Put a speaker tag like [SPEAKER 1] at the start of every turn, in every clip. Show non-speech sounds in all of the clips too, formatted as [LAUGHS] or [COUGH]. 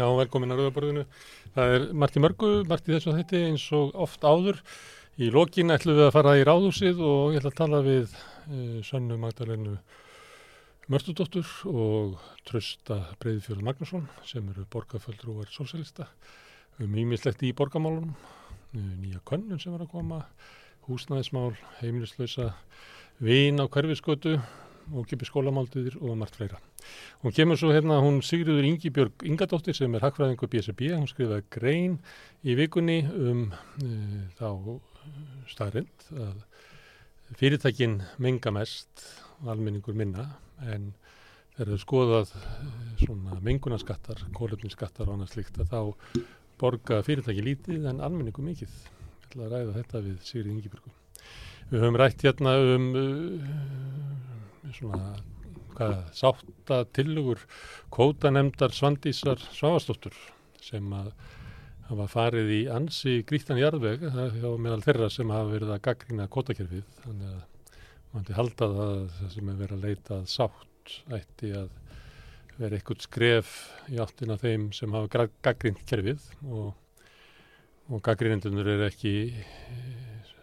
[SPEAKER 1] Já, velkomin að Rauðaborðinu. Það er margt í mörgu, margt í þessu þetta eins og oft áður. Í lokin ætlum við að fara í ráðhúsið og ég ætla að tala við uh, Sönnu Magdalenu Mörstudóttur og Trösta Breiðfjörð Magnússon sem eru borgarföldrúar sósælista um ímislegt í borgamálunum, uh, nýja könnun sem var að koma, húsnæðismál, heimilislausa, vin á hverfiskötu og kipi skólamálduðir og margt fleira. Hún kemur svo hérna, hún Sigriður Ingibjörg Ingadóttir sem er hagfræðingur BSB, hún skrifaði grein í vikunni um uh, þá staðrind að fyrirtækin menga mest, almenningur minna, en þegar þau skoðað svona mengunarskattar, kólöfninskattar og annað slikt að þá borga fyrirtæki lítið en almenningur mikið. Ég ætla að ræða þetta við Sigriður Ingibjörgum. Við höfum rætt hérna um uh, svona hvað, sátta tilugur kótanemdar Svandísar Svavastóttur sem að hafa farið í ansi grítan jarðveg hjá meðal þeirra sem hafa verið að gaggrina kótakerfið þannig að mann til halda það sem er verið að leita sátt ætti að vera eitthvað skref í áttina þeim sem hafa gaggrind kerfið og, og gaggrinendunur er ekki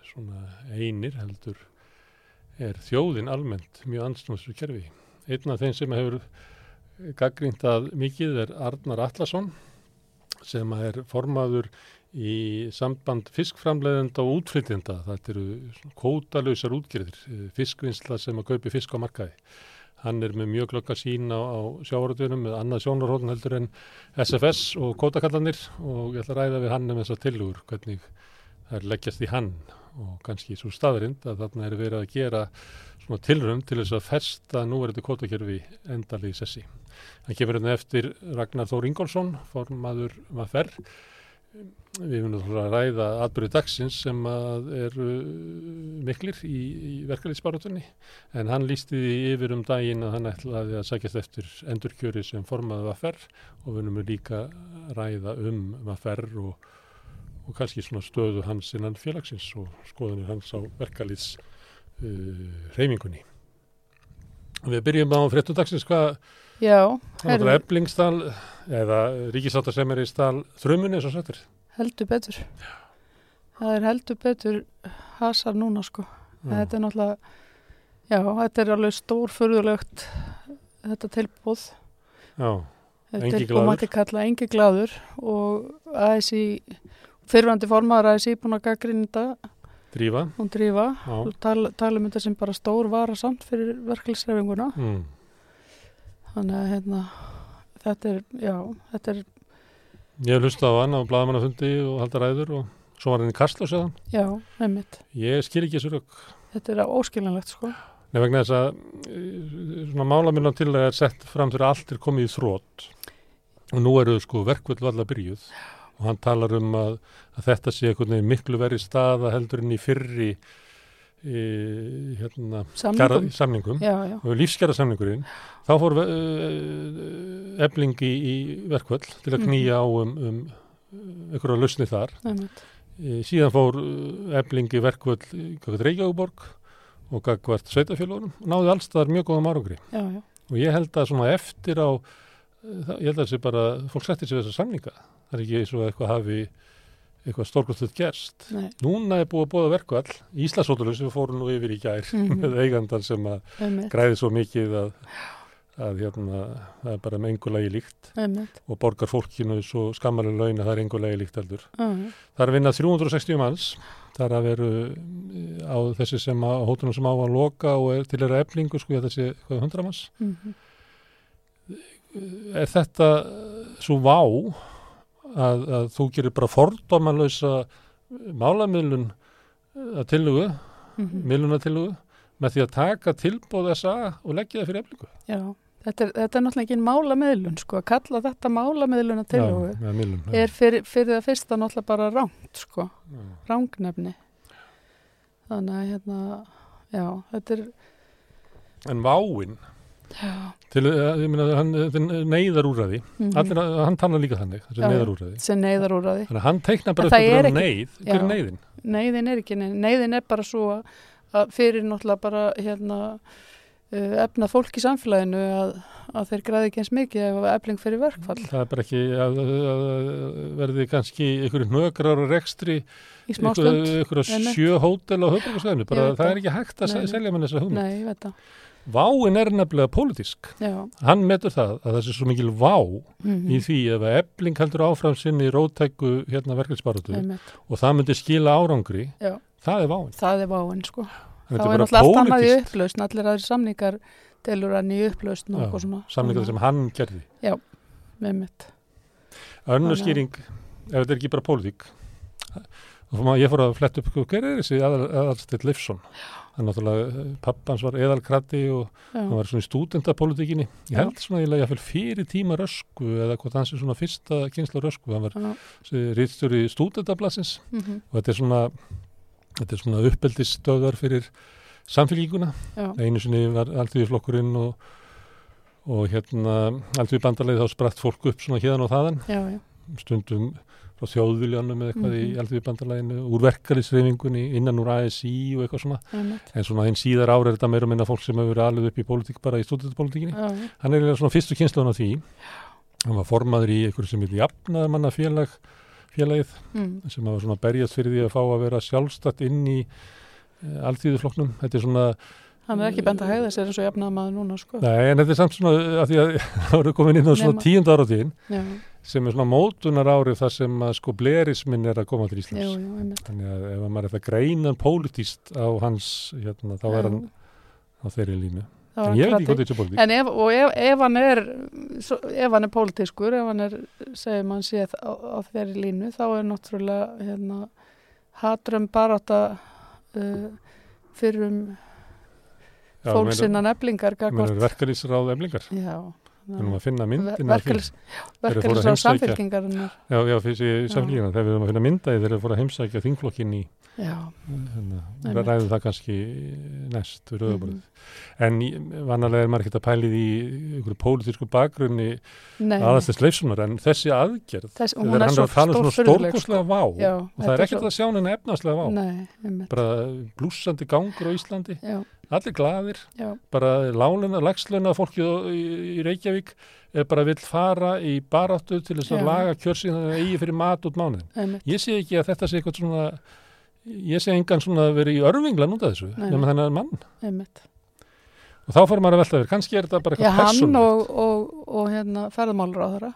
[SPEAKER 1] svona einir heldur er þjóðin almennt mjög ansnúðslu kerfi. Einn af þeim sem hefur gaggrindað mikið er Arnar Allarsson sem er formaður í samband fiskframleðenda og útflytjenda. Þetta eru kótalösar útgerðir, fiskvinnsla sem að kaupi fisk á markaði. Hann er með mjög glögg að sína á, á sjávaröðunum með annað sjónarhóðun heldur en SFS og kótakallanir og ég ætla að ræða við hann um þessar tilugur hvernig er leggjast í hann. Og kannski svo staðrind að þarna er verið að gera svona tilrum til þess að festa núverði kvotakerfi endali í sessi. Það kemur hérna eftir Ragnar Þór Ingólfsson, formaður maður Við munum að ræða atbyrju dagsins sem eru miklir í, í verkefliðsbarutunni en hann lísti því yfir um daginn að hann ætlaði að sækjast eftir endurkjöri sem formaði maður og við munum líka ræða um maður og og kannski svona stöðu hans innan félagsins og skoðanir hans á verkalýts uh, reymingunni. Við byrjum á fréttudagsins hvað er eflingstal eða ríkisáttarsemeristal þrömmunni eins og sættir.
[SPEAKER 2] Heldur betur. Já. Það er heldur betur hasar núna sko. Þetta er náttúrulega, já, þetta er alveg stórfurðulegt þetta tilbúð.
[SPEAKER 1] Já,
[SPEAKER 2] engi gláður. Tilbúð mæti kalla engi gláður og aðeins í fyrrvandi formaður aðeins íbúin að gaggrinda
[SPEAKER 1] Drífa.
[SPEAKER 2] Og drífa. Og tala, tala um þetta sem bara stór vara samt fyrir verkefliðsrefinguna mm. þannig að hérna, þetta er, já, þetta er
[SPEAKER 1] Ég hef hlustað á hann á bladamannafundi og haldar ræður og svo var hann í Kastla séðan
[SPEAKER 2] Já, nefnitt
[SPEAKER 1] Ég skil ekki þessu rauk
[SPEAKER 2] Þetta er óskiljanlegt sko.
[SPEAKER 1] Nei vegna þess að eh, svona málamillan til að er sett fram fyrir allt er komið í þrótt og nú eru sko verkvöld valla byrjuð. Já og hann talar um að, að þetta sé miklu verið staða heldur en í fyrri e, hérna,
[SPEAKER 2] samningum, kjara,
[SPEAKER 1] samningum.
[SPEAKER 2] Já, já.
[SPEAKER 1] og lífskjara samningurinn þá fór e, eblingi í verkvöld til að mhm. knýja á um, um einhverja lausni þar. E, síðan fór eblingi verkvöld í Reykjavíkborg og gagvart sveitafélagunum og náði allstaðar mjög góða marungri og ég held að svona eftir á ég held að sé bara, fólk settir sér þessa samninga það er ekki eins og eitthvað hafi eitthvað stórkvölduð gerst Nei. núna er búið að bóða verku all Íslasótulun sem fóru nú yfir í gær mm -hmm. með eigandan sem að Emmeit. græði svo mikið að, að hérna, það er bara með engulegi líkt
[SPEAKER 2] Emmeit.
[SPEAKER 1] og borgar fólkinu svo skammalega laun að það er engulegi líkt heldur uh -huh. það er að vinna 360 manns það er að veru eh, á þessi sem að hótunum sem á að loka og er til þeirra eflingu sko þessi 100 manns mm -hmm. er þetta svo vá að, að þú gerir bara fordómanlösa málamiðlun að tillugu, mm -hmm. miðlunatillugu með því að taka tilbóð þessa og leggja það fyrir eflingu.
[SPEAKER 2] Já, þetta er, þetta er náttúrulega ekki málamiðlun sko, að kalla þetta málamiðlun að tillugu
[SPEAKER 1] ja, miðlun, ja.
[SPEAKER 2] er fyrir, fyrir það fyrsta náttúrulega bara ránt sko, ja. rángnefni. Þannig að hérna, já, þetta er...
[SPEAKER 1] En váinn til, eh, ég meina, hann neyðar úrraði mm -hmm. allir, hann tannar líka þannig þessi neyðar úrraði þannig að hann teikna bara upp um neyð. Hver er neyðin?
[SPEAKER 2] neyðin er ekki neyð. Neyðin er bara svo að fyrir náttúrulega bara hérna uh, efna fólk í samfélaginu að, að þeir græði ekki eins mikið ef efling fyrir verkfall.
[SPEAKER 1] Það er bara ekki að, að, verði kannski einhverju nögrar og rekstri einhverju sjö hótel
[SPEAKER 2] Ég veit
[SPEAKER 1] það er ekki hægt að selja með þessa hugmynd.
[SPEAKER 2] Nei, ég veit það.
[SPEAKER 1] Váin er nefnilega pólitísk.
[SPEAKER 2] Já.
[SPEAKER 1] Hann metur það að það sé svo mikil vá
[SPEAKER 2] Mm
[SPEAKER 1] í því ef að ebling heldur áfram sinni rótæku hérna verkefnisbarótu
[SPEAKER 2] Einmitt.
[SPEAKER 1] og það myndi skila árangri,
[SPEAKER 2] Já.
[SPEAKER 1] það er váin.
[SPEAKER 2] Það er váin, sko. Þá er náttúrulega allt annað í upplausn, allir aðri samningar delur hann í upplausn og
[SPEAKER 1] Já,
[SPEAKER 2] eitthvað svona.
[SPEAKER 1] samningar sem hann gerði.
[SPEAKER 2] Með mitt. Að-
[SPEAKER 1] skýring, ef þetta er ekki bara pólitík, ég fór að fletta upp, hver er þessi aðalstill Leifsson? Hann náttúrulega, pappans var eðalkrati og
[SPEAKER 2] Já.
[SPEAKER 1] hann var svona í stúdendapolítikinni. Ég held svona ég lega fyrir tíma rösku eða hvort hans er svona fyrsta kynsla rösku. Hann var
[SPEAKER 2] Já.
[SPEAKER 1] rýðstjóri stúdendablasins
[SPEAKER 2] mhm,
[SPEAKER 1] og þetta er svona, þetta er svona uppeldisstöðar fyrir samfélgíkuna. Einu sinni var alltíði flokkurinn og, og hérna alltíði bandalegi þá spratt fólk upp svona hérna og þaðan
[SPEAKER 2] Já, já.
[SPEAKER 1] stundum frá þjóðviljanum eða eitthvað
[SPEAKER 2] Mhm.
[SPEAKER 1] í alltíði bandalaginu, úr verkalisreifingunni innan úr ASI og eitthvað svona
[SPEAKER 2] Einmitt.
[SPEAKER 1] en svona hinn síðar ára er þetta meira minna fólk sem hefur verið alveg upp í pólitík bara í stúdendapolítikinni
[SPEAKER 2] Já, já.
[SPEAKER 1] hann er svona fyrstu kynsluðan af því hann var formaður í einhverju sem heitir jafnaðarmanna félag félagið
[SPEAKER 2] Mm.
[SPEAKER 1] sem var svona berjast fyrir því að fá að vera sjálfstætt inn í uh, alltíðuflokknum þetta er svona,
[SPEAKER 2] Hann er ekki bent að hegða sér eins og jafnaða maður núna, sko.
[SPEAKER 1] nei en þetta er samt svona að því að [LAUGHS] það voru komin inn á svona tíund áratíðin
[SPEAKER 2] Já,
[SPEAKER 1] sem er svona mótunar árið þar sem að sko blerismin er að koma til Íslands.
[SPEAKER 2] Já, einmitt.
[SPEAKER 1] þannig að ef maður er það greinan pólitíst á hans hérna, þá er hann á þeirri línu. En ég veit ekki hvað þetta er pólitík
[SPEAKER 2] En ef, ef, ef hann er svo, ef hann er pólitískur, ef hann er segjum hann sé á, á þeirri línu þá er náttúrulega hérna, hatrum barátta uh, fyrir um
[SPEAKER 1] Já,
[SPEAKER 2] fólk
[SPEAKER 1] meina-
[SPEAKER 2] sinna neflingar
[SPEAKER 1] meina
[SPEAKER 2] gagvart.
[SPEAKER 1] verkalýsráð eflingar
[SPEAKER 2] Já,
[SPEAKER 1] við erum að finna myndina því. heimsækja.
[SPEAKER 2] samfélkingarinnar
[SPEAKER 1] Já, já, fyrir
[SPEAKER 2] Já.
[SPEAKER 1] samfélgina, þegar við erum að finna myndaði þegar við fórum að heimsækja þingflokkin í
[SPEAKER 2] Já,
[SPEAKER 1] hérna, ræðum það kannski næst
[SPEAKER 2] mhm.
[SPEAKER 1] En vanalega er maður ekkert að pælið í einhverju pólitísku bakgrunni aðastins leifsunar, en þessi aðgerð
[SPEAKER 2] Þess,
[SPEAKER 1] þegar
[SPEAKER 2] er
[SPEAKER 1] hann er að tala um
[SPEAKER 2] stórfurðuleg,
[SPEAKER 1] stórkostlega vá
[SPEAKER 2] Já,
[SPEAKER 1] og það er ekkert að sjá henni efnaðslega vá bara blúsandi gangur á Íslandi allir glaðir,
[SPEAKER 2] já,
[SPEAKER 1] bara láluna, lagsluna fólkið á- í, Reykjavík er bara vill fara í baráttu til þess að
[SPEAKER 2] Já.
[SPEAKER 1] laga kjörsinn að eigi fyrir mat út mánuðin. Ég sé ekki að þetta sé eitthvað svona ég sé engan svona verið í örvingla núta þessu, nema þennan mann.
[SPEAKER 2] Einmitt.
[SPEAKER 1] Og þá fyrir maður að velta þér, kannski er þetta bara
[SPEAKER 2] Já,
[SPEAKER 1] eitthvað
[SPEAKER 2] hann
[SPEAKER 1] persónulegt.
[SPEAKER 2] og, og, og hérna ferðmálur á þeirra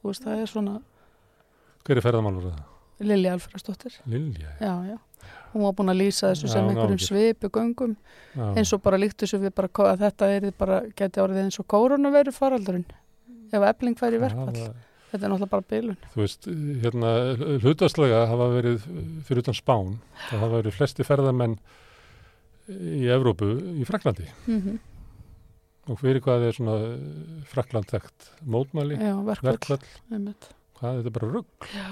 [SPEAKER 2] Þú veist, það er svona
[SPEAKER 1] Hver er ferðamálur það?
[SPEAKER 2] Lilja Alfreðsdóttir.
[SPEAKER 1] Lilja,
[SPEAKER 2] Já, já Hún var búin að lýsa þessu sem einhverjum
[SPEAKER 1] ekki.
[SPEAKER 2] svipu göngum.
[SPEAKER 1] Já,
[SPEAKER 2] eins og bara líkt þessu við bara að þetta er bara, geti orðið eins og koronaviru faraldurinn ef efling fær í verkfall.
[SPEAKER 1] það-
[SPEAKER 2] þetta er náttúrulega bara bilun.
[SPEAKER 1] Þú veist, hérna hlutastlega hafa verið fyrir utan Spán, það hafa verið flesti ferðamenn í Evrópu í Fraklandi
[SPEAKER 2] mm
[SPEAKER 1] og fyrir hvað er svona Frakland þekkt mótmæli,
[SPEAKER 2] Já, verkfall, einmitt.
[SPEAKER 1] Hvað, þetta er bara rugg
[SPEAKER 2] Já,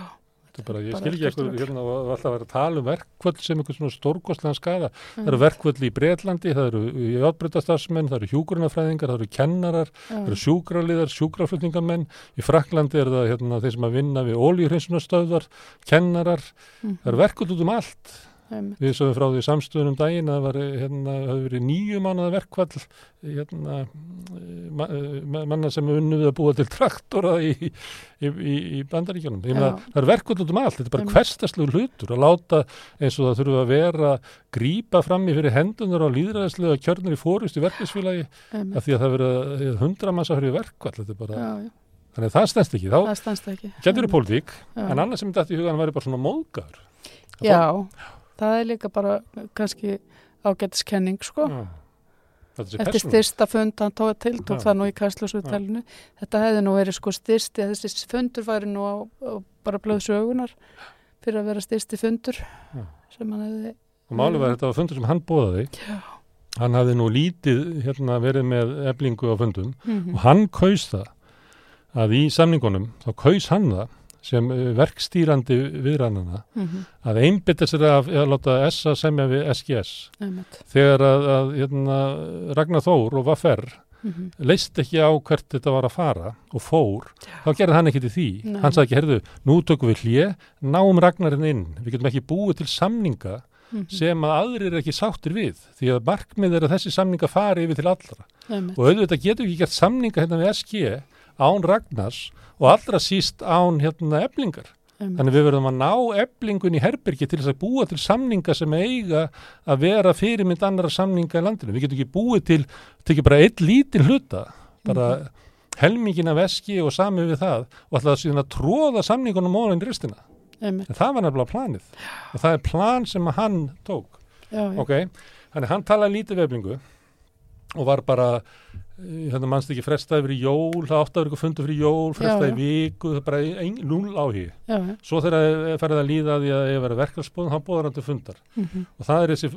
[SPEAKER 1] bara, ég skil ekki eitthvað hérna og alltaf að vera að tala um verkfall sem eitthvað svona stórkostlegan skada það eru
[SPEAKER 2] einmitt.
[SPEAKER 1] verkfall í Breitlandi, það eru játbreytastarfsmenn, það eru hjúgrunafræðingar, það eru kennarar
[SPEAKER 2] Já,
[SPEAKER 1] það eru sjúkraliðar, sjúkraflutningamenn. Í Fraklandi er það hérna, þeir sem að vinna við ólíuhreinsunarstöðvar, kennarar.
[SPEAKER 2] Mhm,
[SPEAKER 1] það eru verkvöld út um allt. Við sögum frá því samstöðunum daginn að það var, hérna, hafði verið nýju mánuða verkvall hérna, ma ma manna sem unnu við að búa til traktora í, í, í, í bandaríkjunum. Ég meina,
[SPEAKER 2] Já.
[SPEAKER 1] það eru verkvöld út um allt, þetta er bara
[SPEAKER 2] Einmitt.
[SPEAKER 1] hverstastlegu hlutur að láta eins og það þurfa að vera grípa fram í fyrir hendunar á líðræðislega kjörnir í fórust í verkefisfélagi af því að það verið hundra að fyrir verkvall þetta er bara,
[SPEAKER 2] Já, já,
[SPEAKER 1] þannig að það stendst ekki. Þá getur þið pólitík, en annað sem þetta í hugan væri bara svona móðgar
[SPEAKER 2] Já, það er líka bara kannski ágættiskenning sko.
[SPEAKER 1] Sé
[SPEAKER 2] eftir styrsta fund hann tók til tók
[SPEAKER 1] Já.
[SPEAKER 2] það nú í kæslusutælinu þetta hefði nú verið sko styrsti þessi fundur væri nú á, á bara blöð sögunar fyrir að vera styrsti fundur sem hann hefði
[SPEAKER 1] og málið var þetta var fundur sem hann bóðaði hann hafði nú lítið hérna, verið með eblingu á fundum
[SPEAKER 2] mm
[SPEAKER 1] og hann kaus það að í samningunum þá kaus hann það sem eh, verkstýrandi viðrannana
[SPEAKER 2] -hmm.
[SPEAKER 1] að einbytta sér af að láta SA semja við SGS
[SPEAKER 2] einmitt.
[SPEAKER 1] Þegar að, að hérna, Ragnar Þór og Vaffer
[SPEAKER 2] mm
[SPEAKER 1] leist ekki á hvert þetta var að fara og fór, þá gerði hann ekki til því.
[SPEAKER 2] Nei.
[SPEAKER 1] hann sagði ekki, herðu, nú tökum við hlje náum Ragnarinn inn, við getum ekki búið til samninga
[SPEAKER 2] -hmm.
[SPEAKER 1] sem að aðrir er ekki sáttir við því að markmið er að þessi samninga fari yfir til allra.
[SPEAKER 2] Einmitt,
[SPEAKER 1] og auðvitað getum við ekki gert samninga hérna við SG án Ragnars og allra síst án hérna eblingar.
[SPEAKER 2] einmitt,
[SPEAKER 1] Þannig við verðum að ná eblingun í herbergi til þess að búa til samninga sem eiga að vera fyrirmynd annara samninga í landinu. Við getum ekki búið til, tekið bara eitt lítinn hluta, bara helmingin af SG og sami við það og ætlaði síðan að tróða samningunum ristina.
[SPEAKER 2] einmitt,
[SPEAKER 1] En það var nefnilega planið og það er plan sem hann tók.
[SPEAKER 2] já, já,
[SPEAKER 1] Ok, þannig hann talaði lítið veflingu og var bara, hérna mannst ekki frestaði fyrir jól, það átti að vera eitthvað fundu fyrir jól, frestaði viku, það er bara ein, núl
[SPEAKER 2] já,
[SPEAKER 1] Svo þegar ferði að líða að því að ég verið verkefnsbúðum, þá bóðar hann til fundar.
[SPEAKER 2] mhm,
[SPEAKER 1] Og það er þessi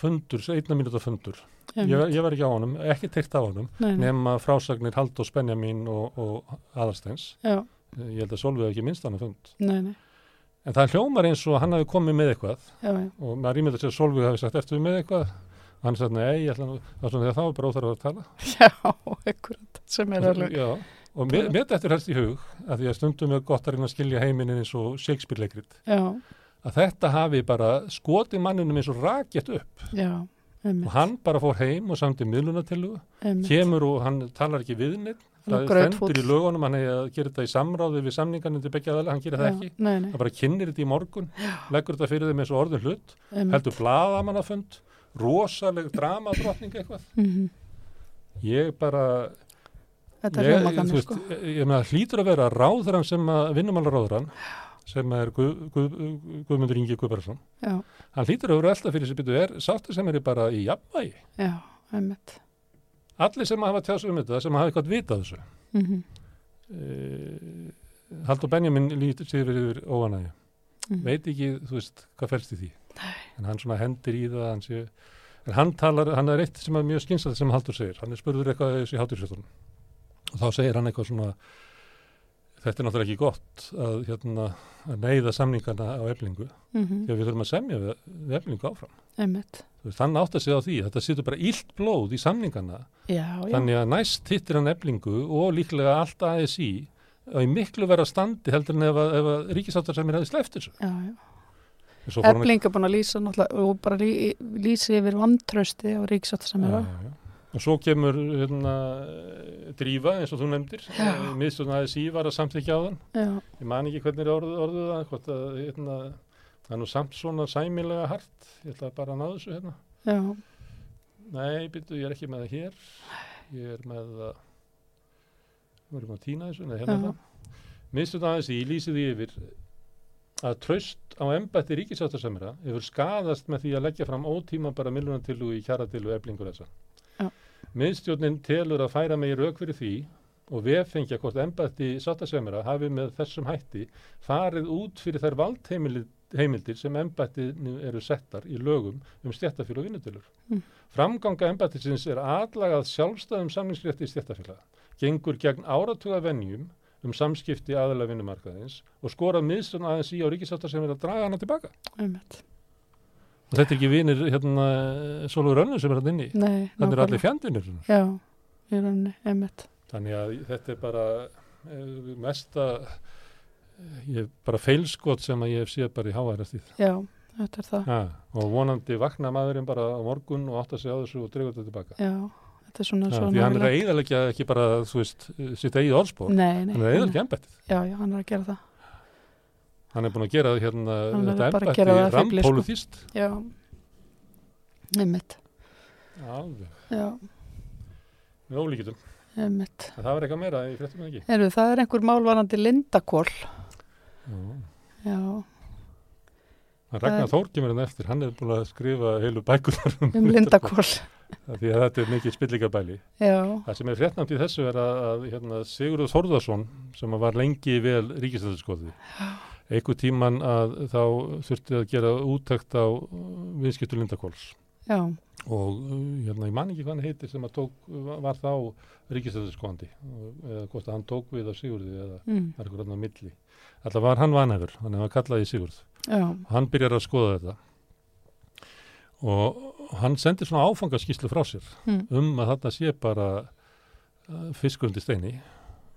[SPEAKER 1] fundur, einna mínúta fundur. Ég, ég var ekki á honum, ekki teikt á honum, nema frásagnir Halldórs Benjamin og, og Aðarsteins.
[SPEAKER 2] já,
[SPEAKER 1] Ég held að Solveig ekki minnst hann að fund.
[SPEAKER 2] nei, nei,
[SPEAKER 1] En það hljómar eins og hann hafi komið með eitthvað
[SPEAKER 2] já, já,
[SPEAKER 1] og maður ímyndar sér að Solveig hafi sagt, við með eitthvað? Og hann sagði, nei, ég ætla nú, svona að það var bara óþarf að tala. [LAUGHS]
[SPEAKER 2] já, ekkurat, sem er alveg,
[SPEAKER 1] Já, og mér mér þetta helst í hug, að því að stundum er gott að reyna að skilja heiminin eins og Shakespeare-leikrit,
[SPEAKER 2] já,
[SPEAKER 1] að þetta hafi bara skotið manninum eins og rakjett upp.
[SPEAKER 2] Já,
[SPEAKER 1] og
[SPEAKER 2] einmitt,
[SPEAKER 1] hann bara fór heim og samti miðlunatilugu, kemur og hann talar ekki við neitt,
[SPEAKER 2] Hann
[SPEAKER 1] það
[SPEAKER 2] er
[SPEAKER 1] stendur í lögunum, hann hefði að gera þetta í samráði við samningarnir til begja aðalega, hann það
[SPEAKER 2] já,
[SPEAKER 1] ekki,
[SPEAKER 2] nei, nei,
[SPEAKER 1] það bara kynir þetta í morgun, leggur þetta fyrir þeim eins og orðin hlut, heldur blaðamannafund, rosaleg dramadrottning eitthvað.
[SPEAKER 2] mhm,
[SPEAKER 1] Ég bara,
[SPEAKER 2] er
[SPEAKER 1] ég,
[SPEAKER 2] þannig,
[SPEAKER 1] veist,
[SPEAKER 2] sko,
[SPEAKER 1] ég, ég meina hlýtur að vera ráðurann sem að vinnumálaráðurann sem er Guð, Guð, Guðmundur Ingi Guðbærarsson
[SPEAKER 2] já,
[SPEAKER 1] hann hlýtur að vera alltaf fyrir þessi byttu er sáttu sem er bara í jafnvægi?
[SPEAKER 2] Já, einmitt,
[SPEAKER 1] allir sem hafa tjáð sig um þetta sem hafa eitthvað vitað þessu.
[SPEAKER 2] Mhm,
[SPEAKER 1] e, Haldur Benjamin lítur sér yfir óanægi
[SPEAKER 2] mhm,
[SPEAKER 1] veit ekki, þú veist, hvað fælst í því Nei. en hann svona hendir í það hann, sé, en hann talar, hann er eitt sem er mjög skynsað sem Haldur segir, hann er spurður eitthvað þessi hátursjötunum og þá segir hann eitthvað svona þetta er náttúrulega ekki gott að, hérna, að neyða samningana á eflingu.
[SPEAKER 2] Mhm,
[SPEAKER 1] því að við þurfum að semja við, við eflingu áfram.
[SPEAKER 2] Einmitt,
[SPEAKER 1] hann átt að segja á því, þetta situr bara illt blóð í samningana,
[SPEAKER 2] já, já,
[SPEAKER 1] þannig að næst hittir hann eflingu og líklega allt ASI og í miklu vera standi heldur en ef ef ríkisáttar sem er sleppt þessu.
[SPEAKER 2] Já, já,
[SPEAKER 1] En svo fór hann
[SPEAKER 2] Efling er búin að lýsa og bara lý, lýsi yfir vantrösti á ríksátt sem er á.
[SPEAKER 1] Og svo kemur hérna, drífa eins og þú nefndir,
[SPEAKER 2] Já.
[SPEAKER 1] miðstjórn ASI var að samþykja á þann.
[SPEAKER 2] Já,
[SPEAKER 1] Ég man ekki hvernig er orðið, orðið það, hvort að hérna, það er nú samt svona sæmilega hart, ég ætla bara að ná þessu hérna.
[SPEAKER 2] já,
[SPEAKER 1] Nei, byrju, ég er ekki með það hér, ég er með það, við erum að týna þessu, nei, hérna það. Miðstjórn ASI lýsið því yfir að tröst á embætti ríkisáttarsamira hefur skadast með því að leggja fram ótíma bara millunatilu í kjaratilu eflingur þessa.
[SPEAKER 2] Já.
[SPEAKER 1] Miðstjórnin telur að færa megi rauk fyrir því og veffengja hvort embætti sáttasemjara hafi með þessum hætti farið út fyrir þær valdheimildir sem embættinu eru settar í lögum um stjættafélag og vinnutilur.
[SPEAKER 2] Mm.
[SPEAKER 1] Framganga embættisins er aðlagað sjálfstæðum samningsrétti stjættafélaga, gengur gegn áratuga venjum um samskipti aðalega vinnumarkaðins og skorað miðstjórn aðeins í á ríkisáttar að draga hana tilbaka.
[SPEAKER 2] einmitt.
[SPEAKER 1] Og þetta er ekki vinir hérna Sólur Rönnur sem er hann inni.
[SPEAKER 2] Nei,
[SPEAKER 1] eru
[SPEAKER 2] nákvæmlega.
[SPEAKER 1] allir fjandvinir.
[SPEAKER 2] Já, í rauninni, einmitt.
[SPEAKER 1] Þannig að þetta er bara eh, mesta eh, ég, bara feilskot sem að ég hef séð bara í háæðastíð.
[SPEAKER 2] Já, þetta er það.
[SPEAKER 1] Ja, og vonandi vakna maðurinn bara á morgun og átt að segja á þessu og dregur þetta tilbaka.
[SPEAKER 2] Já, þetta er svona svona.
[SPEAKER 1] því hann er að eiðalegja ekki bara, þú veist, sitt eigið orðspór. Hann er að eiðalegja embættið.
[SPEAKER 2] Já, já, hann er að gera það.
[SPEAKER 1] Hann er búin að gera hérna þetta
[SPEAKER 2] að fugli, sko. Já, einmitt.
[SPEAKER 1] Alveg,
[SPEAKER 2] Já,
[SPEAKER 1] með ólíkitum.
[SPEAKER 2] einmitt.
[SPEAKER 1] En það var eitthvað meira í fréttum en ekki.
[SPEAKER 2] Eru, það er einhver málvarandi lindakól.
[SPEAKER 1] Já.
[SPEAKER 2] Já,
[SPEAKER 1] Ragnar Þór kemur hann eftir, hann er búin að skrifa heilu bækunar
[SPEAKER 2] um lindakól.
[SPEAKER 1] Því að þetta er mikið spillingabæli. Það sem er fréttnamt í þessu er að, að hérna, Sigurður Þórðarsson sem var lengi vel ríkistæðarskoði einhver tíman að þá þurfti að gera úttækt á uh, viðskiptu Lindakóls og uh, hérna, ég man ekki hvað hann heitir sem tók, var þá ríkistæðarskoðandi eða hvort að hann tók við af Sigurði eða
[SPEAKER 2] mm,
[SPEAKER 1] eitthvað annað milli. Alltaf var hann vanhefur, hann hefði kallaði Sigurð.
[SPEAKER 2] Já,
[SPEAKER 1] hann byrjar að skoða þetta og hann sendir svona áfangaskíslu frá sér
[SPEAKER 2] mm,
[SPEAKER 1] um að þarna sé bara uh, fiskur undir steini,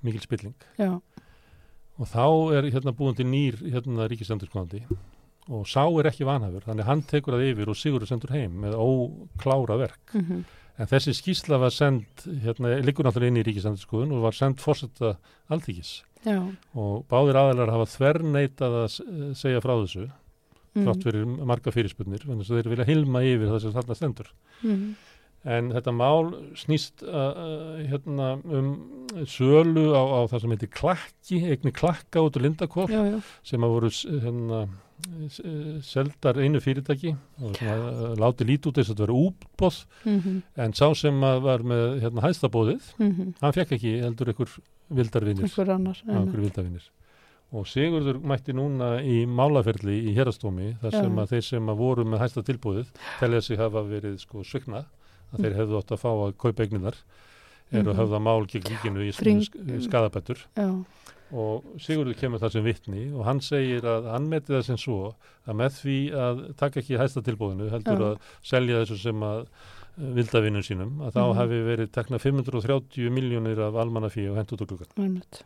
[SPEAKER 1] mikil spilling.
[SPEAKER 2] Já,
[SPEAKER 1] og þá er hérna búin til nýr hérna ríkisendurskóðandi og sá er ekki vanhafur, þannig hann tekur það yfir og Sigurður sendur heim með óklára verk.
[SPEAKER 2] Mhm,
[SPEAKER 1] En þessi skýrsla var send, hérna, liggur náttúrulega inn í ríkisandurskoðun og var send fórsetta alþykis
[SPEAKER 2] já,
[SPEAKER 1] og báðir aðeinar hafa þverneitað að s- segja frá þessu,
[SPEAKER 2] mm,
[SPEAKER 1] þrátt fyrir marga fyrirspurnir, þannig að þeir vilja hilma yfir það sem þarna stendur.
[SPEAKER 2] mm,
[SPEAKER 1] En þetta mál snýst uh, uh, hérna, um sölu á, á það sem heitir klakki, eigni klakka út úr Lindakór sem að voru hérna, eh, seldar einu fyrirtæki og svona, uh, láti lít út þess að þetta vera útbóð
[SPEAKER 2] mhm,
[SPEAKER 1] en sá sem að var með hérna, hæðstabóðið,
[SPEAKER 2] mhm,
[SPEAKER 1] hann fekk ekki heldur
[SPEAKER 2] einhver
[SPEAKER 1] vildarvinir. Og Sigurður mætti núna í málaferli í hérastómi þar sem að þeir sem að voru með hæsta tilbúðið telja sig hafa verið sko svigna að þeir hefðu átt að fá að kaupa eigninar eru að
[SPEAKER 2] Mhm.
[SPEAKER 1] höfða mál gegn ríkinu í skadabættur
[SPEAKER 2] já,
[SPEAKER 1] og Sigurður kemur það sem vittni og hann segir að hann meti það sem svo að með því að taka ekki hæsta tilbúðinu heldur
[SPEAKER 2] Já.
[SPEAKER 1] að selja þessu sem að vildavinnum sínum að þá
[SPEAKER 2] Mhm.
[SPEAKER 1] hafi verið tekna 530 miljónir af almannafí og úr klukkan.
[SPEAKER 2] einmitt.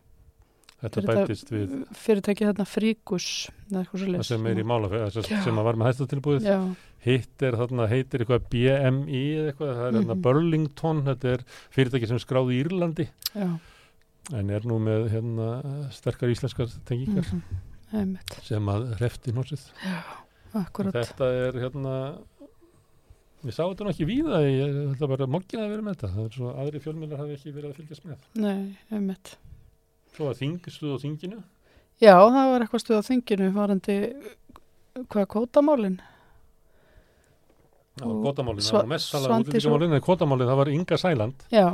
[SPEAKER 1] Þetta
[SPEAKER 2] þetta
[SPEAKER 1] bætist við
[SPEAKER 2] fyrirtæki þarna fríkus eða eitthvað svo
[SPEAKER 1] það sem er í málaferð,
[SPEAKER 2] Já.
[SPEAKER 1] sem að var með hæsta tilbúið.
[SPEAKER 2] já,
[SPEAKER 1] Hitt er þarna, heitir eitthvað BMI eða eitthvað, það er hérna
[SPEAKER 2] Mhm.
[SPEAKER 1] Burlington, þetta er fyrirtæki sem er skráð í Írlandi
[SPEAKER 2] já,
[SPEAKER 1] en er nú með hérna sterkar íslenskar tengingar
[SPEAKER 2] mhm, einmitt
[SPEAKER 1] sem að hrefti nósið.
[SPEAKER 2] akkurat,
[SPEAKER 1] Þetta er hérna, við sáum þetta ekki víða, ég ætla bara mokkina að vera með þetta, það er svo aðri fjölmjölar hafi ekki verið að fylgjast með.
[SPEAKER 2] nei, einmitt
[SPEAKER 1] Svo að þingstuð á þinginu,
[SPEAKER 2] já, það var eitthvað stuð á þinginu varandi hvað kótamálin
[SPEAKER 1] það var
[SPEAKER 2] Sva-
[SPEAKER 1] það var
[SPEAKER 2] og-
[SPEAKER 1] útlendingamálin, en kvotamálin það var Inga Sæland,
[SPEAKER 2] já,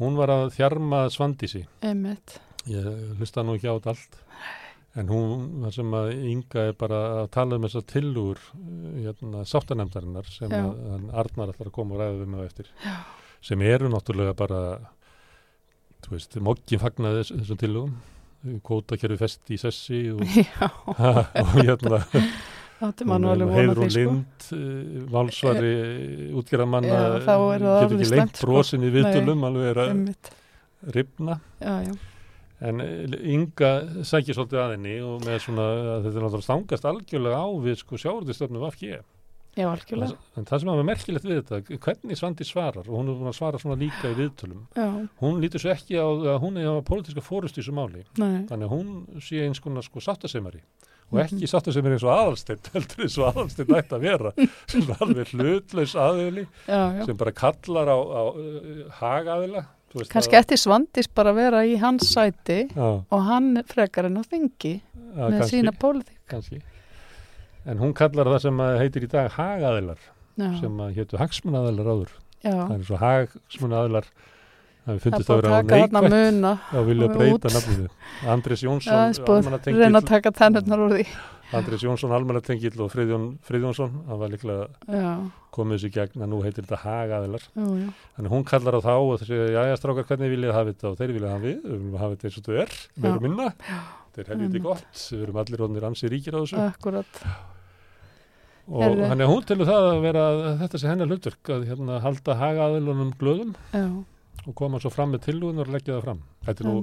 [SPEAKER 1] hún var að þjarma Svandísi,
[SPEAKER 2] einmitt.
[SPEAKER 1] Ég hlusta nú ekki á þetta allt, en hún, það sem að Inga er bara að tala um þessar tillugur, hérna, sáttanemdarinnar sem
[SPEAKER 2] Já.
[SPEAKER 1] Arnar ætlar að koma og ræða við mig á eftir, sem eru náttúrulega bara, veist, mokkin fagnaði þess, þessum tillugum, kvótakerfi fest í sessi og, [LAUGHS] og hérna
[SPEAKER 2] vona
[SPEAKER 1] Heiðrún
[SPEAKER 2] því sko
[SPEAKER 1] Lind, uh, valsvari útgerðamanna,
[SPEAKER 2] er
[SPEAKER 1] getur ekki lengt
[SPEAKER 2] sko.
[SPEAKER 1] brosin í viðtölum, alveg er að ripna.
[SPEAKER 2] já, já,
[SPEAKER 1] En eh, Inga sækir svolítið að henni og með svona, að þetta er náttúrulega stangast algjörlega á við sko sjáurðistöfnu VFG.
[SPEAKER 2] Já, algjörlega
[SPEAKER 1] En það sem er merkilegt við þetta, hvernig Svandi svarar, og hún er búin að svara svona líka í viðtölum,
[SPEAKER 2] já,
[SPEAKER 1] hún lítur svo ekki á að hún er á pólitíska fórust í þessu máli.
[SPEAKER 2] nei,
[SPEAKER 1] Þannig að hún sé eins konar sko sáttasemari og
[SPEAKER 2] Mhm.
[SPEAKER 1] ekki sáttasemari eins og aðalsteinn, [LAUGHS] heldur eins og aðalsteinn ætti að vera. Svona alveg hlutlaus aðeili
[SPEAKER 2] já, já
[SPEAKER 1] sem bara kallar á, á uh, hagaðila. Að-
[SPEAKER 2] ætti Svandís bara að vera í hans sæti
[SPEAKER 1] Já,
[SPEAKER 2] og hann frekar en á þingi
[SPEAKER 1] já,
[SPEAKER 2] með
[SPEAKER 1] kannski,
[SPEAKER 2] sína pólitík
[SPEAKER 1] kannski. En hún kallar það sem heitir í dag hagaðilar, sem að hétu hagsmunaðilar áður.
[SPEAKER 2] já,
[SPEAKER 1] Það er svo hagsmunaðilar, það
[SPEAKER 2] það er
[SPEAKER 1] það að vera
[SPEAKER 2] muna.
[SPEAKER 1] Og vilja breyta nafninu. Andres
[SPEAKER 2] Já,
[SPEAKER 1] Jónsson,
[SPEAKER 2] það reyna að taka tennurnar úr því.
[SPEAKER 1] Andres Jónsson, almannatengill og Friðjón Friðjónsson, hann var líklega
[SPEAKER 2] já,
[SPEAKER 1] komið þessu í gegn að nú heitir þetta hagaðilar. Þannig hún kallar á þá og það segja, jæja strákar, hvernig viljið þið hafa þetta? Og þeir vilja hafa við, við viljum hafa þetta eins og þetta er, við erum minna, þetta er helviti gott, við erum allir rónir ansi ríkir á þessu.
[SPEAKER 2] Akkurat
[SPEAKER 1] og þannig að hún telur það að vera þetta sé hennar hlutverk að hérna, halda hagaðilunum glöðum
[SPEAKER 2] já,
[SPEAKER 1] og koma svo fram með tillugunar og leggja það fram. Þetta er nú,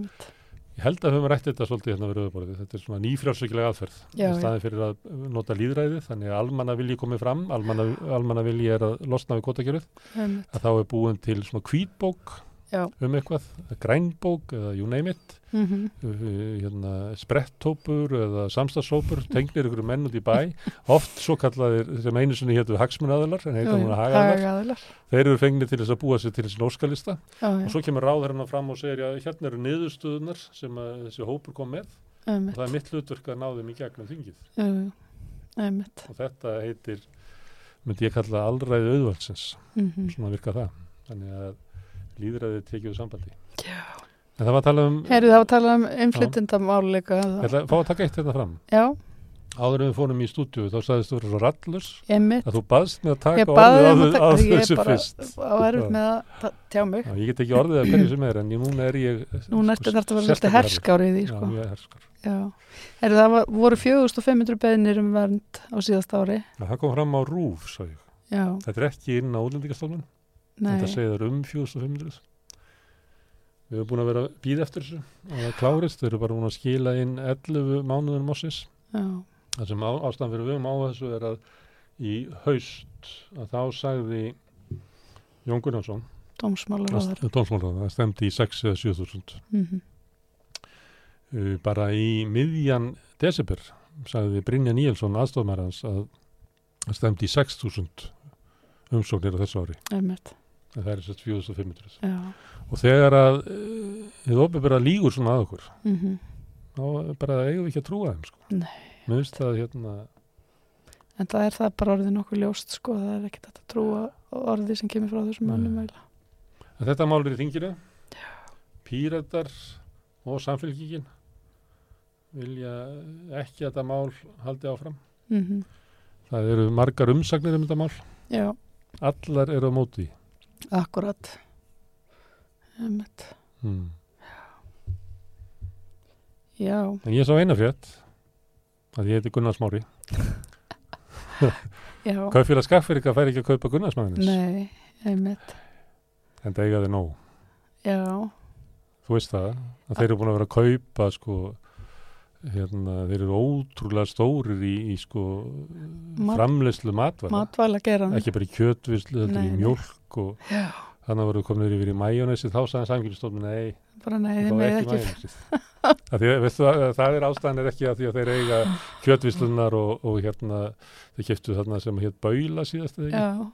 [SPEAKER 1] ég held að við höfum rætt þetta svolítið hérna við rauðborðið, þetta er svona nýfrjálsökilega aðferð,
[SPEAKER 2] Já,
[SPEAKER 1] í staðin fyrir að nota líðræði, þannig að almanna vilji komið fram, almanna, almanna vilji er að losna við
[SPEAKER 2] einmitt.
[SPEAKER 1] að þá er búin til svona hvítbók
[SPEAKER 2] já,
[SPEAKER 1] um eitthvað, grænbók eða you name it,
[SPEAKER 2] mhm,
[SPEAKER 1] uh, hérna, spretthópur eða samstagshópur, tengnir ykkur menn út í bæ, oft svo kallaðir sem einu sinni hétu hagsmunnaðilar, en heita hagaðilar,
[SPEAKER 2] hagaðilar.
[SPEAKER 1] Þeir eru fengnir til þess að búa sér til þessi nóskalista og svo kemur ráðherran fram og segir, já, hérna eru niðurstöðunar sem þessi hópur kom með. Og
[SPEAKER 2] einmitt
[SPEAKER 1] það er mitt hlutverk að ná þeim í gegnum þingið.
[SPEAKER 2] Jú, einmitt.
[SPEAKER 1] Og þetta heitir, myndi ég kalla alræði auðvaldsins,
[SPEAKER 2] mhm,
[SPEAKER 1] svona virka það, þannig að líðræðið tekið úr sambandi.
[SPEAKER 2] já
[SPEAKER 1] En það var að tala um,
[SPEAKER 2] Heyrðu það var að tala um innflytendamál líka
[SPEAKER 1] ég ætla að fá að taka eitt hérna fram.
[SPEAKER 2] Já,
[SPEAKER 1] Áður en við fórum í stúdíu þá sagðist þú vera svo rallus
[SPEAKER 2] einmitt
[SPEAKER 1] að þú baðst með að taka orðið
[SPEAKER 2] um að
[SPEAKER 1] á
[SPEAKER 2] taka, ég
[SPEAKER 1] þessu
[SPEAKER 2] er bara
[SPEAKER 1] fyrst.
[SPEAKER 2] á erfitt með að tjá mig
[SPEAKER 1] Já, ég get ekki orðið að hverju sem er en ég, núna er ég
[SPEAKER 2] Núna ertu þarf að vera svolítið
[SPEAKER 1] sérstaklega
[SPEAKER 2] herskár í því
[SPEAKER 1] Já,
[SPEAKER 2] sko.
[SPEAKER 1] mjög herskar.
[SPEAKER 2] Já, Heyrðu það var, voru 4500 beðnir um vernd á síðast ári
[SPEAKER 1] Já, það kom fram á rúf, svo ég.
[SPEAKER 2] Já,
[SPEAKER 1] Þetta er ekki inn á útlendingastofnun, þetta segir um 4500. Við erum búin að vera að býða eftir þessu og það klárist, þau eru bara búin að skila inn 11 mánuðin mossis. Það sem á, ástæðan fyrir við um á þessu er að í haust að þá sagði Jón Gunnarsson,
[SPEAKER 2] dómsmálar á þar.
[SPEAKER 1] dómsmálaráðherra, það stemdi í 6 eða 7.000.
[SPEAKER 2] Mm
[SPEAKER 1] Uh, bara í miðjan desember sagði Brynja Níelsson aðstofmar hans að stemdi í 6.000 umsóknir á þessu ári.
[SPEAKER 2] Einmitt,
[SPEAKER 1] En það er sérst 4.500.
[SPEAKER 2] já.
[SPEAKER 1] Og þegar að þið opið lígur svona að okkur,
[SPEAKER 2] Mm
[SPEAKER 1] þá bara eigum við ekki að trúa þeim, sko. Mér finnst það hérna,
[SPEAKER 2] En það er það bara orðið nokkuð ljóst sko, það er ekkert að trúa orði sem kemur frá þessum
[SPEAKER 1] en þetta mál er í þinginu. Píratar og samfélkingin vilja ekki að þetta mál haldi áfram.
[SPEAKER 2] Mm
[SPEAKER 1] Það eru margar umsagnir um þetta mál.
[SPEAKER 2] Já,
[SPEAKER 1] Allar eru á móti.
[SPEAKER 2] Akkurat.
[SPEAKER 1] Hmm.
[SPEAKER 2] Já,
[SPEAKER 1] En ég sá eina frétt að ég heiti Gunnar Smári. [LAUGHS]
[SPEAKER 2] já.
[SPEAKER 1] Kaupfélag Skaffirika fær ekki að kaupa Gunnar Smárinis.
[SPEAKER 2] Nei, einmitt.
[SPEAKER 1] En það eiga þið nóg.
[SPEAKER 2] Já,
[SPEAKER 1] Þú veist það, að þeir eru búin að vera að kaupa sko, hérna, þeir eru ótrúlega stórir í, í sko,
[SPEAKER 2] Mat-
[SPEAKER 1] framleyslu matvæla.
[SPEAKER 2] matvæla.
[SPEAKER 1] Ekki bara í kjötvislu, þetta er í
[SPEAKER 2] nei.
[SPEAKER 1] Mjólk og
[SPEAKER 2] Já,
[SPEAKER 1] þannig voru komin yfir í majónesi, þá sagði samkynstofnun, nei,
[SPEAKER 2] bara nei,
[SPEAKER 1] þá er ekki
[SPEAKER 2] ekki.
[SPEAKER 1] majónesið. Því, að, veistu, að, það er ástæðan er ekki að því að þeir eiga kjötvislunar og, og hérna, þeir keftu þarna sem hétt baula síðast eða ekki.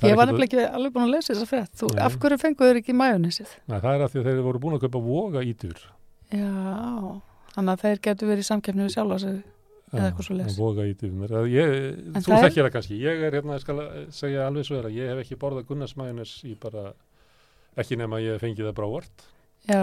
[SPEAKER 1] Það
[SPEAKER 2] ég var nefnilega ekki alveg búin að lesa þessa frétt. Þú,
[SPEAKER 1] Nei.
[SPEAKER 2] af hverju fenguður ekki majónisið?
[SPEAKER 1] Það er að því að þeir voru búin að kaupa voga ítur.
[SPEAKER 2] Já, þannig að þeir getur verið í samkeppni við sjálfa sig. Eða eitthvað.
[SPEAKER 1] Ég,
[SPEAKER 2] En
[SPEAKER 1] þú
[SPEAKER 2] er-
[SPEAKER 1] þekkir það kannski. Ég er hérna, ég skal segja alveg svo er að ég hef ekki borðað bara, ekki nema ég fengið það bara á vort
[SPEAKER 2] Já,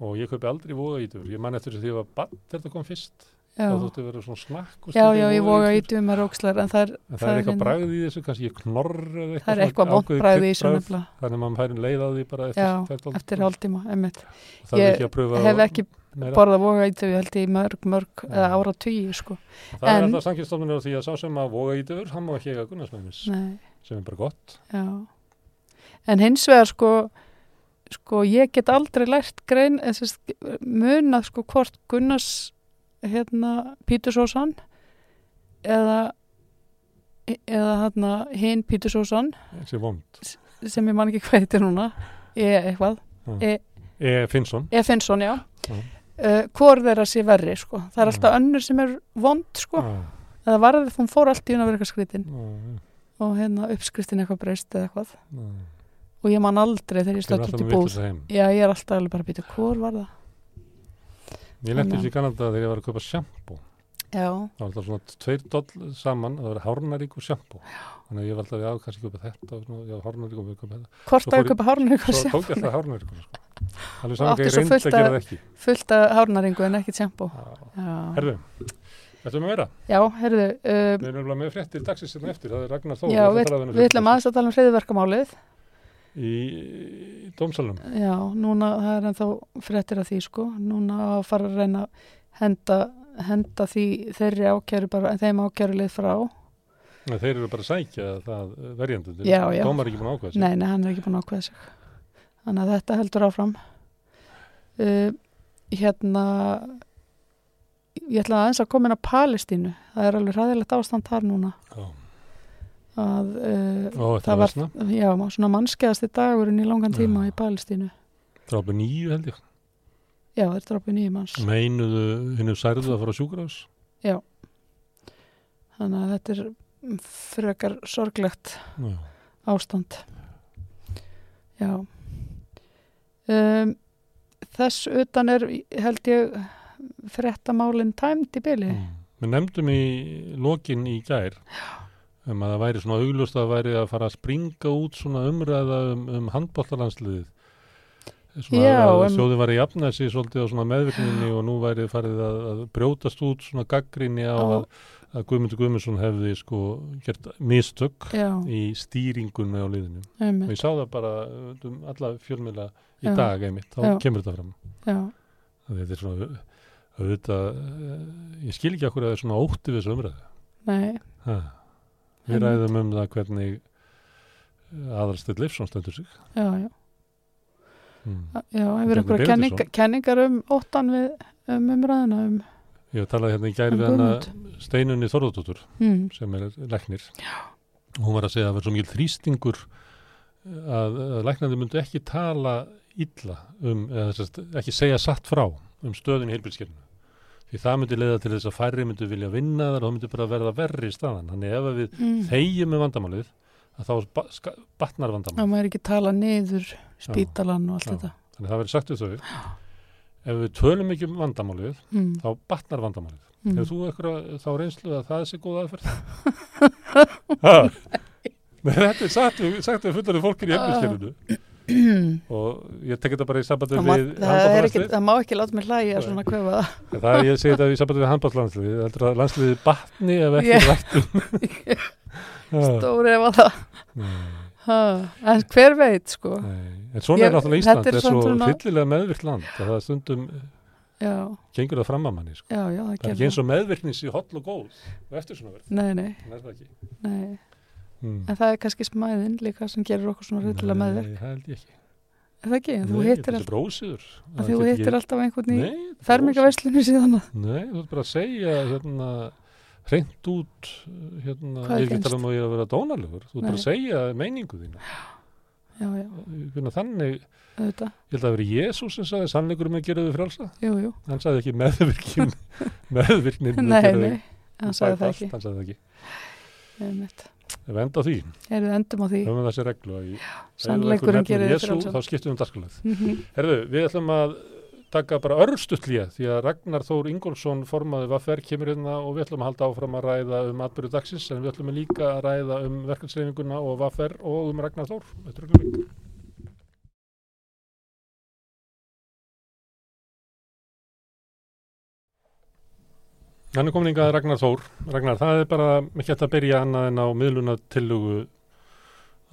[SPEAKER 1] og ég kaupi aldrei voga ítur. Ég man eftir því að bann það kom fyrst.
[SPEAKER 2] Já.
[SPEAKER 1] Það þótti vera svona snakk.
[SPEAKER 2] Já, já, ég voga ítum með rókslar en það er,
[SPEAKER 1] En það er eitthvað
[SPEAKER 2] hérna-
[SPEAKER 1] bragð í þessu, kannski knorr eða eitthvað.
[SPEAKER 2] það er eitthvað vond
[SPEAKER 1] ákveðið
[SPEAKER 2] bræði í þessu nefnilega.
[SPEAKER 1] Þannig að maður færi leið á því bara eftir,
[SPEAKER 2] Já,
[SPEAKER 1] eftir,
[SPEAKER 2] eftir hálftíma.
[SPEAKER 1] Það er
[SPEAKER 2] Ég
[SPEAKER 1] ekki
[SPEAKER 2] Hef ekki
[SPEAKER 1] meira.
[SPEAKER 2] borðað voga ítum, ég held ég í mörg, mörg, eða
[SPEAKER 1] Já.
[SPEAKER 2] ára tíu, sko.
[SPEAKER 1] Það er
[SPEAKER 2] en-
[SPEAKER 1] alltaf samkynstofnir á því að sá sem að voga ítur, hann má ekki eiga Gunnarsmæjunis,
[SPEAKER 2] Nei,
[SPEAKER 1] sem er bara gott.
[SPEAKER 2] já. En hins vegar, sko, sko, ég get aldrei lært grein, að munað, sko, hvort Gunnars, hérna, Pítursósan eða eða hérna hinn Pítursósan
[SPEAKER 1] Þessi vond.
[SPEAKER 2] sem ég man ekki hvað þetta núna. E eitthvað,
[SPEAKER 1] E. Finnsson.
[SPEAKER 2] e Finnsson, já. Uh, hvor þeirra sé verri, sko? Það er alltaf önnur sem er vond, sko.
[SPEAKER 1] Já,
[SPEAKER 2] eða varðið, hún fór allt í hún að vera eitthvað skritin
[SPEAKER 1] já,
[SPEAKER 2] og hérna uppskriftin eitthvað breyst eða eitthvað. Og ég man aldrei þegar ég
[SPEAKER 1] alltaf
[SPEAKER 2] út í búð. já, ég er alltaf alveg bara að býta, hvor var það?
[SPEAKER 1] Ég lendi þessi í Kanada þegar ég var að kaupa sjampó.
[SPEAKER 2] Já,
[SPEAKER 1] Það var alltaf svona tveir doll saman, það var hárnarík og sjampó. Þannig að ég var alltaf, já, kannski kaupa þetta og svona, já, hárnarík og við kaupa þetta.
[SPEAKER 2] hvort
[SPEAKER 1] Svo fór ég-
[SPEAKER 2] kaupa hárnaringu
[SPEAKER 1] Svo tók ég alltaf hárnarík, sko. Alveg
[SPEAKER 2] Og
[SPEAKER 1] saman
[SPEAKER 2] áttu
[SPEAKER 1] ekki,
[SPEAKER 2] svo fullt
[SPEAKER 1] að gera það ekki.
[SPEAKER 2] fullt af hárnaringu en ekkit sjampo
[SPEAKER 1] Herðu, þetta með vera.
[SPEAKER 2] já heyrðu uh,
[SPEAKER 1] Við erum alveg með fréttir dagsins Í, dómsalum.
[SPEAKER 2] Já, núna það er ennþá fréttir af því sko núna að fara að reyna að henda, henda því þeirri ákjæru bara, þeim ákjæru lið frá
[SPEAKER 1] Nei, Þeir eru bara að sækja það
[SPEAKER 2] já.
[SPEAKER 1] Dómar er ekki búin að ákvæða sig.
[SPEAKER 2] Nei, nei, hann er ekki búin að ákveða sig Þannig að þetta heldur áfram uh, Hérna ég ætla aðeins að koma inn á Palestínu það er alveg hræðilegt ástand þar núna
[SPEAKER 1] Já.
[SPEAKER 2] Að uh,
[SPEAKER 1] Ó,
[SPEAKER 2] það var, já, svona mannskeiðasti dagurinn í langan tíma
[SPEAKER 1] Já.
[SPEAKER 2] í Palestínu
[SPEAKER 1] Drápu nýju held ég.
[SPEAKER 2] Já, það er drápið nýjum manns
[SPEAKER 1] Meinuðu hennu særðu að fara á sjúkrás.
[SPEAKER 2] þannig að þetta er frekar sorglegt
[SPEAKER 1] Já.
[SPEAKER 2] ástand já um, þess utan er held ég frettamálinn tæmd í byli
[SPEAKER 1] Mm. Við nefndum í lokin í gær um að það væri svona auglust að væri að fara að springa út svona umræða um, um handbóltalandsliðið. Svona
[SPEAKER 2] Já,
[SPEAKER 1] að
[SPEAKER 2] um-
[SPEAKER 1] sjóði var í jafnæsi svolítið á svona meðvirkninni og nú væri farið að, að brjótast út svona gaggrinni á að, að Guðmundur Guðmundsson hefði sko gert mistök
[SPEAKER 2] já,
[SPEAKER 1] í stýringunni á liðinu. Og ég sá það bara um alla fjölmjöla í
[SPEAKER 2] Já.
[SPEAKER 1] dag einmitt, þá kemur þetta fram. þetta er svona auðvitað, eh, ég skil ekki okkur að það er svona ótti við þessu umræðu
[SPEAKER 2] nei
[SPEAKER 1] ha. Við ræðum um það hvernig aðalstill Leifsson stendur sig.
[SPEAKER 2] Já, já,
[SPEAKER 1] hmm.
[SPEAKER 2] já hefur einhverja kenning, kenningar um óttan við um umræðuna um,
[SPEAKER 1] ég hef talað hérna í gæri
[SPEAKER 2] Um
[SPEAKER 1] við hana. Steinunni Þorðardóttur
[SPEAKER 2] hmm,
[SPEAKER 1] sem er læknir. Hún var að segja að það var svo mikil þrýstingur að, að læknandi myndu ekki tala illa um, eða ekki segja satt frá um stöðun í heilbyrðskirinu. Því það myndi leiða til þess að færri myndu vilja vinna þar og það myndi bara verða verri í staðan. Þannig ef við
[SPEAKER 2] mm.
[SPEAKER 1] þegjum með vandamálið, að þá batnar vandamálið.
[SPEAKER 2] maður ekki tala niður spítalan og allt
[SPEAKER 1] Já.
[SPEAKER 2] þetta
[SPEAKER 1] Þannig það verður sagt við þau. Ef við tölum ekki um vandamálið,
[SPEAKER 2] mm.
[SPEAKER 1] þá batnar vandamálið.
[SPEAKER 2] Mm.
[SPEAKER 1] Hefur þú eitthvað þá reynslu að það sé góð aðferð? [LAUGHS] Þetta er sagt við, við fullarið fólkir í heilbyrðskirinu. [CLEARS THROAT] og ég tek þetta bara í sambandi við
[SPEAKER 2] er
[SPEAKER 1] handbóllanslið
[SPEAKER 2] það má ekki láta mig hlæja svona kvefa það
[SPEAKER 1] er ég segi þetta í sambandi við handbóllanslið heldur að landsliðið batni ef ekki
[SPEAKER 2] Ég-
[SPEAKER 1] yeah. rættum
[SPEAKER 2] stóri ef að það en hver veit sko.
[SPEAKER 1] En svona
[SPEAKER 2] Ég-
[SPEAKER 1] er náttúrulega Ísland
[SPEAKER 2] er
[SPEAKER 1] er svo
[SPEAKER 2] samt svona-
[SPEAKER 1] fyllilega meðvirkt land að það stundum
[SPEAKER 2] já,
[SPEAKER 1] gengur það fram að manni sko.
[SPEAKER 2] já, já, það
[SPEAKER 1] það er ekki eins og meðvirknis í holl og góð og eftir svona verð,
[SPEAKER 2] nei, nei,
[SPEAKER 1] það er það ekki.
[SPEAKER 2] Nei
[SPEAKER 1] hmm.
[SPEAKER 2] en það er kannski smæðin líka sem gerir okkur svona rullilega meðverk
[SPEAKER 1] Nei, það held ég ekki.
[SPEAKER 2] Er það ekki, en þú
[SPEAKER 1] Nei,
[SPEAKER 2] hittir,
[SPEAKER 1] þetta
[SPEAKER 2] all, að alltaf einhvern í
[SPEAKER 1] Nei, þetta er
[SPEAKER 2] fermingaverslunni síðan að
[SPEAKER 1] Nei, þú ert bara að segja hérna hreint út hérna,
[SPEAKER 2] er
[SPEAKER 1] ekki
[SPEAKER 2] gengst?
[SPEAKER 1] að að ég er að vera dónalegur. Þú ert bara
[SPEAKER 2] Nei.
[SPEAKER 1] að segja meiningu þína.
[SPEAKER 2] Já, já,
[SPEAKER 1] Hvernig, þannig,
[SPEAKER 2] auðvitað,
[SPEAKER 1] ég held að það veri Jésús sem sagði sannleikur með geraðu frálsa
[SPEAKER 2] jú, jú.
[SPEAKER 1] Hann sagði ekki meðvirknin [LAUGHS] meðvirknin
[SPEAKER 2] nei, nei, hann sagði það ekki.
[SPEAKER 1] hann sagði það ekki,
[SPEAKER 2] Einmitt.
[SPEAKER 1] Ef enda því.
[SPEAKER 2] Erum við endum á því.
[SPEAKER 1] Höfum við þessi reglu að í
[SPEAKER 2] sannleikurinn gerir þið
[SPEAKER 1] Jésú,
[SPEAKER 2] frálsan
[SPEAKER 1] þá skiptum við um dagskalið
[SPEAKER 2] Mhm.
[SPEAKER 1] Herðu, við ætlum að taka bara örstutlíja því að Ragnar Þór Ingólfsson formaði Vaffer kemur hérna og við ætlum að halda áfram að ræða um atbyrðu dagsins en við ætlum líka að ræða um verkefnsreifinguna og Vaffer og um Ragnar Þór. Hann er komin yngað Ragnar Þór. Ragnar, það er bara ekki hægt að byrja annað en á miðluna tillugu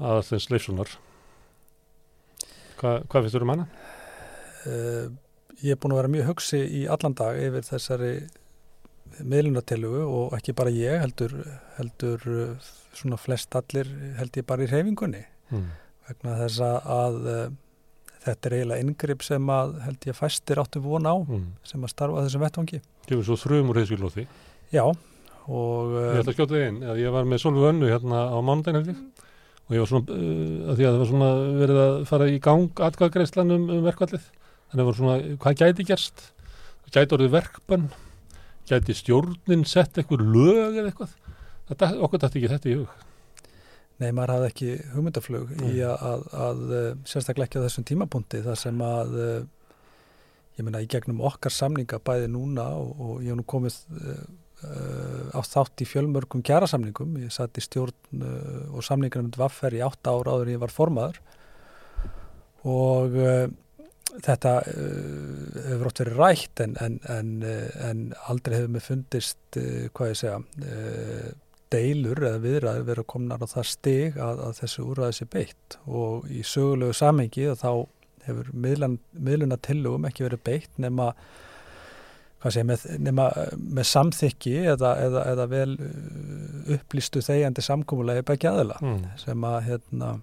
[SPEAKER 1] aðalþens Leifssonar. Hva, hvað finnst þú um hana?
[SPEAKER 3] Uh, ég er búin að vera mjög hugsi í allan dag yfir þessari miðlunatelugu og ekki bara ég heldur, heldur uh, svona flest allir held ég bara í reyfingunni
[SPEAKER 1] Mm.
[SPEAKER 3] vegna þess að, að uh, þetta er eiginlega yngripp sem að held ég fæstir áttu von á
[SPEAKER 1] Mm.
[SPEAKER 3] sem að starfa á þessum vettvangi.
[SPEAKER 1] Gefur svo þrjum úr heiðskilóði.
[SPEAKER 3] Já og
[SPEAKER 1] Ég
[SPEAKER 3] uh,
[SPEAKER 1] ætla að skjóta þig inn. að Ég var með Solveig Önnu hérna á mánudaginn held ég og ég var svona, uh, að því að það var svona verið að fara í gang atkvæðgreislan um, um verkvallið. Þannig var svona, hvað gæti gerst? Gæti orðið verkbann? Gæti stjórnin sett eitthvað lög eða eitthvað? Þetta, okkur dætti ekki þetta í hug.
[SPEAKER 3] Nei maður hafði ekki hugmyndaflug í að, að, að uh, sérstaklega ekki á þessum tímapunkti þar sem að uh, ég meina í gegnum okkar samninga bæði núna og, og ég hef nú komið uh, á þátt í fjölmörgum kjærasamningum, ég satt í stjórn uh, og samningunum um vaffer í átta ára áður en ég var formaður. Og uh, þetta hefur ótt verið rætt en, en, en, en aldrei hefur mér fundist hvað ég segja deilur eða viðræður verið komnar á það stig að, að þessu úrræði sé beitt og í sögulegu samengi þá hefur miðluna tillögum ekki verið beitt nema, segja, með, nema með samþykki eða, eða, eða vel uh, upplýstu þegjandi samkómulegi bækja aðila
[SPEAKER 1] Mm.
[SPEAKER 3] sem að hérna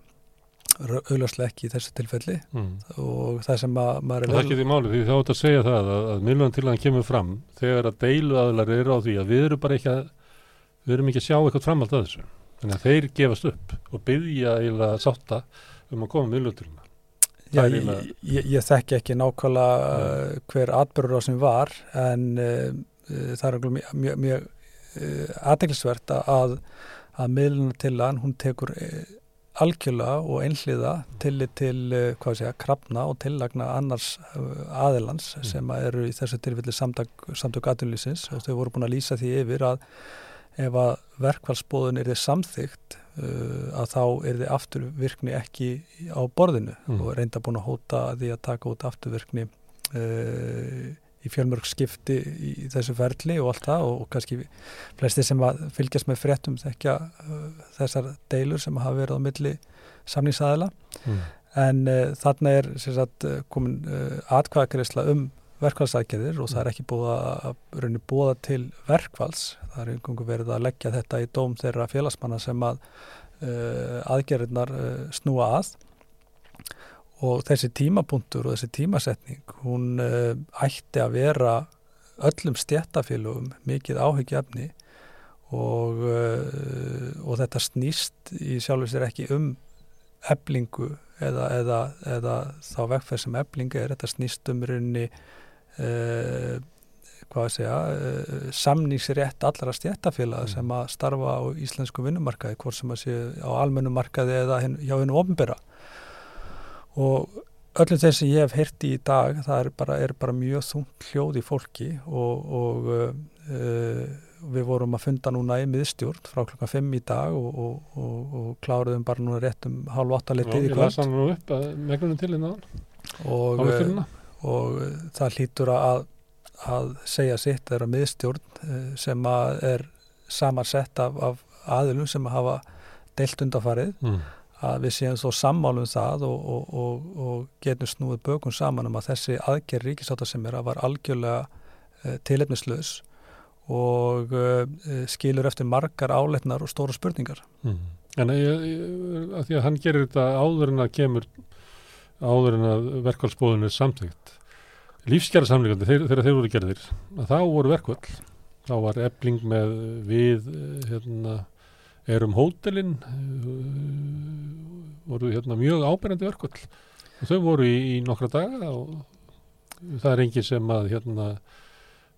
[SPEAKER 3] auðvarslega ekki í þessu tilfelli
[SPEAKER 1] Mm.
[SPEAKER 3] og það sem að maður
[SPEAKER 1] Það er ekki því máli því þá átt að segja það að, að miðlunan til hann kemur fram þegar að deilu aðlar eru á því að við erum bara ekki að við erum ekki að sjá eitthvað framhald að þessu. Þannig að þeir gefast upp og byggja eiginlega sátta um að koma Það er
[SPEAKER 3] ég, ég, ég þekki ekki nákvæmlega uh, hver atbyrður á sem var en uh, uh, það er mjög, mjög, mjög uh, aðeinsvert að, að miðluna til hann, hún tekur uh, algjörlega og einhliða til, til uh, sé, krafna og tillagna annars aðilans
[SPEAKER 1] Mm.
[SPEAKER 3] sem eru í þessu tilfelli samtök, aðunlýsins og þau voru búin að lýsa því yfir að ef að verkfallsbóðun er þið samþygt uh, að þá er þið afturvirkni ekki á borðinu
[SPEAKER 1] Mm.
[SPEAKER 3] og reynda búin að hóta því að taka út afturvirkni uh, í fjölmörg skipti í þessu ferli og allt það og, og kannski flesti sem fylgjast með fréttum þekkja uh, þessar deilur sem hafa verið á milli samningsaðila
[SPEAKER 1] mm.
[SPEAKER 3] en uh, þarna er sagt, uh, komin uh, atkvæðagreisla um verkfallsækjadir og það er ekki búið að raunni búða til verkfalls. Það er einhverjum verið að leggja þetta í dóm þeirra félagsmanna sem að uh, aðgerðirnar uh, snúa að. Og þessi tímapunktur og þessi tímasetning hún uh, ætti að vera öllum stjættafélugum mikið áhyggjafni og, uh, og þetta snýst í sjálfur sér ekki um eblingu eða, eða, eða þá vegferð sem eblingu er, þetta snýst um rauninni uh, hvað að segja, uh, samningsrétt allra stjættafélaga
[SPEAKER 1] Mm.
[SPEAKER 3] sem að starfa á íslensku vinnumarkaði, hvort sem að séu á almennum markaði eða hin, hjá hennu ofnbyrra og öllum þeir sem ég hef heyrti í dag það er bara, er bara mjög þungt hljóð í fólki og, og uh, við vorum að funda núna í miðstjórn frá klokkan 5 í dag og, og, og, og kláruðum bara núna rétt um halv 8
[SPEAKER 1] Já,
[SPEAKER 3] litið í
[SPEAKER 1] ég las
[SPEAKER 3] kvöld
[SPEAKER 1] hann nú upp megnunum til hérna
[SPEAKER 3] og. Og uh, það hlýtur að, að segja sitt að miðstjórn uh, sem að er samansett af, af aðilum sem hafa deilt undarfarið
[SPEAKER 1] Mm.
[SPEAKER 3] að við séum þó sammálum það og, og, og, og getum snúið bökum saman um að þessi aðgerð ríkisáta sem er að var algjörlega uh, tilefnislaus og uh, skilur eftir margar áleitnar og stóra spurningar.
[SPEAKER 1] Mm. En ég, að því að hann gerir þetta áður en að kemur áður en að verkvælsbóðun er samþygt lífskjara samlíkandi þegar þeir voru gerðir að þá voru verkvöld þá var ebling með við eh, hérna, erum hótelin voru hérna mjög ábyrjandi verkvöld og þau voru í, í nokkra daga og það er engin sem að hérna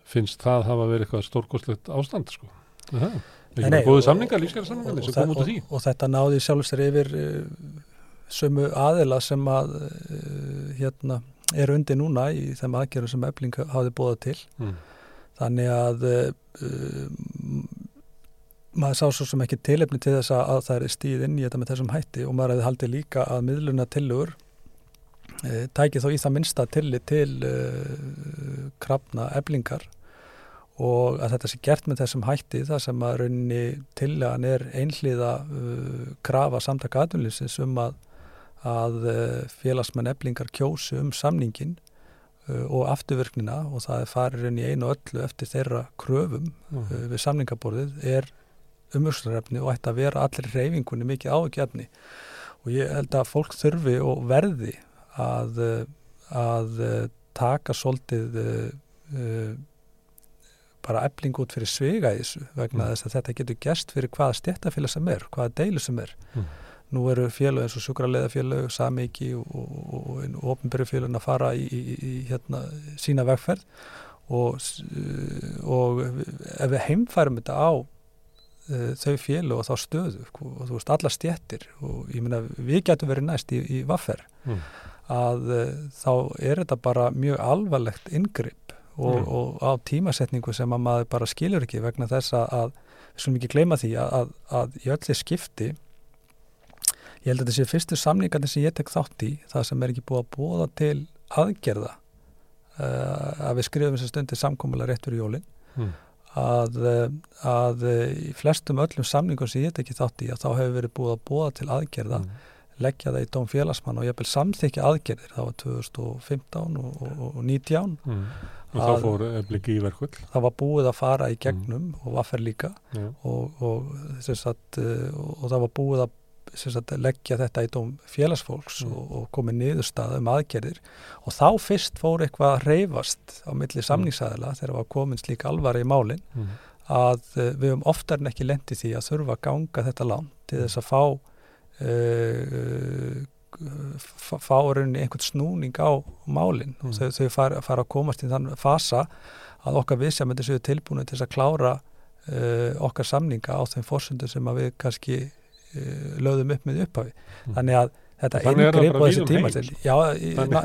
[SPEAKER 1] finnst það hafa verið eitthvað stórkostlegt ástand sko. Það er ekki
[SPEAKER 3] og-
[SPEAKER 1] samningar, lífskjara samningar sem kom út af því.
[SPEAKER 3] og, þetta náði sjálfstur yfir uh, sömu aðila sem að uh, hérna er undir núna í þeim aðgerðum sem Ebling hafði bóðað til.
[SPEAKER 1] Mm.
[SPEAKER 3] Þannig að uh, maður sá svo sem ekki tilefni til þess að, að það er stíð inn í þetta með þessum hætti og maður hefði haldið líka að miðluna tillögur uh, tæki þó í það minnsta tillit til uh, krafna eblingar og að þetta sé gert með þessum hætti það sem að rauninni tillagan er einhliða uh, krafa samtaka aðunlýsins um að, að uh, félagsmenn eblingar kjósi um samningin uh, og afturvirknina og það er farir inn í einu öllu eftir þeirra kröfum
[SPEAKER 1] Mm.
[SPEAKER 3] við samningaborðið er umhverfsrefni og ætti að vera allir reyfingunni mikið ágjafni og ég held að fólk þurfi og verði að, að taka svolítið uh, bara ebling út fyrir svega í þessu vegna
[SPEAKER 1] Mm.
[SPEAKER 3] þess að þetta getur gerst fyrir hvaða stjættafélag sem er, hvaða deilu sem er
[SPEAKER 1] Mm.
[SPEAKER 3] Nú eru félög eins og sjúkraleðafélög samiki og, og, og, og ofnbyrju félögin að fara í, í, í hérna, sína vegferð og, og ef við heimfærum þetta á uh, þau félög og þá stöðu sko, og þú veist alla stjættir og ég meina við getum verið næst í, í vaffer
[SPEAKER 1] Mm.
[SPEAKER 3] að uh, þá er þetta bara mjög alvarlegt ingripp og,
[SPEAKER 1] Mm.
[SPEAKER 3] og á tímasetningu sem að maður bara skilur ekki vegna þess að, að skulum ekki gleyma því að, að, að í öllu skipti ég held að þetta sé fyrstu samningarnir sem ég tek þátt í það sem er ekki búið að búa til aðgerða uh, að við skrifum þess að stundi samkomulega rétt fyrir jólin
[SPEAKER 1] Mm.
[SPEAKER 3] að, uh, að uh, í flestum öllum samningum sem ég tek þátt í að þá hefur verið búið að búa til aðgerða
[SPEAKER 1] Mm.
[SPEAKER 3] leggja það í dóm félagsmann og ég vil samþykja aðgerðir það var 2015 og, og, og 19
[SPEAKER 1] Mm. Og þá fór eblingi í verkvöld.
[SPEAKER 3] það var búið að fara í gegnum og vaffer líka og, og, sagt, og það var búið að sagt, leggja þetta í dóm félagsfólks
[SPEAKER 1] Mm.
[SPEAKER 3] og, og komið niðurstað um aðgerðir og þá fyrst fór eitthvað að reyfast á milli samningsæðila þegar var komin slík alvara í málin
[SPEAKER 1] Mm.
[SPEAKER 3] að uh, við höfum oftar en ekki lendi því að þurfa að ganga þetta langt til þess að fá uh, fá rauninni einhvern snúning á málin
[SPEAKER 1] Mm.
[SPEAKER 3] og þau, þau fara, fara að komast í þann fasa að okkar vissjamendir séu tilbúinu til að klára uh, okkar samninga á þeim fórsöndu sem við kannski lögðum upp með upphafi
[SPEAKER 1] Mm.
[SPEAKER 3] þannig að þetta inngrip og þessi
[SPEAKER 1] um heim,
[SPEAKER 3] tíma já, na-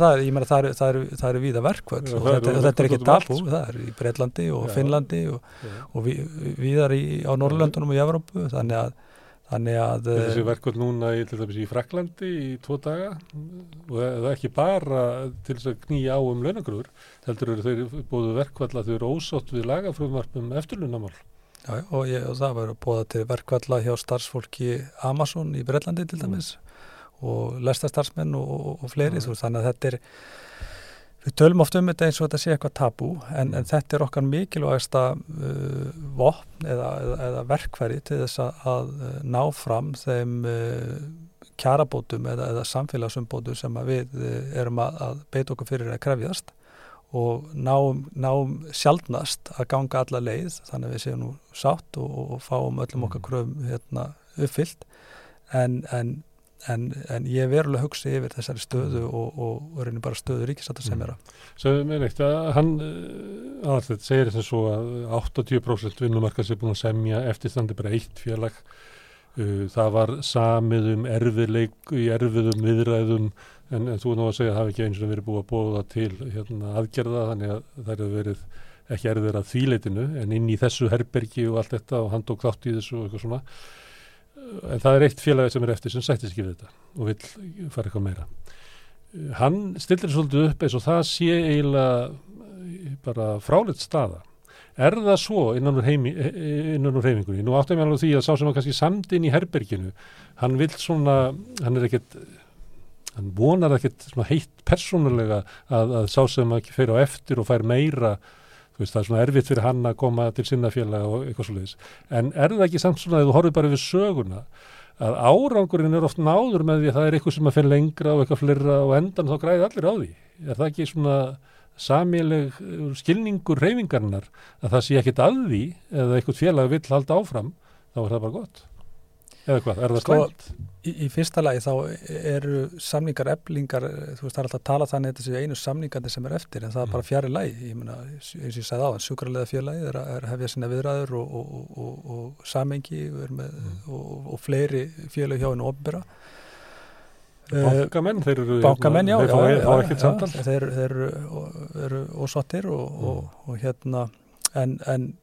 [SPEAKER 1] það
[SPEAKER 3] ég meina það eru eru, eru víða verkvöld og þetta, og þetta er ekki
[SPEAKER 1] sko.
[SPEAKER 3] það er í Breitlandi og. Finnlandi og, og við, viðar á Norrlöndunum og í Evrópu þannig að, þannig að
[SPEAKER 1] Þessi
[SPEAKER 3] eh,
[SPEAKER 1] verkvöld núna í, í Fraklandi í tvo daga og það er ekki bara til þess að knýja á um launagrúður heldur eru þeir búið verkvall að þau eru ósátt við lagafrumvarpum eftirlunamál.
[SPEAKER 3] Já, og, ég, og það var bóða til verkvalla hjá starfsfólki Amazon í Breitlandi til dæmis og lestarstarfsmenn og, og, og fleiri veist, þannig að þetta er við tölum oft um þetta eins og þetta sé eitthvað tabú en, en þetta er okkar mikilvægasta uh, vopn eða, eða, eða verkfæri til þess að, að uh, ná fram þeim uh, kjarabótum eða, eða samfélagsumbótum sem að við uh, erum að, að beita okkur fyrir að krefjast og náum, náum sjaldnast að ganga alla leið þannig að við séum nú sátt og, og fáum öllum okkar kröfum hérna, uppfyllt. En, en en, en ég er verulega að hugsa yfir þessari stöðu og, og, og reynir bara stöðu ríkisáta sem er að
[SPEAKER 1] Svo með neitt að hann aðallett segir þess að 80% vinnumarkas er búin að semja eftirstandi bara eitt félag. Uh, það var samið um erfiðleik í erfiðum viðræðum en, en þú er nú að segja að það hafi ekki eins og verið búið að bóða til hérna, aðgerða þannig að það hefur verið ekki erfiðar að þvíleitinu en inn í þessu herbergi og allt þetta og hann tók þátt í þessu og eitthvað svona. En það er eitt félagi sem er eftir sem sættis ekki við þetta og vil fara eitthvað meira. Hann stillir svolítið upp eins og það sé eiginlega bara fráleitt staða. Er það svo innan úr, heimi, innan úr heimingunni? Nú áttum ég alveg því að sá sem var kannski samdinn í herberginu, hann vil svona, hann er ekkert, hann vonar ekkert heitt persónulega að, að sá sem ekki fer á eftir og fær meira, veist það er svona erfitt fyrir hann að koma til sinnafélaga og eitthvað svo leiðis. En er það ekki samt svona að þú horfið bara við söguna að árangurinn er oft náður með því að það er eitthvað sem að finna lengra og eitthvað flirra og endan þá græði allir á því. Er það ekki svona samileg uh, skilningur reyfingarnar að það sé ekkit að því eða eitthvað félag vill halda áfram þá er það bara gott eða hvað, er það
[SPEAKER 3] Sko,
[SPEAKER 1] slæmt?
[SPEAKER 3] Í, í fyrsta lagi þá eru samningar eflingar, þú veist það er alltaf að tala þannig að þetta séu einu samningandi sem er eftir en það er
[SPEAKER 1] Mm.
[SPEAKER 3] bara fjari lagi, ég meina eins og ég sagði á hann, sjúkrarlega er, að- er að hefja sinna viðræður og, og, og, og, og samengi með,
[SPEAKER 1] Mm.
[SPEAKER 3] og, og fleiri félagi hjá hennu ofnbera
[SPEAKER 1] Bankamenn, þeir eru
[SPEAKER 3] Bankamenn, já,
[SPEAKER 1] þeir
[SPEAKER 3] eru, eru ósottir og,
[SPEAKER 1] Mm.
[SPEAKER 3] og, og hérna en, en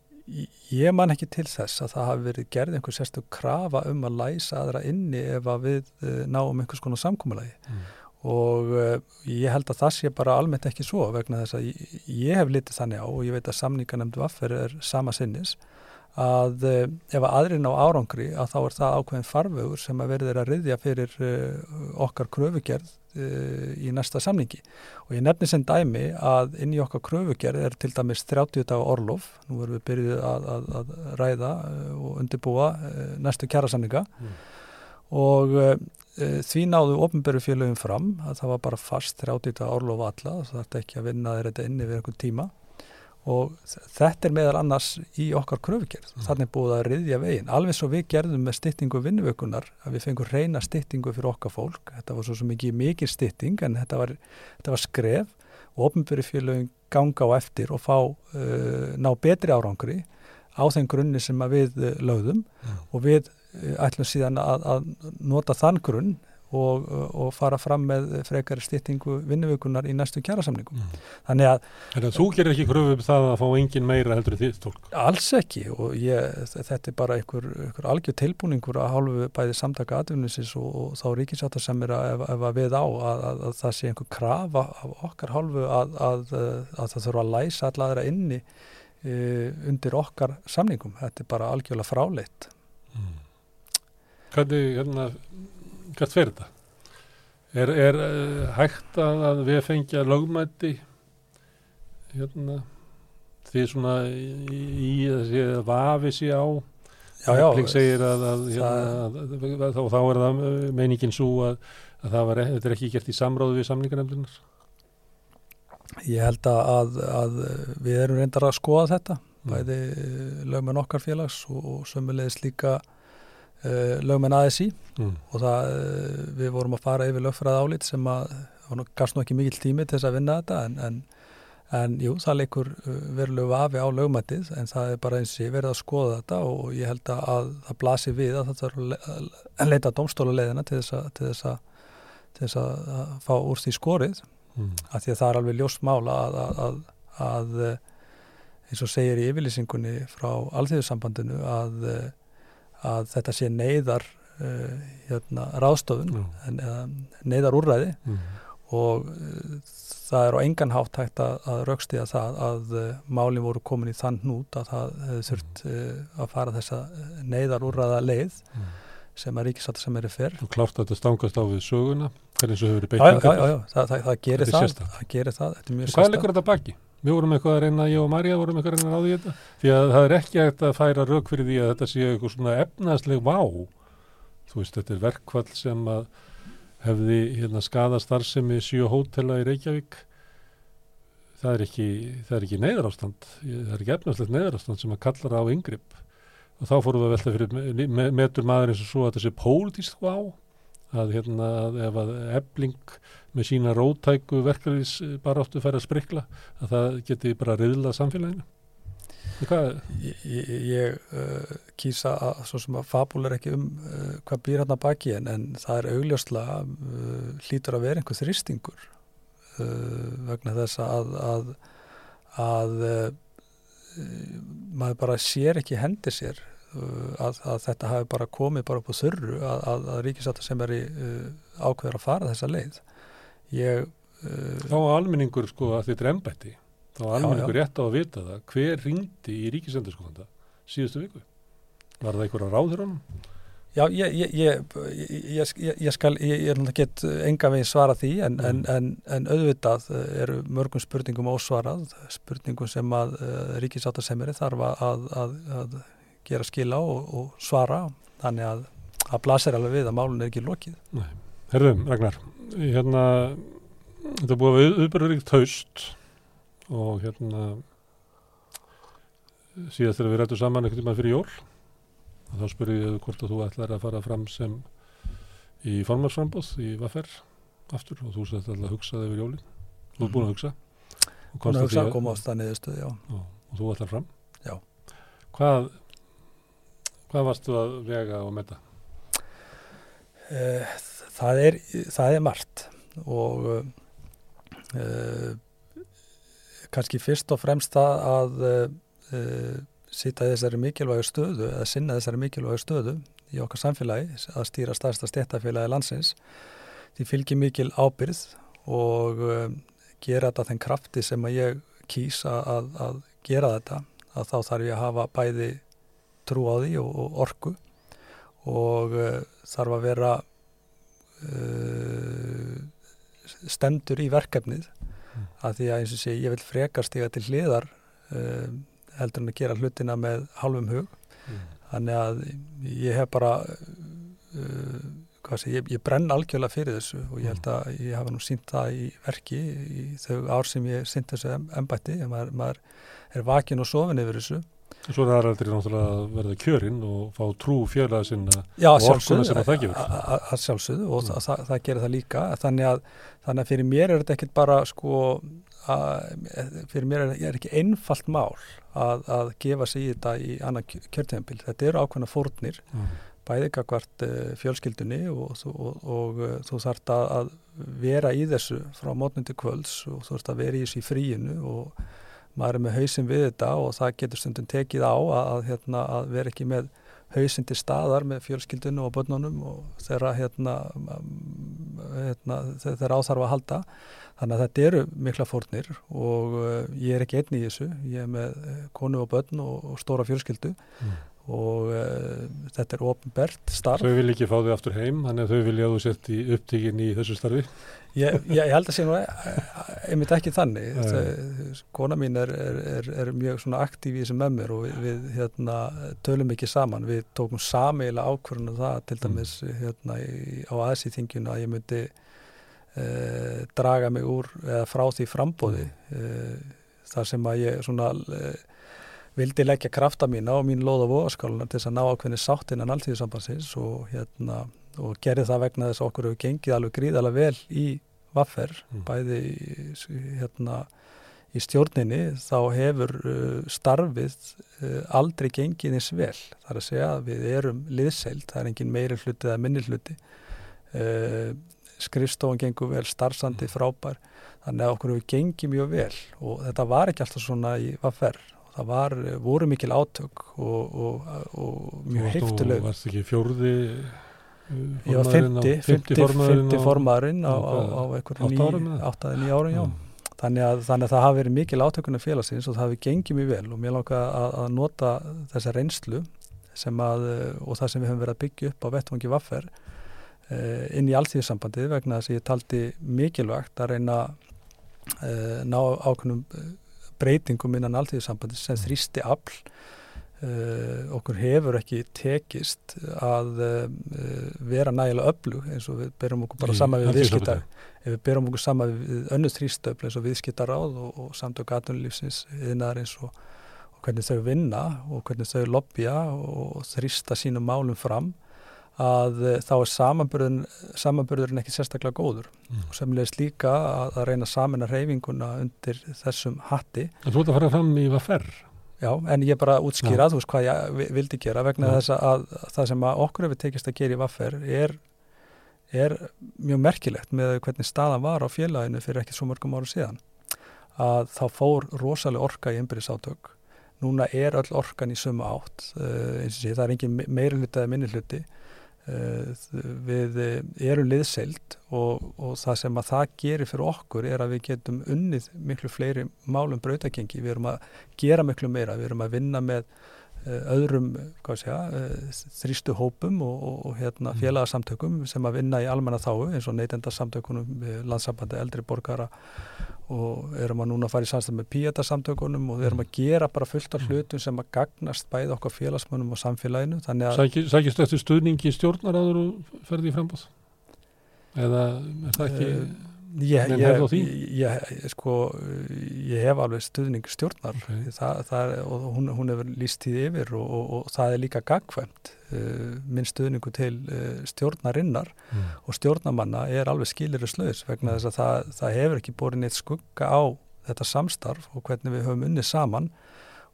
[SPEAKER 3] ég man ekki til þess að það hafi verið gerð einhver sérstu krafa um að læsa aðra inni ef að við uh, náum einhvers konar samkúmulagi
[SPEAKER 1] Mm.
[SPEAKER 3] og uh, ég held að það sé bara almennt ekki svo vegna þess að ég, ég hef litið þannig á og ég veit að samninganemndu vaffer er sama sinnis að uh, ef að aðrin á árangri að þá er það ákveðin farvegur sem að verður að riðja fyrir okkar kröfugerð uh, í næsta samningi. Og ég nefni sem dæmi að inn í okkar kröfugerð er til dæmis 30 daga orlof, nú erum við byrjuð að, að, að ræða uh, og undirbúa uh, næstu kjærasamninga
[SPEAKER 1] Mm.
[SPEAKER 3] og uh, því náðu ofnböru félögum fram að það var bara fast 30 daga orlof alla, það þarf ekki að vinna þeir þetta inni við einhvern tíma og þetta er meðal annars í okkar kröfugerð.
[SPEAKER 1] Mm.
[SPEAKER 3] þannig búið að riðja veginn. Alveg svo við gerðum með styttingu vinnuvökunar að við fengum reyna styttingu fyrir okkar fólk. Þetta var svo sem ekki mikið stytting en þetta var, þetta var skref. Og ofnböru félögum ganga á eftir og fá uh, ná betri árangri á þeim grunni sem við uh, lögðum.
[SPEAKER 1] Mm.
[SPEAKER 3] og við uh, ætlum síðan að, að nota þann grunn og, og fara fram með frekari styttingu vinnuvökunar í næstu kjærasamningum.
[SPEAKER 1] Mm.
[SPEAKER 3] Þannig að
[SPEAKER 1] Þannig að þú gerir ekki kröfu um það að fá engin meira heldur en þitt tólk
[SPEAKER 3] Alls ekki og ég, þetta er bara einhver, einhver algjör tilbúningur að hálfu bæði samtaka atvinninsins og, og þá ríkisáta sem er að, ef, að við á að, að, að það sé einhver krafa af okkar hálfu að, að, að það þurfa að læsa alladra inni e, undir okkar samningum. Þetta er bara algjörlega fráleitt.
[SPEAKER 1] mm. Hvernig, hérna hvert fer þetta? Er, er uh, hægt að, að við fengja lögmætti hérna því svona í, í þessi vafi sé á Efling segir að, að, hérna, að, þá, þá er það uh, meiningin svo að, að það var, þetta er ekki gert í samráðu við samlingarnefndunar
[SPEAKER 3] Ég held að, að, að við erum reyndar að skoða þetta,
[SPEAKER 1] Mm.
[SPEAKER 3] bæði eh, lögmenn okkar félags og, og sömulegis líka uh, lögmenn ASI
[SPEAKER 1] mm.
[SPEAKER 3] og það, uh, við vorum að fara yfir lögfræði álit sem að, það gafst nú ekki mikill tími til þess að vinna þetta en, en, en jú, það leikur uh, verulegu vafi á lögmættið en það er bara eins og ég verið að skoða þetta og ég held að, að það blasi við að þetta er að le- að leita domstóla leiðina til þess að, til þess að, til þess að, að fá úr því skorið
[SPEAKER 1] Mm.
[SPEAKER 3] af því að það er alveg ljóst mála að, að, að, að eh, eins og segir í yfirlýsingunni frá alþjóðsambandinu að, eh, að þetta sé neyðar uh, hérna, ráðstofun
[SPEAKER 1] Já.
[SPEAKER 3] en, eða neyðar úrræði
[SPEAKER 1] Mm.
[SPEAKER 3] og uh, það er á engan hátt hægt að, að raukstiða það að uh, málin voru komin í þann hnút að það hefði þurft uh, að fara þessa neyðar úrræða leið
[SPEAKER 1] Mm.
[SPEAKER 3] sem að ríkisátt sem er fer
[SPEAKER 1] og klárt að þetta stangast á við söguna hvernig svo hefur verið beitt
[SPEAKER 3] það, það, það gerir
[SPEAKER 1] er
[SPEAKER 3] það, það gerir það, þetta er mjög
[SPEAKER 1] Hvað leikur þetta baki? Við vorum eitthvað að reyna, ég og Marja vorum eitthvað að reyna að ráði þetta. Því að það er ekki hægt að færa rauk fyrir því að þetta sé eitthvað svona efnaðsleg vá. Þú veist, þetta er verkvall sem að hefði hérna skada starfsemi sjö hótela í Reykjavík. Það er ekki er ekki neyðarástand það er ekki efnaðslegt neyðarástand sem að kallar á yngripp og þá fórum við að velta fyrir me- me- metur maður eins og svo að þetta sé pólitísk vá að hérna að ef að ebling með sína rótæku verkefnis bara áttu færa að sprikla að það geti bara riðlað samfélaginu?
[SPEAKER 3] Ég, ég, ég uh, kýsa að svo sem að fabúlar ekki um uh, hvað býr hann að baki en, en það er augljóslega uh, hlýtur að vera einhver þrýstingur vegna þess að að, að maður bara sér ekki hendi sér að, að þetta hafi bara komið bara upp á þörru að, að, að ríkisáta sem er í ákveður að fara þessa leið. Ég
[SPEAKER 1] Þá almenningur sko að þetta er ennbætti þá alveg einhver rétt á að vita það. Hver ringdi í ríkisendurskóðanda síðustu viku? Var það einhver á ráður honum?
[SPEAKER 3] Já, ég, ég, ég, ég skal, ég er náttúrulega gett enga veginn svara því en, mm. en, en, en auðvitað eru mörgum spurningum ósvarað, spurningum sem að uh, ríkisáttasemiri þarf að, að, að gera skila og, og svara, þannig að að blasir alveg við að málun er ekki lokið.
[SPEAKER 1] Nei, herðum Ragnar, hérna, þetta búið að viðbörðuríkt haust og hérna síðast þegar við rættum saman ekkert um að fyrir jól og þá spurði ég hvort að þú ætlar að fara fram sem í formarsframbóð í Vaffer aftur og þú sætti alltaf að hugsa þegar jólin. Þú er búin að hugsa.
[SPEAKER 3] Búin að hugsa að já.
[SPEAKER 1] Og, og þú ætlar fram.
[SPEAKER 3] Já.
[SPEAKER 1] Hvað hvað varstu að vega og metta?
[SPEAKER 3] Uh, það er það er margt og uh, kannski fyrst og fremst það að uh, sýta þessari mikilvægu stöðu eða sinna þessari mikilvægu stöðu í okkar samfélagi að stýra stærsta stéttafélagi landsins því fylgir mikil ábyrð og gera þetta þenn krafti sem að ég kýsa að, að gera þetta að þá þarf ég að hafa bæði trú á því og, og orku og uh, þarf að vera stendur í verkefnið mm. að því að eins og sé ég vil frekar stiga til hliðar um, heldur en að gera hlutina með halvum hug mm. þannig að ég hef bara uh, sé, ég, ég brenn algjörlega fyrir þessu og ég held mm. að ég hafa nú sínt það í verki í þau ár sem ég sínt þessu embætti, maður, maður er vakin og sofin yfir þessu
[SPEAKER 1] Svo er aðrættir náttúrulega að verða kjörinn og fá trú fjölaða sinna Já, og orkuna sem það gefur.
[SPEAKER 3] Já, sjálfsögðu og mm. það, það, það gerir það líka. Þannig að, þannig að fyrir mér er þetta ekkit bara sko, að, fyrir mér er þetta ekki einfalt mál að, að gefa sig í þetta í annað kjörtempil. Þetta eru ákveðna fórnir, mm. bæðið kakvart eh, fjölskyldunni og, og, og, uh, þú þart að vera í þessu frá mótnundi kvölds og þú þart að vera í þessu í fríinu og maður er með hausin við þetta og það getur stundum tekið á að, að, hérna, að vera ekki með hausin til staðar með fjölskyldunum og börnunum og þeirra hérna, hérna, þeirra áþarfa að halda. Þannig að þetta eru mikla fórnir og uh, ég er ekki einni í þessu. Ég er með uh, konu og börn og, og stóra fjölskyldu. Mm og uh, þetta er ofnbært starf.
[SPEAKER 1] Þau vil ekki fá þau aftur heim, þannig að þau vilja að þú sett í upptíkin í þessu starfi?
[SPEAKER 3] Ég, ég, ég held að sé nú eh, einmitt ekki þannig. Kona mín er, er, er mjög svona aktív í þessu með mér og við, við hérna, tölum ekki saman. Við tókum sameila ákvörðunum það til mm. dæmis hérna, í, á aðsýþingjuna að ég myndi uh, draga mig úr eða frá því frambóði uh, þar sem að ég svona vildi leggja krafta mína og mín loð á voðaskáluna til þess að ná ákveðni sátt innan alltíðusambansins og, hérna, og gerði það vegna þess að okkur hefur gengið alveg gríðalega vel í vaffer, mm. bæði hérna, í stjórninni þá hefur uh, starfið uh, aldrei gengið eins vel. Það er að segja að við erum liðseilt, það er engin meiri hluti eða minni hluti. Uh, skrifstofan gengur vel, starfsandi mm. frábær, þannig að okkur hefur gengið mjög vel og þetta var ekki alltaf svona í vaffer það var, voru mikil átök og, og, og mjög heiftuleg
[SPEAKER 1] Þú varst ekki fjórði
[SPEAKER 3] Ég var 50, 50, 50 formarinn á, á, á einhverjum 8-9 árum já. Þannig, að, þannig að það hafi verið mikil átökunum félagsins og það hafi gengið mjög vel og mér langar að, að nota þessa reynslu að, og það sem við höfum verið að byggja upp á vettvangi vaffer eh, inn í alltíðsambandið vegna þess að ég taldi mikilvægt að reyna eh, ná ákveðnum breytingum innan alltíðsambandi sem mm. þrýsti afl uh, okkur hefur ekki tekist að uh, vera nægilega öflug eins og við berum okkur bara sama við viðskiptar ef við berum okkur sama við önnu þrýstöfl eins og viðskiptaráð og, og samtök aðunlífsins yðnar eins og, og hvernig þau vinna og hvernig þau lobbya og þrýsta sínum málum fram að uh, þá er samanburðurinn, ekki sérstaklega góður.
[SPEAKER 1] Mm.
[SPEAKER 3] og semlega líka að, að reyna saman að reyfinguna undir þessum hatti.
[SPEAKER 1] En þú ert að fara fram í Vaffer.
[SPEAKER 3] Já, en ég bara útskýra, þú veist hvað ég vi- vildi gera vegna
[SPEAKER 1] Já.
[SPEAKER 3] þess að, að það sem að okkur hefur tekist að gera í Vaffer er, er mjög merkilegt með hvernig staðan var á félaginu fyrir ekki svo mörgum ára síðan. Að þá fór rosalega orka í einbyrðisátök núna er öll orkan í sömu átt. Uh, eins og sé, það er engin me- meiri hluti eða uh, við eh, erum liðseild og, og það sem að það gerir fyrir okkur er að við getum unnið miklu fleiri málum brautakengi, við erum að gera miklu meira, við erum að vinna með uh, öðrum þrýstu hópum og, og, og hérna,
[SPEAKER 1] Mm.
[SPEAKER 3] félagsamtökum sem að vinna í almanna þáu eins og neytendasamtökunum, landsambandi eldri borgara og erum að núna fara í samstæð með píetasamtökunum og við erum að gera bara fullt af
[SPEAKER 1] Mm.
[SPEAKER 3] hlutum sem að gagnast bæði okkar félagsmönnum og samfélaginu að
[SPEAKER 1] Sækist Sæki eftir stuðningi stjórnar áður og ferði í frambóð? Eða er það ekki...
[SPEAKER 3] Eh, ég, ég, ég, sko, ég hef alveg stuðning stjórnar
[SPEAKER 1] Ok.
[SPEAKER 3] það, það er, og hún, hún hefur líst því yfir og, og, og það er líka gagkvæmt uh, minn stuðningu til uh, stjórnarinnar
[SPEAKER 1] Mm.
[SPEAKER 3] og stjórnamanna er alveg skiliru slöðs vegna þess að það, það hefur ekki borið neitt skugga á þetta samstarf og hvernig við höfum unnið saman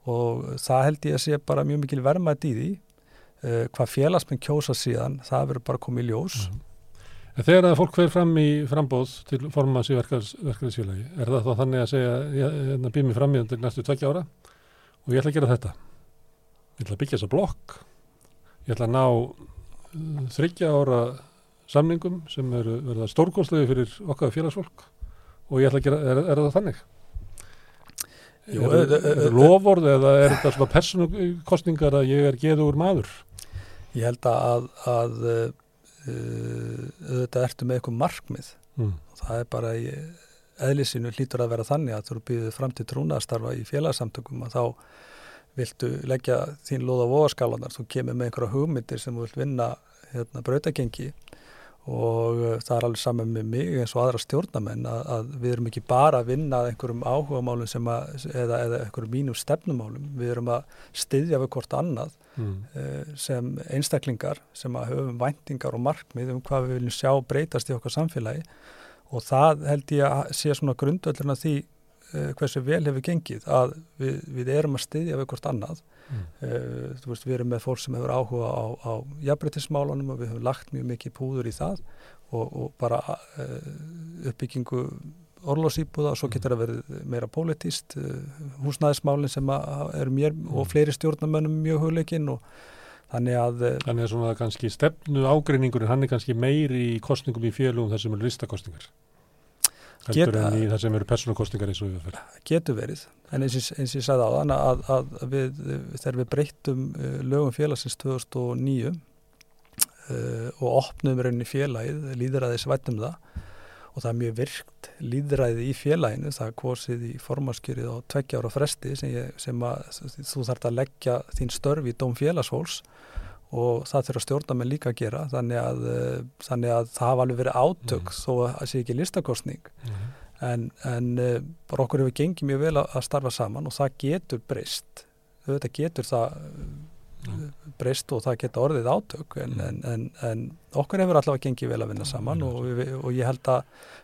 [SPEAKER 3] og það held ég að sé bara mjög mikil vermaðt í því uh, hvað félagsmenn kjósa síðan, það verður bara komið í ljós
[SPEAKER 1] Mm. En þegar að fólk fer fram í frambóð til formans í verkefnisfélagi, er það þá þannig að segja, ég hérna, býð mér fram í undir næstu tveggja ára og ég ætla að gera þetta. Ég ætla að byggja þessa blokk, ég ætla að ná uh, þryggja ára samningum sem eru verða stórkostlegu fyrir okkar félagsfólk og ég ætla að gera, er, er það þannig?
[SPEAKER 3] Jú,
[SPEAKER 1] er,
[SPEAKER 3] ö-
[SPEAKER 1] er,
[SPEAKER 3] ö-
[SPEAKER 1] er lofórð eða er þetta svona persónukostningar að ég er geður maður?
[SPEAKER 3] Ég held að, að auðvitað ertu með eitthvað markmið.
[SPEAKER 1] Mm.
[SPEAKER 3] það er bara í eðlisínu hlýtur að vera þannig að þú býðið fram til trúnaðastarfa í félagsamtökum að þá viltu leggja þín lóð á voðaskalanar, þú kemur með einhverja hugmyndir sem þú vilt vinna hérna, brautagengi og uh, það er alveg saman með mig eins og aðra stjórnamenn að, að við erum ekki bara að vinna einhverjum áhugamálum sem að, eða, eða einhverjum mínum stefnumálum, við erum að styðja við hvort annað
[SPEAKER 1] Mm.
[SPEAKER 3] eh, sem einstaklingar sem að höfum væntingar og markmið um hvað við viljum sjá breytast í okkar samfélagi og það held ég að sé svona grundöldurna því uh, hversu vel hefur gengið að við, við erum að styðja við hvort annað
[SPEAKER 1] Mm.
[SPEAKER 3] uh, veist við erum með fólk sem hefur áhuga á, á jafnbreytismálunum og við höfum lagt mjög mikið púður í það og, og bara uh, uppbyggingu orlósýbúða og svo getur það verið meira pólitíst uh, húsnæðismálin sem eru mér og fleiri stjórnamönnum mjög hugleikinn og þannig að uh,
[SPEAKER 1] Þannig að svona kannski stefnu ágreiningurinn, hann er kannski meiri í kostningum í félugum þar sem eru listakostningar. Heldur en í þar sem eru persónukostningar eins og fyrir.
[SPEAKER 3] getur verið en eins og ég sagði á þann að, að, við, þegar við breyttum uh, lögum félagsins 2009 uh, og opnum rauninni félagið, líðræðis vættum það og það er mjög virkt líðræði í félaginu, það er kosið í formanskjörið á tveggja ára fresti sem, ég, sem að þú þarf að leggja þín störf í dóm félagsfólks og það þurfa stjórnamenn líka að gera þannig að, uh, þannig að það hafa alveg verið átök
[SPEAKER 1] Mhm.
[SPEAKER 3] þó að það sé ekki listakostning en, en uh, bara okkur hefur gengið mjög vel að, að starfa saman og það getur breyst. Auðvitað getur það breyst og það geta orðið átök en,
[SPEAKER 1] Mm.
[SPEAKER 3] en, en, okkur hefur allavega gengið vel að vinna saman og, við, og ég held að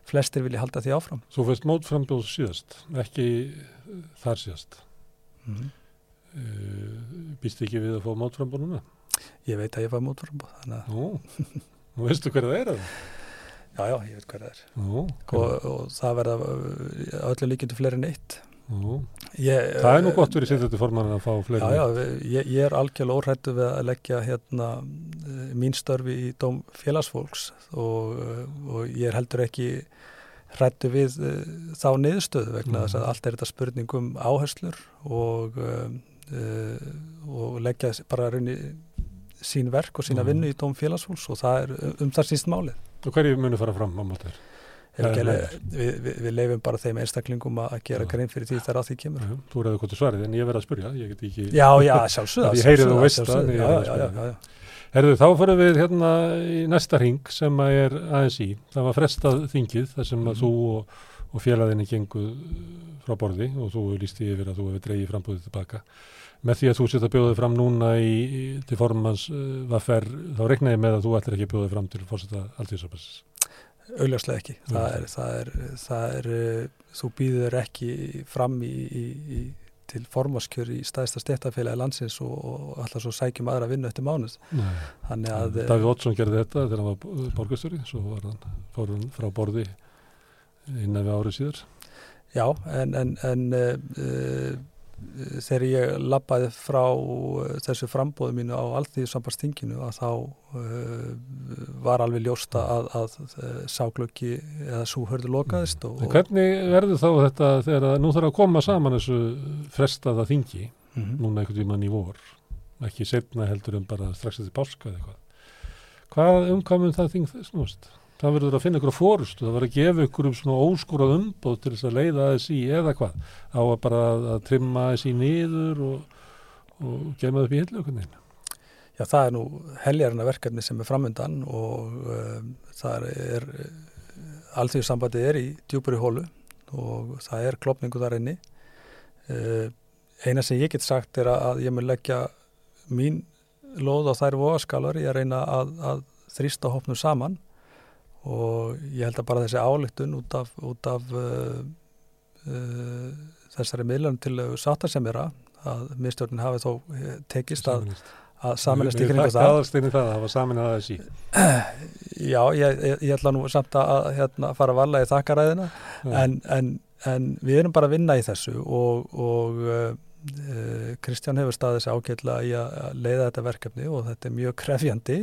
[SPEAKER 3] flestir vilja halda því áfram
[SPEAKER 1] Þú veist mótframbjóð síðast, ekki þar síðast.
[SPEAKER 3] mm.
[SPEAKER 1] Uh, býst ekki við að fá mótframbjóð núna?
[SPEAKER 3] ég veit að ég þannig að
[SPEAKER 1] Nú, nú veistu hver það er það?
[SPEAKER 3] já, já, ég veit hvað það er
[SPEAKER 1] Nú,
[SPEAKER 3] og, og það verða uh, öllu líkindu fleiri en eitt
[SPEAKER 1] nú.
[SPEAKER 3] ég,
[SPEAKER 1] Það er nú gott verið þetta forman að fá fleiri.
[SPEAKER 3] Já, já, ég, ég er algjörlega óhrættu við að leggja hérna eh, mín störfi í dóm félagsfólks og, eh, og ég er heldur ekki hrættu við þá niðurstöðu vegna
[SPEAKER 1] Mhm.
[SPEAKER 3] þess að allt er þetta spurning um áherslur og, uh, og leggja bara raunni sín verk og sína
[SPEAKER 1] Mhm.
[SPEAKER 3] vinnu í dóm félagsfólks og það er um það síst málið.
[SPEAKER 1] Og hverju munu fara fram á mótið?
[SPEAKER 3] Ef
[SPEAKER 1] Það er.
[SPEAKER 3] Við, við, leifum bara þeim einstaklingum að gera grein fyrir því þegar að því kemur.
[SPEAKER 1] Þú ræði hvort þú svarið, en ég verð að get ekki...
[SPEAKER 3] Já, já, sjálfsögða.
[SPEAKER 1] Ég heyri þú veist það,
[SPEAKER 3] það.
[SPEAKER 1] er að. Herðu, þá fyrir við hérna í næsta ring sem að er aðeins í. Það var frestað þingið þar sem að
[SPEAKER 3] Mhm.
[SPEAKER 1] þú og, og félagðinni genguð frá borði og þú líst því yfir að þú hefur dreigið frambúðið tilbaka. Með því að þú setja bjóðið fram núna í, til formans uh, vaffer, þá regnaði með að þú ætlir ekki bjóðið fram til fórseta alltíðsarbasis.
[SPEAKER 3] Auðljóslega ekki. Það er, það er, það er, uh, þú býður ekki fram í, í, í til formaskjör í staðista stéttafélagi landsins og, og alltaf svo sækjum aðra vinnu eftir.
[SPEAKER 1] Þannig að... Davíð Ótsson gerði þetta þegar hann var borgastöri, svo var hann fórun frá borði innan við árið síður.
[SPEAKER 3] Já, en, en, en uh, þegar ég lappaði frá uh, þessu frambóðu mínu á allþýðisambastinginu að þá uh, var alveg ljósta að, að uh, ságlöki eða súhörðu lokaðist. Og,
[SPEAKER 1] og hvernig verður þá þetta þegar nú þarf að koma saman þessu frestaða þingi, mm -hmm. núna einhvern tíman í vor, ekki setna heldur en bara strax eftir páska eða eitthvað. Hvað umkvæmum það þing þess núst? Það verður að finna ykkur fórust það verður að gefa ykkur um svona óskúrað umbóð til þess að leiða þess í eða hvað. Á að bara að trimma þess í niður og, og gema það upp í hillaukuninu
[SPEAKER 3] Já það er nú heljarina verkefni sem er framöndan og um, það er allþjóðsambandið er í djúburi hólu og það er klopningu þar inni. Uh, eina sem ég get sagt er að ég mun leggja mín loð á þær voðaskalari að reyna að, að þrýsta hópnum saman og ég held að bara þessi áleiktun út af, út af uh, uh, þessari miðlunum til sátarsemjara að miðstjórnin hafi þó eh, tekist að, að saminast í kringu
[SPEAKER 1] það. Aðalstinni það að hafa saminast að þessi?
[SPEAKER 3] Já, ég, ég, ég ætla nú samt að hérna, fara að valla í þakkaræðina en, en, en við erum bara að vinna í þessu og, og uh, Kristján hefur staðið þessi ágætla í að leiða þetta verkefni og þetta er mjög krefjandi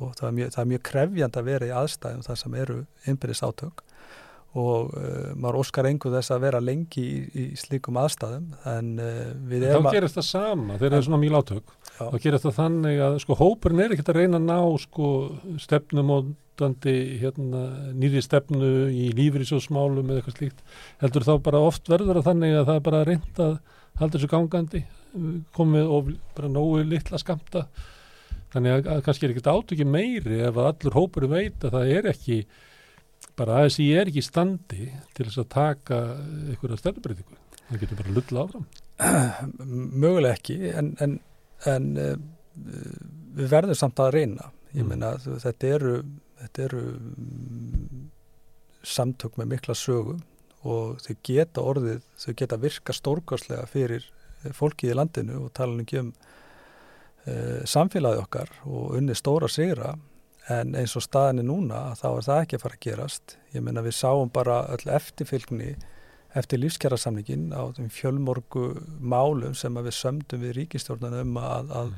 [SPEAKER 3] og það er, mjög, það er mjög krefjand að vera í aðstæðum þar sem eru innbyrðis átök og uh, maður óskar engu þess að vera lengi í, í slíkum aðstæðum en uh, við
[SPEAKER 1] erum að... Þá gerist það sama, þeir eru svona mjög já. þá gerist það þannig að sko hópurinn er ekkert að reyna að ná sko stefnumóndandi hérna nýri stefnu í lífriðsjóðsmálum eða eitthvað slíkt, heldur þá bara oft verður að þannig að það er bara reynd að halda þessu gangandi komið og bara nógu litla skamta þannig að, að kannski er ekkert átöki meiri ef að allur hópur veit að það er ekki bara aðeins ég er ekki standi til þess að taka einhverja stefnbreytingu það getur bara lulla áfram. [CLEARS THROAT]
[SPEAKER 3] Möguleg ekki en, en, en uh, við verðum samt að reyna. Ég mm. meina þetta eru, þetta eru um, samtök með mikla sögu og þau geta orðið, þau geta virka stórkáslega fyrir fólkið í landinu og tala um samfélagi okkar og unni stóra sigra en eins og staðinni núna þá er það ekki að fara að gerast. Ég menna við sáum bara öll eftirfylgni eftir lífskjærasamningin á fjölmorgu málum sem við sömdum við ríkistjórnana um að, að,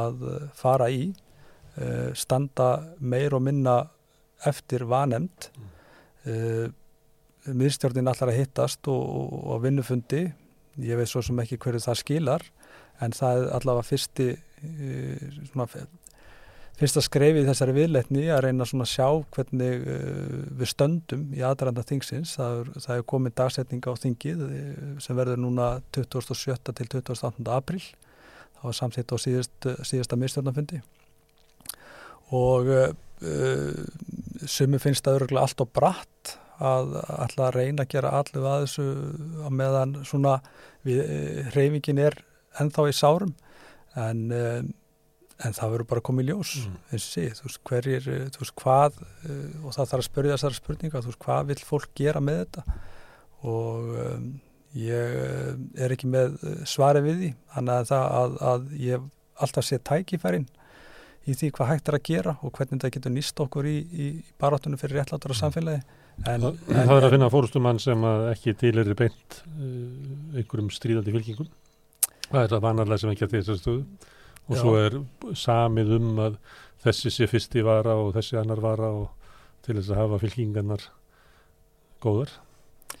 [SPEAKER 3] að fara í, uh, standa meir og minna eftir vanemnd. Uh, eh, miðstjórnin allar að hittast og, og, vinnufundi, ég veit svo sem ekki hverju það skilar en það er allavega fyrsti Eh, svona, fyrsta skrefið þessari viðleitni að reyna að sjá hvernig uh, við stöndum í aðranda þingsins. Það er, það er komið dagsetning á þingið eh, sem verður núna 27. til 28. april. Það var samþitt á síðast, síðasta mistjórnafundi og uh, sumi finnst það öruglega allt og bratt að alltaf reyna að gera allu að þessu að meðan svona við, hreyfingin er ennþá í sárum en, um, en það verður bara komið ljós mm. eins og sé, þú veist, hverjir eh, þú veist, hvað, uh, og það þarf að spörja þessara spurninga, þú veist, hvað vil fólk gera með þetta? Og um, ég er ekki með svari við því, þannig að það að, að ég alltaf sé tækifærin í því hvað hægt er að gera og hvernig það getur nýst okkur í, í barátunum fyrir réttlátur og samfélagi.
[SPEAKER 1] En, en, það er að finna fórustumann sem ekki er beint uh, einhverjum stríðandi fylkingum Það er það vanarlega sem ekki að þessar stöðu og Já. svo er samið um að þessi sé fyrsti vara og þessi annar vara og til þess að hafa fylkingarnar góðar.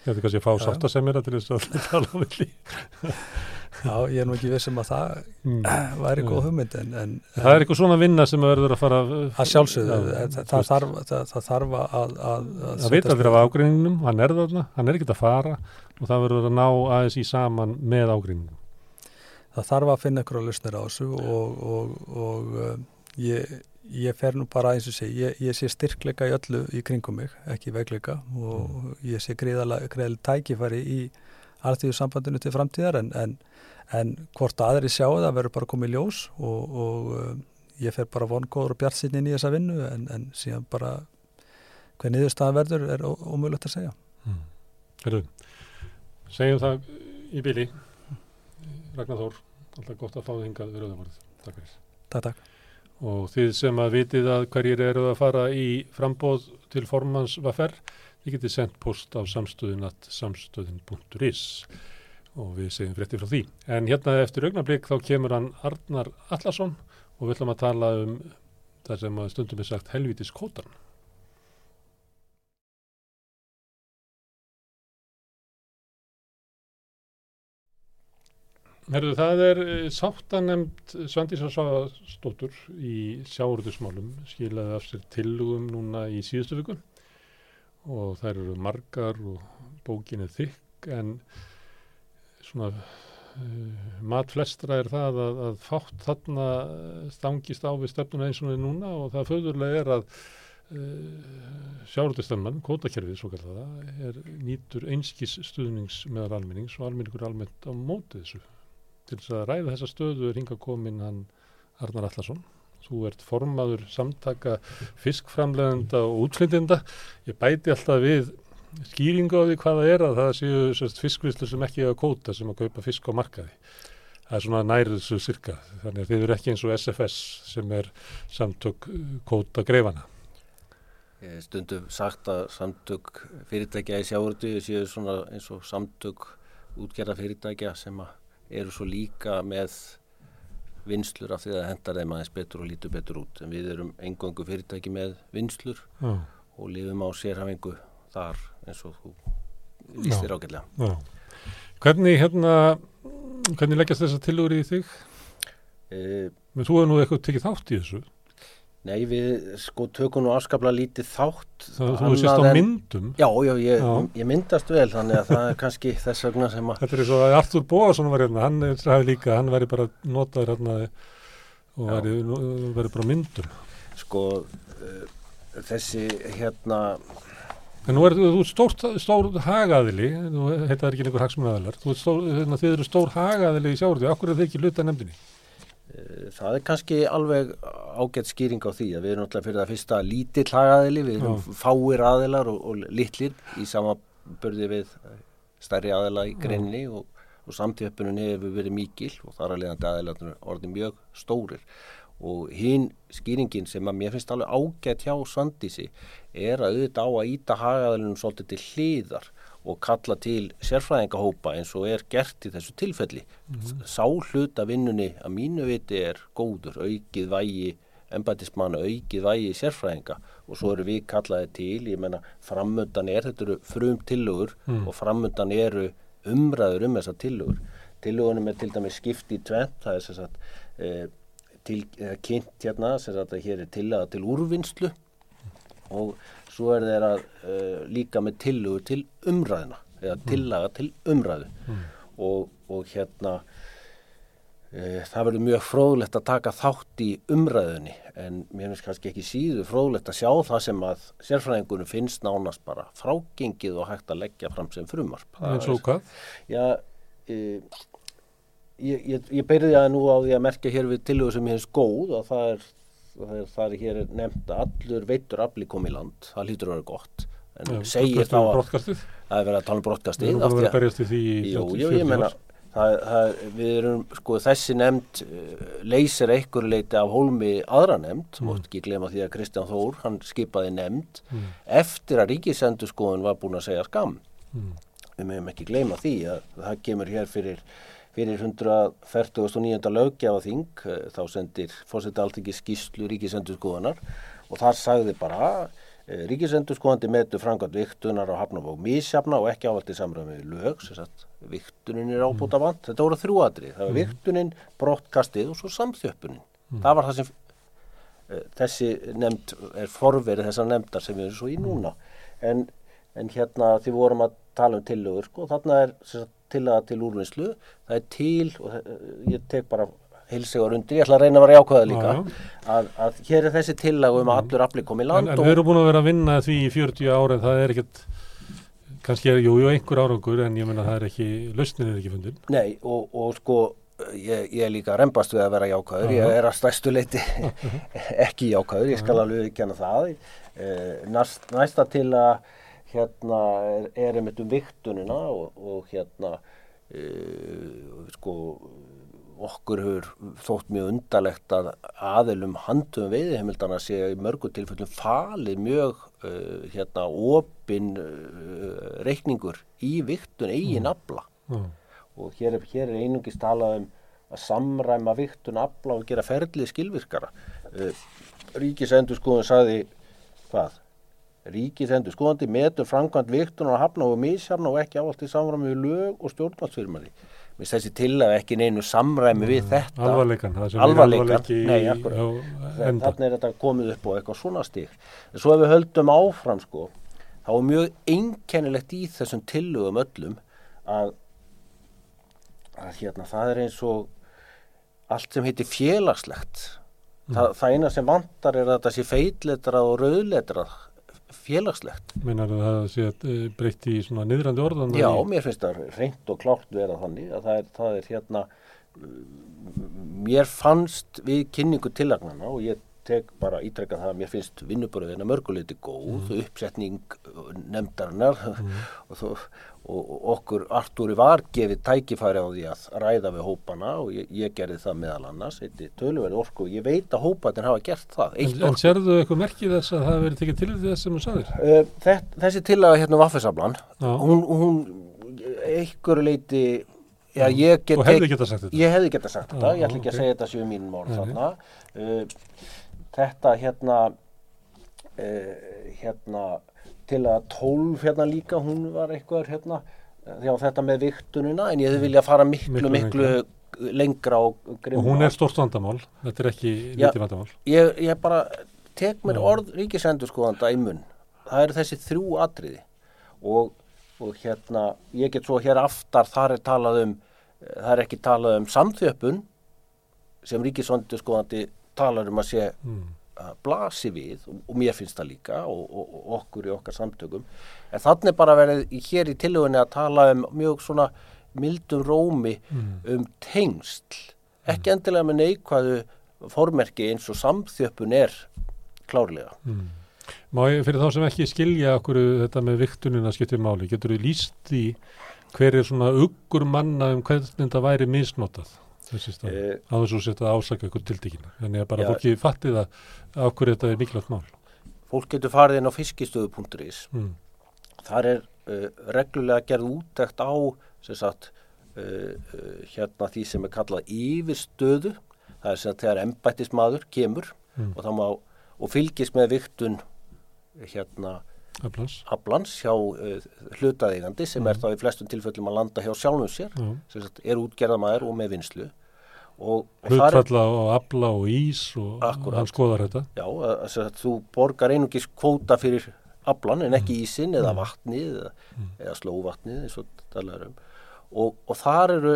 [SPEAKER 1] Þetta er kannski að fá sátt að semja þetta til þess að [LAUGHS] tala um villi.
[SPEAKER 3] Já, ég er nú ekki vissum að það mm. [CLEARS THROAT] væri góð hugmynd en, en
[SPEAKER 1] Það er eitthvað svona vinna sem verður að fara
[SPEAKER 3] að sjálfsögðu, það, það, þarf, það, það þarf að að,
[SPEAKER 1] að, að vita fyrir af ágreiningnum, hann er þarna, hann er ekkert að fara og það verður að ná aðeins í saman með ágreiningnum
[SPEAKER 3] það þarf að finna ykkur að lusnir á þessu og, og, og uh, ég, ég fer nú bara eins og sé, ég, ég sé styrkleika í öllu í kringum mig, ekki veikleika og mm. ég sé greiðalega tækifæri í alltíðu sambandinu til framtíðar en, en, en hvort aðri sjá það verður bara komið ljós og, og uh, ég fer bara vongóður og bjart sinni inn í þessa vinnu en, en síðan bara hver niðurstaðan verður er ómögulegt að segja. Mm.
[SPEAKER 1] Segjum það í bíli, Ragnar Þór, alltaf gott að fá þið hingað við rauðavorið. Takk fyrir.
[SPEAKER 3] Takk, takk
[SPEAKER 1] og þið sem að vitið að hverjir eru að fara í frambóð til formans vaffer, þið getið sendt post á samstöðunat samstöðun.is og við segjum frétti frá því. En hérna eftir augnablík þá kemur hann Arnar Allarsson og við ætlum að tala um það sem að stundum er sagt helvitis kótan. Herðu, það er eh, sáttanemt Svandísarsváðstóttur í sjáurðusmálum skilaði af sér tillugum núna í síðustu viku. Og þær eru margar og bókin er þykk en svona uh, mat flestra er það að, að fátt þarna stangist á við stefnuna eins og það er núna og það föðurlega er að uh, sjáurðustemman, kótakerfið svo kallaða, er nýtur einskis stuðnings meðal almennings og almenningur almennt á mótið þessu til þess að ræða þessa stöðu er hinga komin hann Arnar Allarsson þú ert formaður samtaka fiskframlegenda og útflindinda ég bæti alltaf við skýringu á því hvaða er að það séu fiskvislu sem ekki hafa kóta sem að kaupa fisk á markaði. Það er svona nærið þessu sirka þannig að þið eru ekki eins og SFS sem er samtök kóta greifana
[SPEAKER 4] Stundum sagt að samtök fyrirtækja í sjáurdu séu svona eins og samtök útgerða fyrirtækja sem að eru svo líka með vinslur af því að hendar þeim aðeins betur og lítur betur út. En við erum engöngu fyrirtæki með vinslur Já. og lifum á sérhafingu þar eins og þú lístir ágætlega.
[SPEAKER 1] Hvernig hérna hvernig leggjast þessa tilúri í þig? E, Þú hefur nú eitthvað tekið þátt í þessu
[SPEAKER 4] Nei, við sko tökum nú afskaplega lítið þátt.
[SPEAKER 1] Það þú hefur sérst á myndum?
[SPEAKER 4] Já, já, ég, já. ég myndast vel, þannig að það er kannski þess vegna sem að...
[SPEAKER 1] Þetta er svo að Artur Bóasson var hérna, hann er líka, hann væri bara notaður hérna og væri, væri bara myndum.
[SPEAKER 4] Sko, uh, þessi hérna...
[SPEAKER 1] En nú er þú stór, stór hagaðili, þú heitar ekki einhver hagsmunnaðalar, þú er stór, hérna, þið eru stór hagaðili í sjálfur því, okkur er þið ekki luta nefndinni?
[SPEAKER 4] Eh, það er kannski alveg ágætt skýring á því að við erum náttúrulega fyrir það fyrsta lítill hagaðili, við erum Já. fáir aðilar og, og litlir í samanbörði við stærri aðila í greinni og, og samtíðöpunni hefur verið mikil og þar að leiðandi aðilarnir orðið mjög stórir. Og hinn skýringin sem að mér finnst alveg ágætt hjá Svandísi er að auðvitað á að íta hagaðilunum svolítið til hliðar og kalla til sérfræðingahópa eins og er gert í þessu tilfelli. Mm -hmm. Sá hluta vinnunni að mínu viti er góður, aukið vægi, embætismanna aukið vægi sérfræðinga og svo eru við kallaði til, ég menna framöndan er, þetta eru frum tillögur mm. og framöndan eru umræður um þessar tillögur. Tillögunum er til dæmis skipt í tvent, það er sem sagt eh, til, eh, kynnt hérna, sem sagt að hér er tillaga til úrvinnslu og svo er þeirra uh, líka með tillögur til umræðina eða mm. tillaga til umræðu mm. og, og hérna uh, það verður mjög fróðlegt að taka þátt í umræðunni en mér finnst kannski ekki síðu fróðlegt að sjá það sem að sérfræðingunum finnst nánast bara frágengið og hægt að leggja fram sem frumarp
[SPEAKER 1] En svo hvað?
[SPEAKER 4] Já, uh, ég, ég, ég beirði að nú á því að merkja hér við tillögur sem ég finnst góð og það er það er hér nefnt að allur veitur afli kom í land, það lítur að vera gott en ja, segir þá að það er verið að tala um brottkastið
[SPEAKER 1] Við erum verið að berjast í því
[SPEAKER 4] jú, jú, ég menna það, það, við erum, sko þessi nefnd uh, leysir einhverju leiti af hólmi aðra nefnd, mm. mótt ekki glema því að Kristján Þór, hann skipaði nefnd mm. eftir að ríkisendurskóðun var búin að segja skam mm. við meðum ekki glema því að það kemur hér fyrir Fyrir 149. löggefaþing eh, þá sendir fórseti alltingi skýslu ríkisendurskóðanar og þar sagði bara eh, ríkisendurskóðandi metu frangat viktunar á hafnafók mísjafna og ekki ávallt í samræmi við lög, sem sagt viktunin er ábúta vant, mm. þetta voru þrjúadri, það var mm. viktunin, brottkastið og svo samþjöppunin. Mm. Það var það sem uh, þessi nefnd er forverið þessar nefndar sem við erum svo í núna en, en hérna því vorum að tala um tillögur, sko, þarna er sagt, til að til úrvinnslu. Það er til og ég tek bara hilsegar undir, ég ætla að reyna að vera jákvæða líka.
[SPEAKER 1] Já, já.
[SPEAKER 4] að, að hér er þessi tillag um að allur afli komi í
[SPEAKER 1] En,
[SPEAKER 4] land
[SPEAKER 1] en við erum búin að vera að vinna því í 40 ára en það er ekkert kannski er, jú, jú, einhver árangur en ég menna það er ekki, lausnin er ekki fundin.
[SPEAKER 4] Nei, og, og sko ég, ég er líka rembast við að vera jákvæður. Ég er að stærstu leiti [LAUGHS] ekki jákvæður, ég skal alveg kenna það. Eh, næst, næsta til að hérna er, er einmitt um viktunina og, og hérna eh, sko okkur hefur þótt mjög undarlegt að aðilum handum veiðihemildana sé í mörgum tilfellum falið mjög uh, hérna opin uh, reikningur í viktun eigin afla
[SPEAKER 1] Já.
[SPEAKER 4] og hér er, hér er einungis talað um að samræma viktun afla og gera ferlið skilvirkara. Uh, Ríkisendur skoðun sagði hvað? Ríkisendur skoðandi metur framkvæmt viktun og hafna og misjarna og ekki ávallt í samræmi við lög og stjórnvaldsfyrmari. Mér finnst þessi til að ekki neinu samræmi við þetta.
[SPEAKER 1] alvarleikan, það sem
[SPEAKER 4] Alvarleikan, nei,
[SPEAKER 1] enda.
[SPEAKER 4] Þannig er þetta komið upp á eitthvað svona stík. En svo ef við höldum áfram sko, þá er mjög einkennilegt í þessum tillögum öllum að, að hérna, það er eins og allt sem heitir félagslegt. Það, það eina sem vantar er að þetta sé feitletrað og rauðletrað félagslegt.
[SPEAKER 1] Meinar það að sé að breytt í svona niðrandi orðan
[SPEAKER 4] Já, mér finnst það reynd og klárt vera þannig að það er, það er hérna mér fannst við kynningu tillagnana og ég tek bara ítrekka það að mér finnst vinnuburðina mörguleiti góð, uppsetning uh, nefndarinnar [LAUGHS] og, þó, og, og okkur Artúri var gefið tækifæri á því að ræða við hópana og ég, ég gerði það meðal annars, þetta er töluverði orku og ég veit að hópatin hafa gert það,
[SPEAKER 1] En, en sérðu eitthvað merkið þess að það verið tekið til þess sem þú sagðir?
[SPEAKER 4] Uh, þess, þessi tillaga hérna vaffesablan
[SPEAKER 1] Já.
[SPEAKER 4] hún, hún einhverju leiti já, ég get
[SPEAKER 1] Og hefði getað sagt þetta?
[SPEAKER 4] ég hefði geta sagt þetta, ég ætla ekki að segja þetta séu mínum orð
[SPEAKER 1] Nei, nei.
[SPEAKER 4] þarna uh, þetta hérna uh, hérna til að tólf hérna líka hún var eitthvað hérna já, þetta með viktunina en ég hefði viljað fara miklu,
[SPEAKER 1] Miklu
[SPEAKER 4] miklu lengra og
[SPEAKER 1] Og hún er stort vandamál, þetta er ekki lítið vandamál.
[SPEAKER 4] ég, ég bara tek mér
[SPEAKER 1] Já.
[SPEAKER 4] orð ríkisendurskoðanda í munn það eru þessi þrjú atriði og, og hérna ég get svo hér aftar þar er talað um það er ekki talað um samþjöppun sem ríkisendurskoðandi talar um að sé
[SPEAKER 1] Mm.
[SPEAKER 4] að blasi við og, og mér finnst það líka og, og, og okkur í okkar samtökum. En þannig bara verið hér í tillögunni að tala um mjög svona mildum rómi um tengsl. Ekki endilega með neikvæðu formerki eins og samþjöppun er klárlega.
[SPEAKER 1] Mm. Má ég fyrir þá sem ekki skilja okkur þetta með viktunina skiptir máli, getur þú líst í hver er svona uggur manna um hvernig þetta væri misnotað þessi stað,
[SPEAKER 4] Eh,
[SPEAKER 1] á þess að setja að ásaka ykkur tildekina, þannig að bara
[SPEAKER 4] Já.
[SPEAKER 1] fólki fatti það á hverju þetta er mikilvægt mál.
[SPEAKER 4] fólk getur farið inn á fiskistöðu.is
[SPEAKER 1] Mm.
[SPEAKER 4] þar er uh, reglulega gerð útækt á sem sagt uh, uh, hérna því sem er kallað yfirstöðu það er sem sagt þegar embættismadur kemur
[SPEAKER 1] Mm.
[SPEAKER 4] og, má, og fylgist með viktun hérna
[SPEAKER 1] Aflans.
[SPEAKER 4] Hjá uh, hlutaðeigandi sem er þá í flestum tilfellum að landa hjá sjálfum sér.
[SPEAKER 1] Já.
[SPEAKER 4] sem sagt er útgerðamaður og með vinslu og, og
[SPEAKER 1] Hlutfalla á afla og ís og
[SPEAKER 4] Akkúrat.
[SPEAKER 1] hann skoðar þetta.
[SPEAKER 4] já, að, að, að þú borgar einungis kvóta fyrir aflan en ekki ísin eða vatnið eða, eða slóvatnið eins og talar um. Og, og þar eru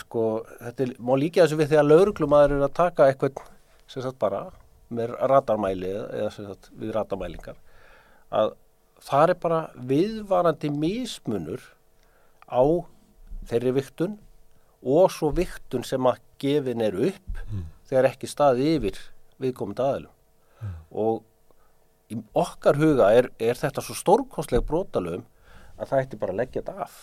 [SPEAKER 4] sko, þetta er, má líka þessu við þegar lauruglumaður er að taka eitthvað sem sagt bara með radarmæli eða, sem sagt við radarmælingar að það er bara viðvarandi mismunur á þeirri viktun og svo viktun sem að gefin er upp þegar ekki staði yfir viðkomandi aðilum. Og í okkar huga er, er þetta svo stórkostleg brotalum að það ætti bara að leggja þetta af.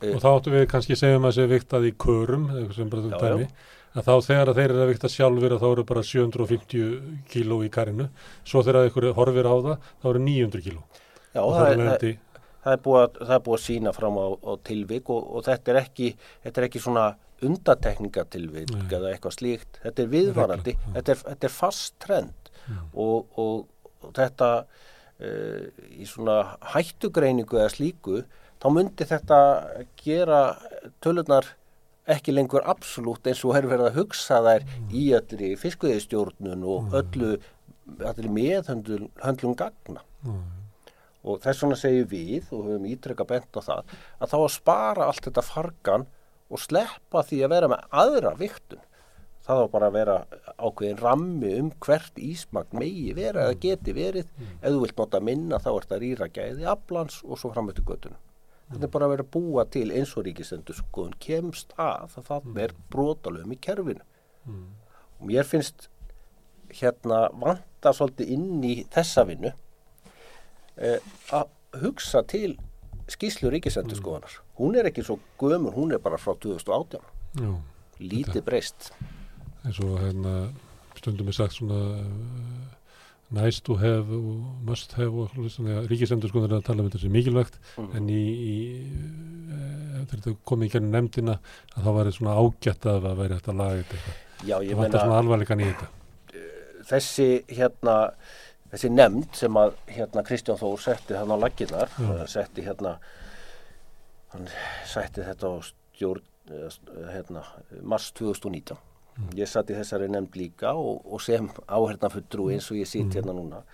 [SPEAKER 1] Og þá áttum við kannski segjum að sé viktað í körum, eitthvað sem bara þú dæmi, að þá þegar að þeir eru að vikta sjálfur að þá eru bara 750 kíló í karinu, svo þegar ykkur horfir á það, þá eru 900 kíló.
[SPEAKER 4] Já, það,
[SPEAKER 1] það
[SPEAKER 4] er, það, það, er búið að, það er búið að sína fram á, á tilvik og, og þetta er ekki, þetta er ekki svona undatekningatilvik
[SPEAKER 1] Nei.
[SPEAKER 4] eða eitthvað slíkt, þetta er viðvarandi, þetta, er, þetta er fast trend. Og, og, og þetta uh, í svona hættugreiningu eða slíku, þá myndi þetta gera tölurnar ekki lengur absolutt eins og er verið að hugsa þær í öllri fiskveðistjórnun og öllu allir meðhöndlum höndlum gagna. Og þess vegna segjum við og höfum ítrekka bent á það að þá að spara allt þetta fargan og sleppa því að vera með aðra viktun það á bara að vera ákveðin rammi um hvert ísmagn megi vera eða geti verið. Ef þú vilt nota minna þá ert að rýra gæði aflans og svo framötu göttuna þetta er bara að vera að búa til eins og ríkisendur skoðun kemst að það það er brotalöfum í kerfinu. Og mér finnst hérna vanta svolítið inn í þessa vinnu eh, að hugsa til skýslu ríkisendur skoðanar hún er ekki svo gömur, hún er bara frá 2018
[SPEAKER 1] Já,
[SPEAKER 4] lítið breyst.
[SPEAKER 1] Eins og hérna stundum er sagt svona nice to have og must have og svona ríkisendur sko er að tala um þetta sem mikilvægt
[SPEAKER 4] Mhm.
[SPEAKER 1] en í, í þegar þetta komið í gennum nefndina að þá var þetta svona ágætt að það væri hægt að laga þetta.
[SPEAKER 4] Já, ég
[SPEAKER 1] Það vantar
[SPEAKER 4] meina
[SPEAKER 1] svona alvarleikan í þetta.
[SPEAKER 4] þessi hérna þessi nefnd sem að hérna Kristján Þór setti þarna á laginnar
[SPEAKER 1] Já.
[SPEAKER 4] setti hérna hann setti þetta á stjórn eh, st- hérna, mars 2019 ég satt í þessari nefnd líka og, og sem áhernafulltrú eins og ég sitt hérna núna.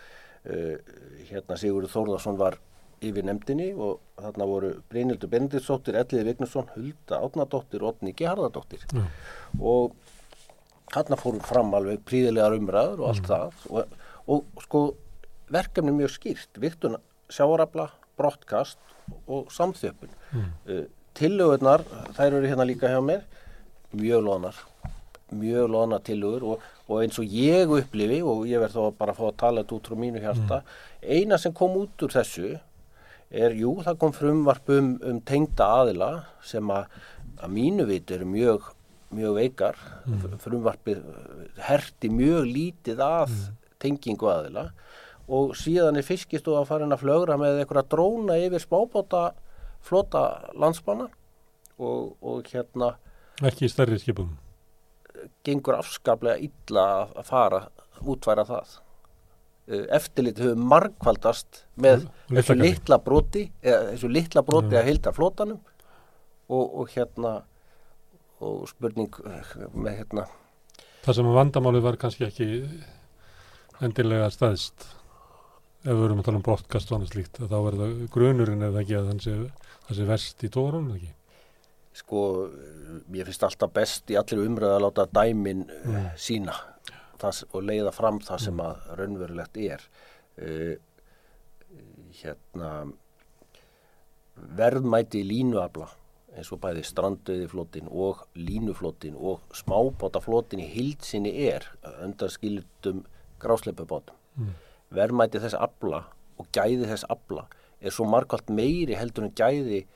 [SPEAKER 4] Uh, hérna Sigurður Þórðarsson var yfir nefndinni og þarna voru Brynildur Benediktsdóttir, Elliði Vignesson Hulda Átnadóttir og Otni Geharðardóttir
[SPEAKER 1] Já.
[SPEAKER 4] og þarna fórum fram alveg príðilegar umræður og allt það. Og, og sko verkefni er mjög skýrt, viktun sjáarafla, brottkast og samþjöppun.
[SPEAKER 1] Mm.
[SPEAKER 4] uh, tillögurnar, þær eru hérna líka hjá mér mjög loðnar mjög loðnar tillögur og, og eins og ég upplifi og ég verð þá bara að fá að tala þetta út frá mínu hjarta eina sem kom út úr þessu er, jú, það kom frumvarp um, um tengda aðila sem að, að mínu vit eru mjög mjög veikar mm. frumvarpið eh, herti mjög lítið að tengingu aðila og síðan er fiskist og að fara inn að flögra með eitthvað dróna yfir spábóta flota landsbanna og, og hérna
[SPEAKER 1] Ekki í stærri skipum.
[SPEAKER 4] Gengur afskaplega illa að- fara útværa það Eh, eftirlit hefur margkvaldast með
[SPEAKER 1] Og
[SPEAKER 4] þessu
[SPEAKER 1] litla
[SPEAKER 4] broti eða þessu litla broti
[SPEAKER 1] Já.
[SPEAKER 4] að hilda flótanum og, og hérna og spurning eh, með hérna
[SPEAKER 1] Það sem að vandamálið var kannski ekki endilega staðist ef við erum að tala um brottkast og annað slíkt að þá er það grunurinn eða ekki að það sé verst í tórun ekki.
[SPEAKER 4] Sko, ég finnst alltaf best í allir umræðu að láta dæmin mm. sína það, og leiða fram það sem að raunverulegt er uh, hérna verðmæti línuafla eins og bæði strandauðiflótin og línuflótin og smábátaflótin í hildsinni er undan skildum grásleipubátum
[SPEAKER 1] Mm.
[SPEAKER 4] verðmæti þess afla og gæði þess afla er svo margvalt meiri heldur en gæði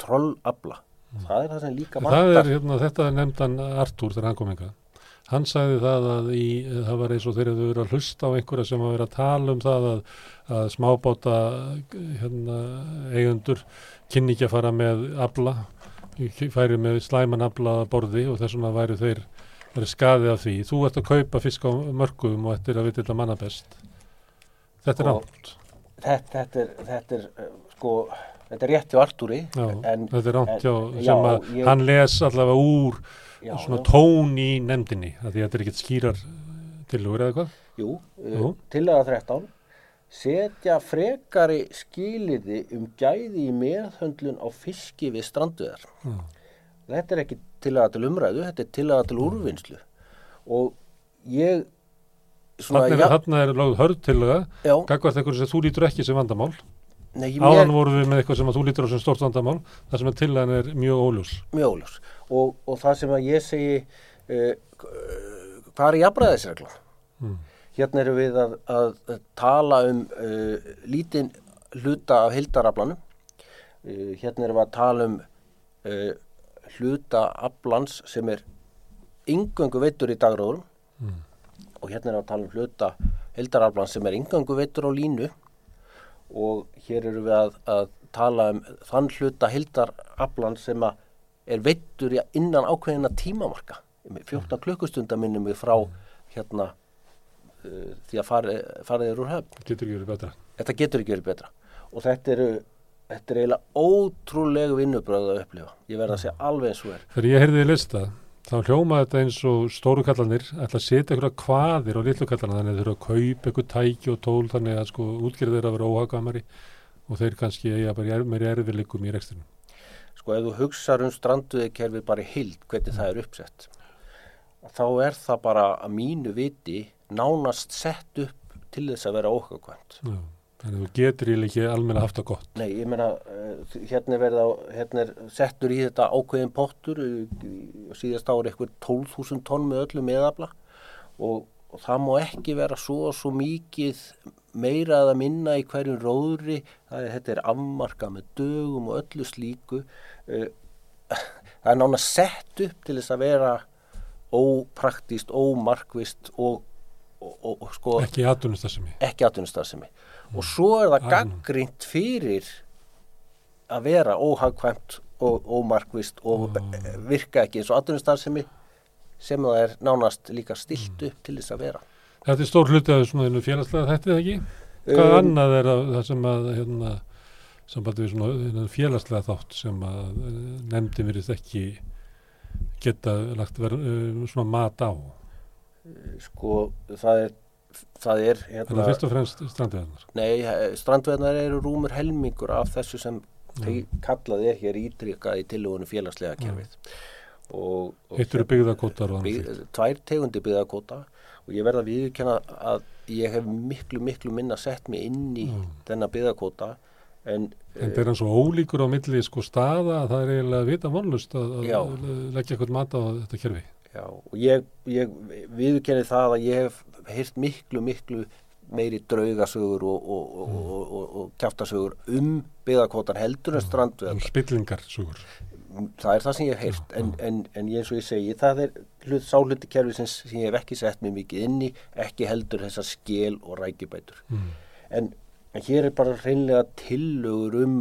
[SPEAKER 4] trollafla það er það sem líka.
[SPEAKER 1] Það er
[SPEAKER 4] vantar
[SPEAKER 1] hérna, þetta er nefndan Artúr þegar hann kom enga. Hann sagði það að í, það var eins og þeir hefðu verið að hlusta á einhverja sem að vera að tala um það að, að smábáta hérna, eigundur kynni ekki að fara með abla, færi með slæman abla að borði og þess vegna væri þeir verið skaðið af því. Þú ert að kaupa fisk á mörgum og eftir að vita þetta manna best. Þetta er átt.
[SPEAKER 4] þetta, þetta er, þetta er uh, sko, þetta er rétt hjá Artúri
[SPEAKER 1] þetta er
[SPEAKER 4] en-
[SPEAKER 1] hjá,
[SPEAKER 4] já,
[SPEAKER 1] sem að
[SPEAKER 4] ég-
[SPEAKER 1] hann les allavega úr
[SPEAKER 4] já,
[SPEAKER 1] svona
[SPEAKER 4] já,
[SPEAKER 1] tón í nefndinni að því að þetta er ekkert skýrar tilugur eða hvað?
[SPEAKER 4] Jú,
[SPEAKER 1] Jú.
[SPEAKER 4] uh, tillaga 13 setja frekari skilirði um gæði í meðhöndlun á fiski við stranduðar
[SPEAKER 1] Já.
[SPEAKER 4] þetta er ekki tillaga til umræðu þetta er tillaga til úrvinnslu. Og ég svona,
[SPEAKER 1] þarna er, er lögð hörð tiluga
[SPEAKER 4] já,
[SPEAKER 1] gagvart eitthvað sem þú lítur ekki sem vandamál
[SPEAKER 4] nei,
[SPEAKER 1] áðan
[SPEAKER 4] mér,
[SPEAKER 1] voru við með eitthvað sem að þú lítur á sem stort vandamál þar sem að tilugan er mjög óljós
[SPEAKER 4] mjög óljós og, og það sem að ég segi uh, hvað er jafnræðisreglan
[SPEAKER 1] mm.
[SPEAKER 4] Hérna erum við að, að tala um uh, lítinn hluta af hildaraflanum. Uh, hérna erum við að tala um hluta aflans sem er yngöngu veitur í dagróðurum
[SPEAKER 1] Mm.
[SPEAKER 4] og hérna erum við að tala um hluta hildaraflans sem er yngöngu veitur á línu og hér erum við að, að tala um þann hluta hildaraflans sem að er veittur innan ákveðina tímamarka. 14 klukkustunda minnum við frá hérna uh, því að farið, farið er úr höfn.
[SPEAKER 1] getur ekki verið betra
[SPEAKER 4] Þetta getur ekki verið betra og þetta eru þetta er eiginlega ótrúlegu vinnubröð að upplifa. Ég verð að segja alveg eins og er.
[SPEAKER 1] þegar ég heyrði í lista þá hljómaði þetta eins og stóru kallanir ætla að setja einhverja kvaðir á litlu kallana þannig að þeir eru að kaupa einhver tæki og tól þannig að sko útgerð þeir að vera óhagamari og þeir kannski eiga bara meiri erfiðleikum í rekstinu
[SPEAKER 4] sko ef þú hugsaður um stranduðikerfi bara hild, hvernig það er uppsett þá er það bara að mínu viti nánast sett upp til þess að vera óhagkvæmt
[SPEAKER 1] Já. Þannig að þú getur í ekki almenna haft það gott.
[SPEAKER 4] Nei, ég meina, uh, hérna er verið á, hérna er settur í þetta ákveðin pottur og síðast ári eitthvað 12.000 tonn með öllu meðabla og, og það má ekki vera svo svo mikið meira að minna í hverjum róðri, það er, þetta er afmarkað með dögum og öllu slíku. Uh, það er nána sett upp til þess að vera ópraktíst, ómarkvist og, og, og, og sko...
[SPEAKER 1] Ekki aðtunustasemi.
[SPEAKER 4] Ekki aðtunustasemi og svo er það gaggrínt fyrir að vera óhagkvæmt og ómarkvist og virka ekki eins og atvinnustarfsemi sem það er nánast líka stilt upp til þess að vera.
[SPEAKER 1] Þetta er stór hluti af svona félagslega þetta ekki? Hvað um, annað er það sem að hérna, sambandi við svona félagslega þátt sem að eh, nefndi verið ekki geta lagt verið uh, svona mat á?
[SPEAKER 4] Sko það er það er
[SPEAKER 1] hérna, Þannig að fyrst og fremst strandveðnar
[SPEAKER 4] Nei, strandveðnar eru rúmur helmingur af þessu sem mm. kallað er hér ítrykað í tilugunum félagslega kerfið
[SPEAKER 1] mm. Eitt eru byggðarkótar
[SPEAKER 4] bygg, Tvær tegundi byggðarkóta og ég verða að viðkjanna að ég hef miklu, miklu minna sett mig inn í mm. þennan byggðarkóta
[SPEAKER 1] En, en það er hann svo ólíkur á milli sko staða að það er eiginlega vita vonlust að, að leggja eitthvað mat á þetta kerfi.
[SPEAKER 4] Já, og ég, ég viðkenni það að ég hef heyrt miklu, miklu meiri draugasögur og, og, mm. og, og kjáftasögur um byggðarkvotan heldur en strandu
[SPEAKER 1] um spillingarsögur.
[SPEAKER 4] Það er það sem ég hef heyrt en, en, en eins og ég segi, það er hlut, sáluti kerfi sem, sem ég hef ekki sett mig mikið inn í ekki heldur þessar skil og rækjubætur. Mm. en, en hér er bara reynlega tillögur um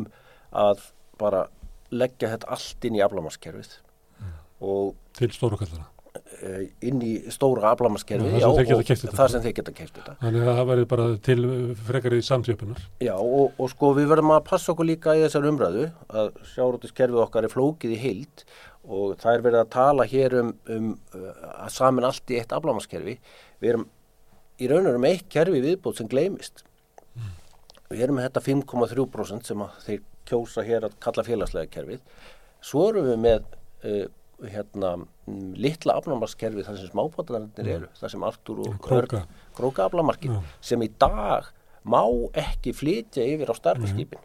[SPEAKER 4] að bara leggja þetta allt inn í aflamaskerfið
[SPEAKER 1] mm. til stórukallara
[SPEAKER 4] Eh, inn í stóra aflamaskerfi
[SPEAKER 1] þar
[SPEAKER 4] sem þeir geta keitt þetta.
[SPEAKER 1] Þannig að það væri bara til frekar í samsjöpunar
[SPEAKER 4] Já og, og sko við verðum að passa okkur líka í þessar umræðu að sjárótuskerfið okkar er flókið í heild og það er verið að tala hér um, um að samin allt í eitt aflamaskerfi við erum í raun og með eitt kerfi viðbót sem gleimist mm. við erum með þetta 5,3% sem þeir kjósa hér að kalla félagslega kerfið. Svo erum við með uh, hérna litla aflamarkskerfi þar sem smábátarnir eru, þar sem Artur og
[SPEAKER 1] Króka,
[SPEAKER 4] Króka aflamarkin sem í dag má ekki flytja yfir á starfiskipin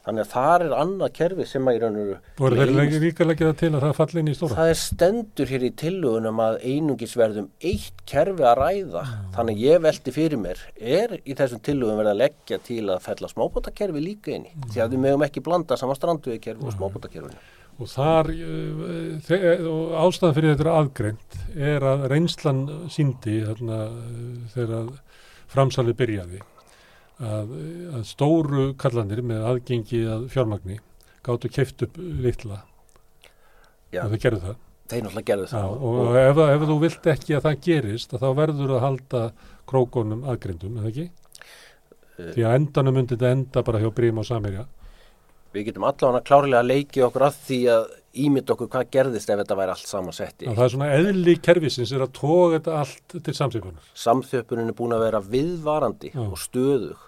[SPEAKER 4] þannig að það er annað kerfi sem að í raun og
[SPEAKER 1] veru og er það líka leggjað til að það falli inn í stóra?
[SPEAKER 4] Það er stendur hér í tillugunum að einungisverðum eitt kerfi að ræða. Já. þannig ég veldi fyrir mér er í þessum tillugum verið að leggja til að fella smábátarkerfi líka inn í? Því að við mögum ekki blanda saman stranduðikerfi og smábátarkerfinu
[SPEAKER 1] og þar uh, og ástæðan fyrir þetta aðgreint er að reynslan síndi þarna þegar framsalið byrjaði að, að stóru kallanir með aðgengi að fjármagni gáttu keift upp litla.
[SPEAKER 4] Já,
[SPEAKER 1] og þau gerðu það.
[SPEAKER 4] Þeir náttúrulega gerðu það.
[SPEAKER 1] Já, og, og ef, ef þú vilt ekki að það gerist að þá verður að halda krókonum aðgreindum, eða ekki? Uh, Því að endanum myndi þetta enda bara hjá Brím og Samirja
[SPEAKER 4] við getum allavega klárlega að leiki okkur að því að ímynda okkur hvað gerðist ef þetta væri allt samansett
[SPEAKER 1] Það er svona eðli kervisins er að tóka þetta allt til samþjöpunar
[SPEAKER 4] Samþjöpunin er búin að vera viðvarandi Já. og stöðug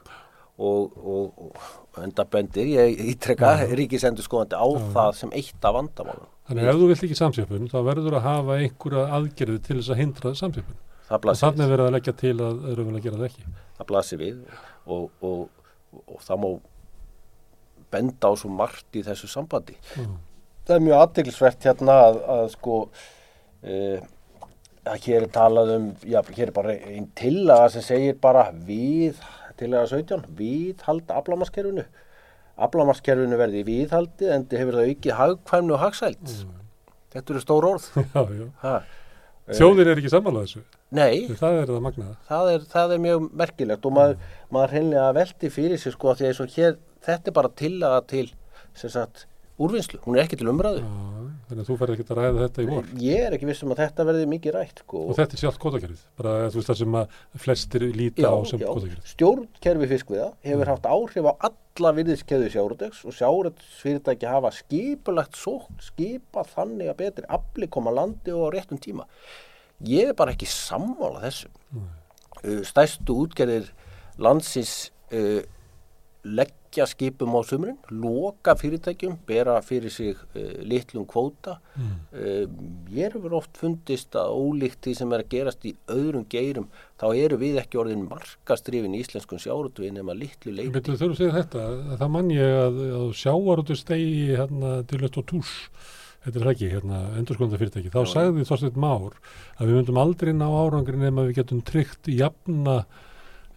[SPEAKER 4] og, og, og enda bendir ég ítrekka ríkisendur skoðandi á Já. það sem eitt af vandamálum
[SPEAKER 1] Þannig ef þú vilt ekki samþjöpun þá verður að hafa einhverja aðgerði til þess að hindra samþjöpun þannig verður að leggja til að öðrum vilja gera það ekki.
[SPEAKER 4] Það blasir við og, og það má benda á svo margt í þessu sambandi. Mm. Það er mjög aðdeglisvert hérna að, að sko uh, að hér er talað um, já, hér er bara einn tillaga sem segir bara við, tillaga 17, við halda aflamaskerfinu. Aflamaskerfinu verði viðhaldið en hefur það aukið hagkvæmnu og hagsælt. Mm. Þetta eru stór orð. [LAUGHS]
[SPEAKER 1] Já, já. Þjóðir er ekki samanlega þessu.
[SPEAKER 4] Nei.
[SPEAKER 1] Það er það magnaða.
[SPEAKER 4] Það er, það er mjög merkilegt og maður, mm. maður hreinlega veldi fyrir sig sko að því að hér þetta er bara tillaga til sagt, úrvinnslu, hún er ekki til umræðu.
[SPEAKER 1] Já, Þannig að þú færði ekki að ræða þetta í vor.
[SPEAKER 4] Ég er ekki vissum að þetta verði mikið rætt sko.
[SPEAKER 1] Og þetta er sjálf kótakerfið, bara þú veist það sem að flestir líta já, á sem kótakerfið
[SPEAKER 4] Stjórnkerfi fiskviða hefur mm. haft áhrif á alla virðiskeðu sjáuröðs og sjáuröðsfyrirtæki hafa skipulagt sókn, skipa þannig að betri afli koma landi og á réttum tíma. Ég er bara ekki sammála þessu. Mm. uh, Stæstu útgerðir landsins uh, legg fækja skipum á sumrin, loka fyrirtækjum, bera fyrir sig uh, litlum kvóta.
[SPEAKER 1] Mm.
[SPEAKER 4] Uh, ég hefur oft fundist að ólíkt því sem er að gerast í öðrum geirum, þá eru við ekki orðin markastrifin í íslenskun sjárutvið nema litlu leiti.
[SPEAKER 1] Betur þurfu að segja þetta, að það mann ég að, að sjávarútu stegi hérna til og tús, þetta er ekki, hérna, endurskólda fyrirtæki. Þá sagði Þorsteinn Már að við myndum aldrei ná árangri nema við getum tryggt jafna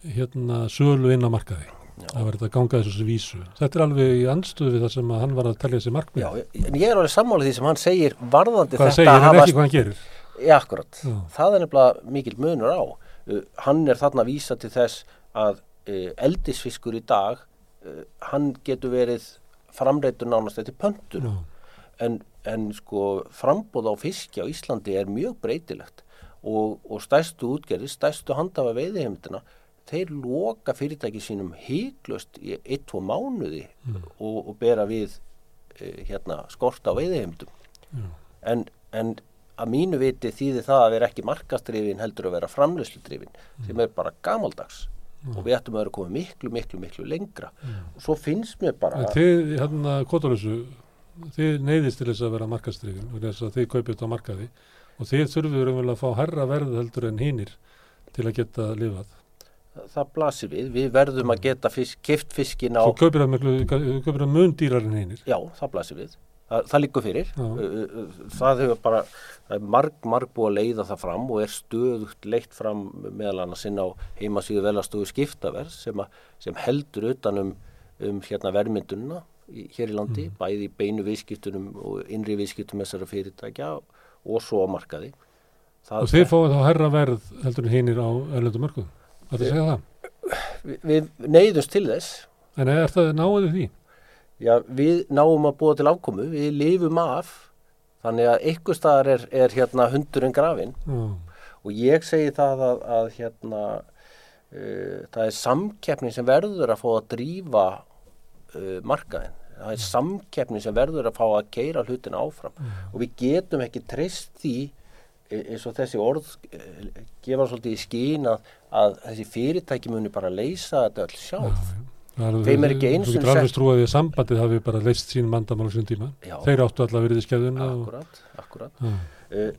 [SPEAKER 1] hérna sölu inn á markaði. Það var þetta að ganga þessu vísu. Þetta er alveg í andstöðu við það sem hann var að telja sér markmið.
[SPEAKER 4] Já, en ég er alveg sammálið því sem hann segir varðandi
[SPEAKER 1] Hvað
[SPEAKER 4] þetta
[SPEAKER 1] segir
[SPEAKER 4] að hafa
[SPEAKER 1] ekki hvað hann gerir?
[SPEAKER 4] Já, akkurat.
[SPEAKER 1] Já.
[SPEAKER 4] Það er nefnilega mikil munur á. Uh, hann er þarna að vísa til þess að uh, eldisfiskur í dag, uh, hann getur verið framreitur nánast eftir pöntur. En, en sko frambóð á fiski á Íslandi er mjög breytilegt og, og stærstu útgerði, stærstu handafa veiðiheimdina, þeir loka fyrirtæki sínum hygglust í eitt, tvo mánuði og, og bera við uh, hérna skort á veiðiheimdum.
[SPEAKER 1] Já.
[SPEAKER 4] En, en að mínu viti þýðir það að vera ekki markastrifin heldur að vera framleysludrifin sem er bara gamaldags og við ættum að vera koma miklu, miklu, miklu lengra og svo finnst mér bara
[SPEAKER 1] En þið, hérna, kótalösu, þið neyðist til þess að vera markastrifin og þess að þið kaupið þetta markaði og þið þurfið raunverulega að fá herra verð heldur en hinir til að geta lifað.
[SPEAKER 4] Það blasir við, við verðum að geta fisk, kift fiskin á,
[SPEAKER 1] Svo kaupir það mun dýrar en hinir.
[SPEAKER 4] já, það blasir við það, það liggur fyrir
[SPEAKER 1] Já.
[SPEAKER 4] Það hefur bara það marg, marg búið að leiða það fram og er stöðugt leitt fram meðal annars inn á heimasíðu velastöðu skiptaverð sem, sem heldur utan um, hérna verðmyndununa í, hér í landi,
[SPEAKER 1] Mm.
[SPEAKER 4] bæði í beinu viðskiptunum og innri viðskiptum þessara fyrirtækja og svo á markaði það,
[SPEAKER 1] Og þið fáið þá herra verð heldur en hinir á erlendu Það er að segja það.
[SPEAKER 4] við, við neyðumst til þess
[SPEAKER 1] En er það náðið því?
[SPEAKER 4] Já, við náum að búa til afkomu, við lifum af, þannig að einhver staðar er, er hérna hundurinn grafin
[SPEAKER 1] Já.
[SPEAKER 4] og ég segi það að, að hérna, uh, það er samkeppni sem verður að fá að drífa uh, markaðin. Það er samkeppni sem verður að fá að keira hlutin áfram og við getum ekki treyst því eins og þessi orð eh, gefa svolítið í skín að, að þessi fyrirtæki muni bara leysa þetta öll sjálf. Þeim er ekki einu
[SPEAKER 1] Þú
[SPEAKER 4] sinni
[SPEAKER 1] getur alveg
[SPEAKER 4] sett-
[SPEAKER 1] trúið að sambandið hafi bara leist sín mandamál á sín tíma.
[SPEAKER 4] Já.
[SPEAKER 1] Þeir áttu allavega verið í skefðuna. og-
[SPEAKER 4] Akkurat, akkurat.
[SPEAKER 1] Já.
[SPEAKER 4] Uh,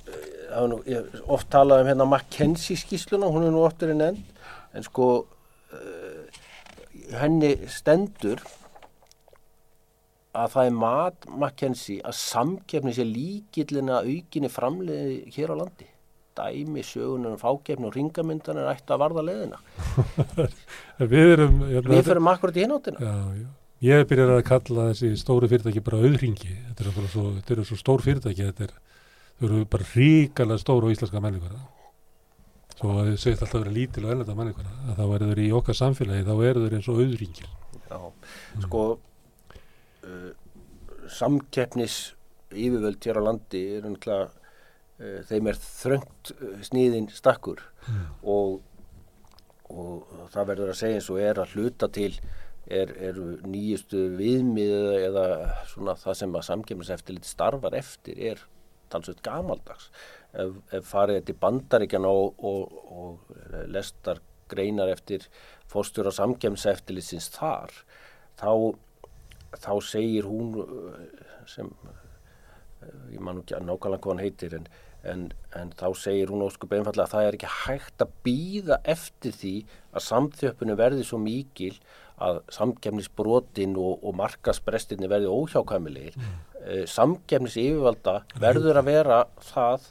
[SPEAKER 4] það er nú, oft talað um hérna McKenzie skýsluna, hún er nú oftur en enn, en sko uh, henni stendur að það er mat McKenzie að samkeppni sé líkillina aukinni framleiði hér á landi. Dæmi, sögunar, fákeppni og ringamyndan er ætti að varða leðina. [LAUGHS]
[SPEAKER 1] Við erum... hérna,
[SPEAKER 4] Við förum akkurat í hináttina.
[SPEAKER 1] Ég byrjar að kalla þessi stóru fyrirtæki bara auðringi. Þetta eru bara svo, þetta eru svo stór fyrirtæki. Þetta er, þau eru bara ríkalega stór á íslenska menningur. Svo að þið segist alltaf að vera lítil og ennlega menningur. Að þá eru þau í okkar samfélagi, þá eru þau eins og auðringir.
[SPEAKER 4] Já, sko uh, samkeppnis yfirvöld hér á landi er náttúrulega uh, þeim er þröngt uh, sníðin stakkur. Og, og það verður að segja eins og er að hluta til er, eru nýjustu viðmið eða svona það sem að samkeppniseftirlit starfar eftir er talsveit gamaldags. Ef, ef farið til bandaríkjan og, og, og lestar greinar eftir fórstjóra samkeppniseftirlitsins þar þá, þá segir hún uh, sem uh, ég man ekki að nákvæmlega hvað hann heitir en, en, en þá segir hún óskup einfallega að það er ekki hægt að býða eftir því að samþjöppinu verði svo mikil að samkemnisbrotin og, og markasbrestinni verði óhjákvæmilegir mm. samkemnis yfirvalda verður að vera það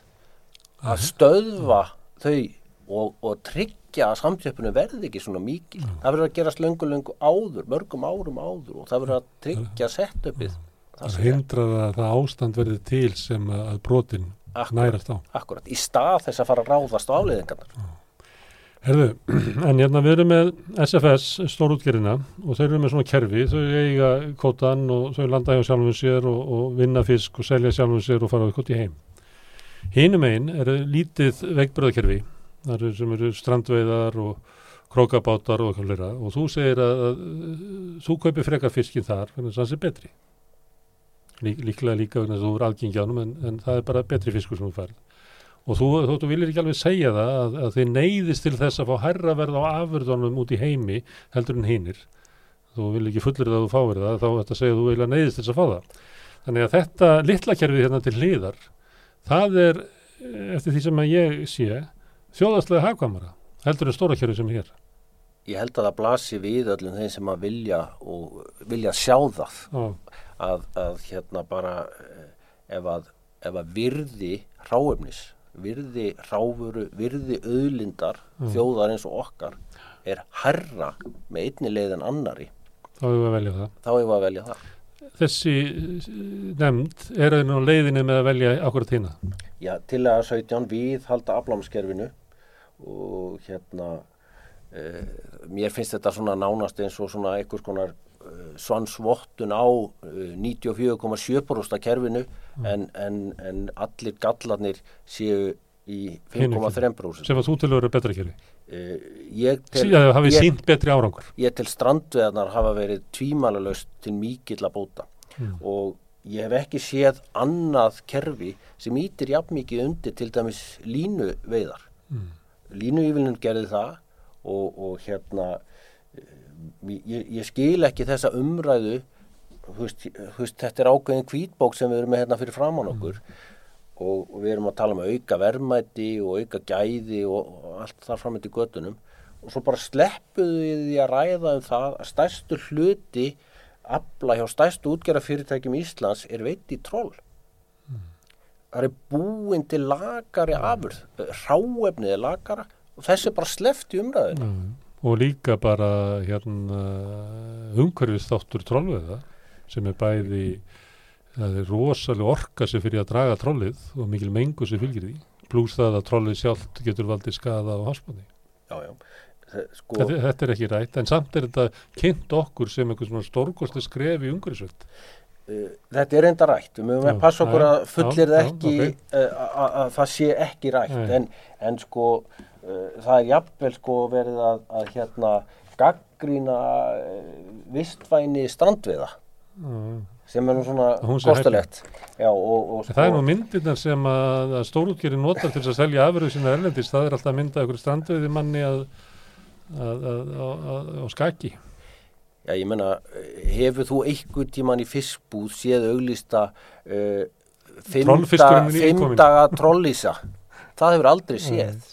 [SPEAKER 4] að stöðva þau og, og tryggja að samþjöppinu verði ekki svona mikil það verður að gerast löngu löngu áður mörgum árum áður og það verður að tryggja setupið
[SPEAKER 1] Það hindrar að það ástand verði til sem að brotin
[SPEAKER 4] Akkurat.
[SPEAKER 1] nærast á.
[SPEAKER 4] Akkurat, í stað þess að fara að ráðast á afleiðingarnar.
[SPEAKER 1] Herðu, [CLEARS THROAT] en hérna við erum með SFS, stórútgerina, og þeir eru með svona kerfi, þau eiga kótan og þau landa hjá sjálfum sér og, og vinna fisk og selja sjálfum sér og fara út í heim. Hinum einn er lítið veikbröðakerfi, þar eru sem eru strandveiðar og krókabátar og eitthvað fleira. Og þú segir að, að þú kaupir frekar fiskin þar, þannig að það sé betri. Lík, líklega líka þess að þú er algengjanum en, en það er bara betri fiskur sem þú færð. Og þú, þú, þú viljir ekki alveg segja það að, að þið neyðist til þess að fá herra verð á afurðunum út í heimi heldur en hinnir þú vil ekki fullir það að þú fáir það þá þetta segja þú vilja neyðist þess að fá það. Þannig að þetta litla kerfið hérna til hliðar það er eh, eftir því sem að ég sé þjóðastlega hagkvamara heldur en stóra kerfið sem hér.
[SPEAKER 4] Ég held að það blasi við öllum þeim sem að vilja og vilja sjá það. Að, að hérna bara eh, ef að, ef að virði ráefnis, virði ráfuru, virði auðlindar
[SPEAKER 1] Mm.
[SPEAKER 4] þjóðar eins og okkar er herra með einni leið en annari
[SPEAKER 1] þá hefur við að velja það.
[SPEAKER 4] þá hefur að velja það.
[SPEAKER 1] þessi eh, nefnd er enn á leiðinni með að velja akkurat hína
[SPEAKER 4] Já, til að 17 við halda aflámskerfinu og hérna uh, mér finnst þetta svona nánast eins og svona einhvers konar uh, svansvottun á uh, 94,7% kerfinu en, en, en allir gallarnir séu í
[SPEAKER 1] Hinu
[SPEAKER 4] 5,3%
[SPEAKER 1] sem að þú til að vera betra kerfi?
[SPEAKER 4] Uh, ég tel,
[SPEAKER 1] síðan hafið
[SPEAKER 4] ég,
[SPEAKER 1] sínt betri árangur.
[SPEAKER 4] ég tel strandveðarnar hafa verið tvímælalaust til mikill að bóta.
[SPEAKER 1] Mm.
[SPEAKER 4] og ég hef ekki séð annað kerfi sem ítir jafn mikið undir til dæmis línu veiðar
[SPEAKER 1] Mm.
[SPEAKER 4] Línu yfirlun gerði það og, og hérna eh, ég, ég skil ekki þessa umræðu húst, húst, þetta er ákveðin hvítbók sem við erum með hérna fyrir framann okkur og, og við erum að tala um að auka verðmæti og auka gæði og, og allt þar fram eftir göttunum og svo bara sleppuðu við því að ræða um það að stærstu hluti afla hjá stærstu útgerðafyrirtækjum Íslands er veit í troll það er búin til lagari afurð ráefnið er lagara og þessi er bara sleppt í umræðinu
[SPEAKER 1] Mm. og líka bara hérna umhverfist þáttur trollveða sem er bæði það er rosalega orka sem fyrir að draga trollið og mikil mengu sem fylgir því pluss það að trollið sjálft getur valdið skada á hafsbóni.
[SPEAKER 4] já, já. Þe- Sko,
[SPEAKER 1] Þetta, þetta er ekki rætt en samt er þetta kynnt okkur sem einhvers svona stórkosti skref í umhverfisvöld.
[SPEAKER 4] Þetta er enda rætt. Við mögum að passa okkur að fullir það ekki
[SPEAKER 1] ok.
[SPEAKER 4] uh, að að það sé ekki rætt. En, en sko uh, það er jafnvel sko verið að, að hérna gaggrína uh, vistvæni strandviða
[SPEAKER 1] Mm.
[SPEAKER 4] sem er nú svona kostulegt já, og, og
[SPEAKER 1] En Það er nú myndirnar sem að, að stórútgeri notar til að selja afröðu sinna erlendis, það er alltaf að mynda ykkur strandveiði manni að, að, að, að, að, á skaki.
[SPEAKER 4] Já, ég menna, hefur þú einhver tíman í fiskbúð séð auglýsta uh, fimm,
[SPEAKER 1] Trollfiskurinn
[SPEAKER 4] da,
[SPEAKER 1] er
[SPEAKER 4] fimm
[SPEAKER 1] nýkominn.
[SPEAKER 4] daga trollísa? Það hefur aldrei séð.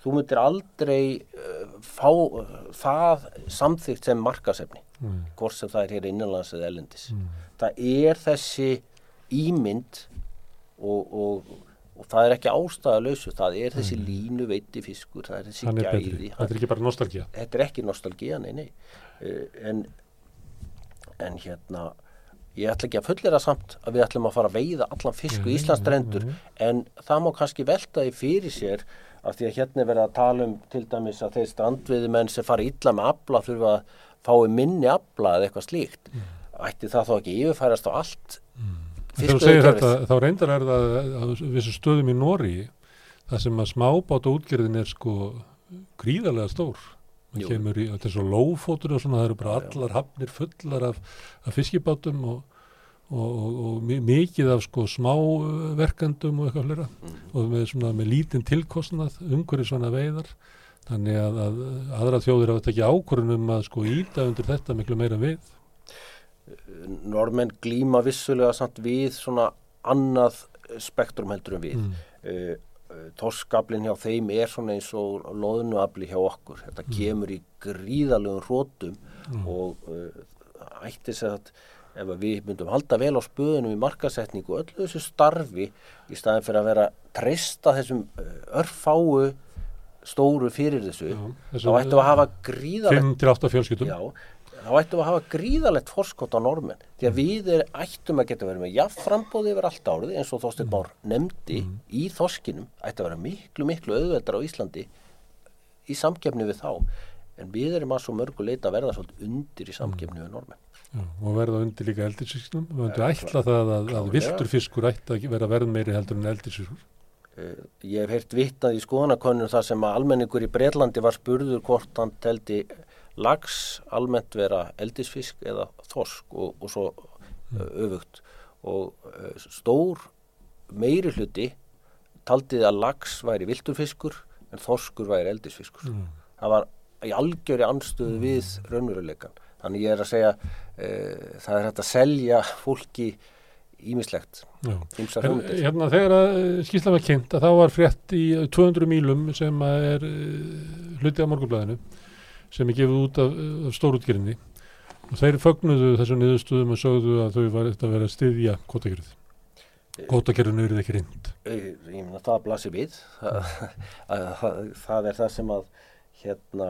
[SPEAKER 4] Þú myndir aldrei uh, fá uh, það samþygt sem markasefni,
[SPEAKER 1] Mm.
[SPEAKER 4] hvort sem það er hér innanlands eða ellendis.
[SPEAKER 1] Mm.
[SPEAKER 4] Það er þessi ímynd og, og, og það er ekki ástæða lausu, það er þessi línu veiti fiskur, það er þessi
[SPEAKER 1] Mm. Er
[SPEAKER 4] gæði.
[SPEAKER 1] Þetta er ekki bara nostalgía.
[SPEAKER 4] þetta er ekki nostalgía, nei, nei. Uh, en, en hérna, ég ætla ekki að fullera samt að við ætlum að fara að veiða allan fisk í Íslandsstrendur, en það má kannski velta því fyrir sér af því að hérna er verið að tala um til dæmis að þeir strandveiðimenn sem fara illa með afla þurfa að fái minni afla eða eitthvað slíkt. Ætti það þá ekki yfirfærast á allt fiskveiðikerfið?
[SPEAKER 1] þetta, þá reyndar er það á vissu stöðum í Nóri, það sem að smábáta útgerðin er sko gríðarlega stór. Í, þetta er svo lófótur og svona, það eru bara allar hafnir fullar af, af fiskibátum og, og, og, og mi- mikið af sko smáverkandum og eitthvað flera
[SPEAKER 4] Mm.
[SPEAKER 1] og með svona með lítinn tilkostnað umhverju svona veiðar. Þannig að, að aðra þjóðir hafa þetta ekki ákvörðunum að sko íta undir þetta miklu meira við.
[SPEAKER 4] Normenn glíma vissulega samt við svona annað spektrum heldur en við.
[SPEAKER 1] Mm.
[SPEAKER 4] uh, torskablin hjá þeim er svona eins og loðnuafli hjá okkur þetta kemur í gríðalögum hrótum
[SPEAKER 1] Mm.
[SPEAKER 4] og uh, ætti sér að ef við myndum halda vel á spöðunum í markasetningu og öllu þessu starfi í staðin fyrir að vera að treysta þessum uh, örfáu stóru fyrir þessu
[SPEAKER 1] Já,
[SPEAKER 4] þá ættum við að hafa gríðalegt
[SPEAKER 1] 5-8 fjölskyldum.
[SPEAKER 4] Já, þá ættum við að hafa gríðalegt forskot á normenn því að við er, ættum að geta verið með jafframbóði yfir allt árið eins og Þorsteinn Már nefndi í þorskinum ætti að vera miklu miklu auðveldar á Íslandi í samkefni við þá. En við erum að svo mörgu leita að verða svolítið undir í samkefni við normenn
[SPEAKER 1] Já, og verða undir líka eldisfiskunum og undir ætla það að, að viltur fiskur ætti að vera verð meiri heldur en eldisfiskur.
[SPEAKER 4] Uh, ég hef heyrt vitnað í skoðanakönnum þar sem að almenningur í Breitlandi var spurður hvort hann teldi lags almennt vera eldisfisk eða þorsk og, og svo uh, öfugt og stór meiri hluti taldi að lags væri vilturfiskur en þorskur væri eldisfiskur.
[SPEAKER 1] Mm.
[SPEAKER 4] Það var í algjöri anstöðu við raunveruleikan. Þannig ég er að segja, uh, það er hægt að selja fólki ímislegt,
[SPEAKER 1] hérna, þegar að skýrsla var kynnt að þá var frétt í 200 mílum sem er uh, hluti af morgunblæðinu sem er gefið út af, af stórútgerinni og þeir fögnuðu þessu niðurstuðum og sögðu að þau var þetta að vera að styðja kvotakerfið. Kvotakerfinu eru ekki rind.
[SPEAKER 4] Ég ég meina það blasir við. [LAUGHS] Það, að, er það sem að hérna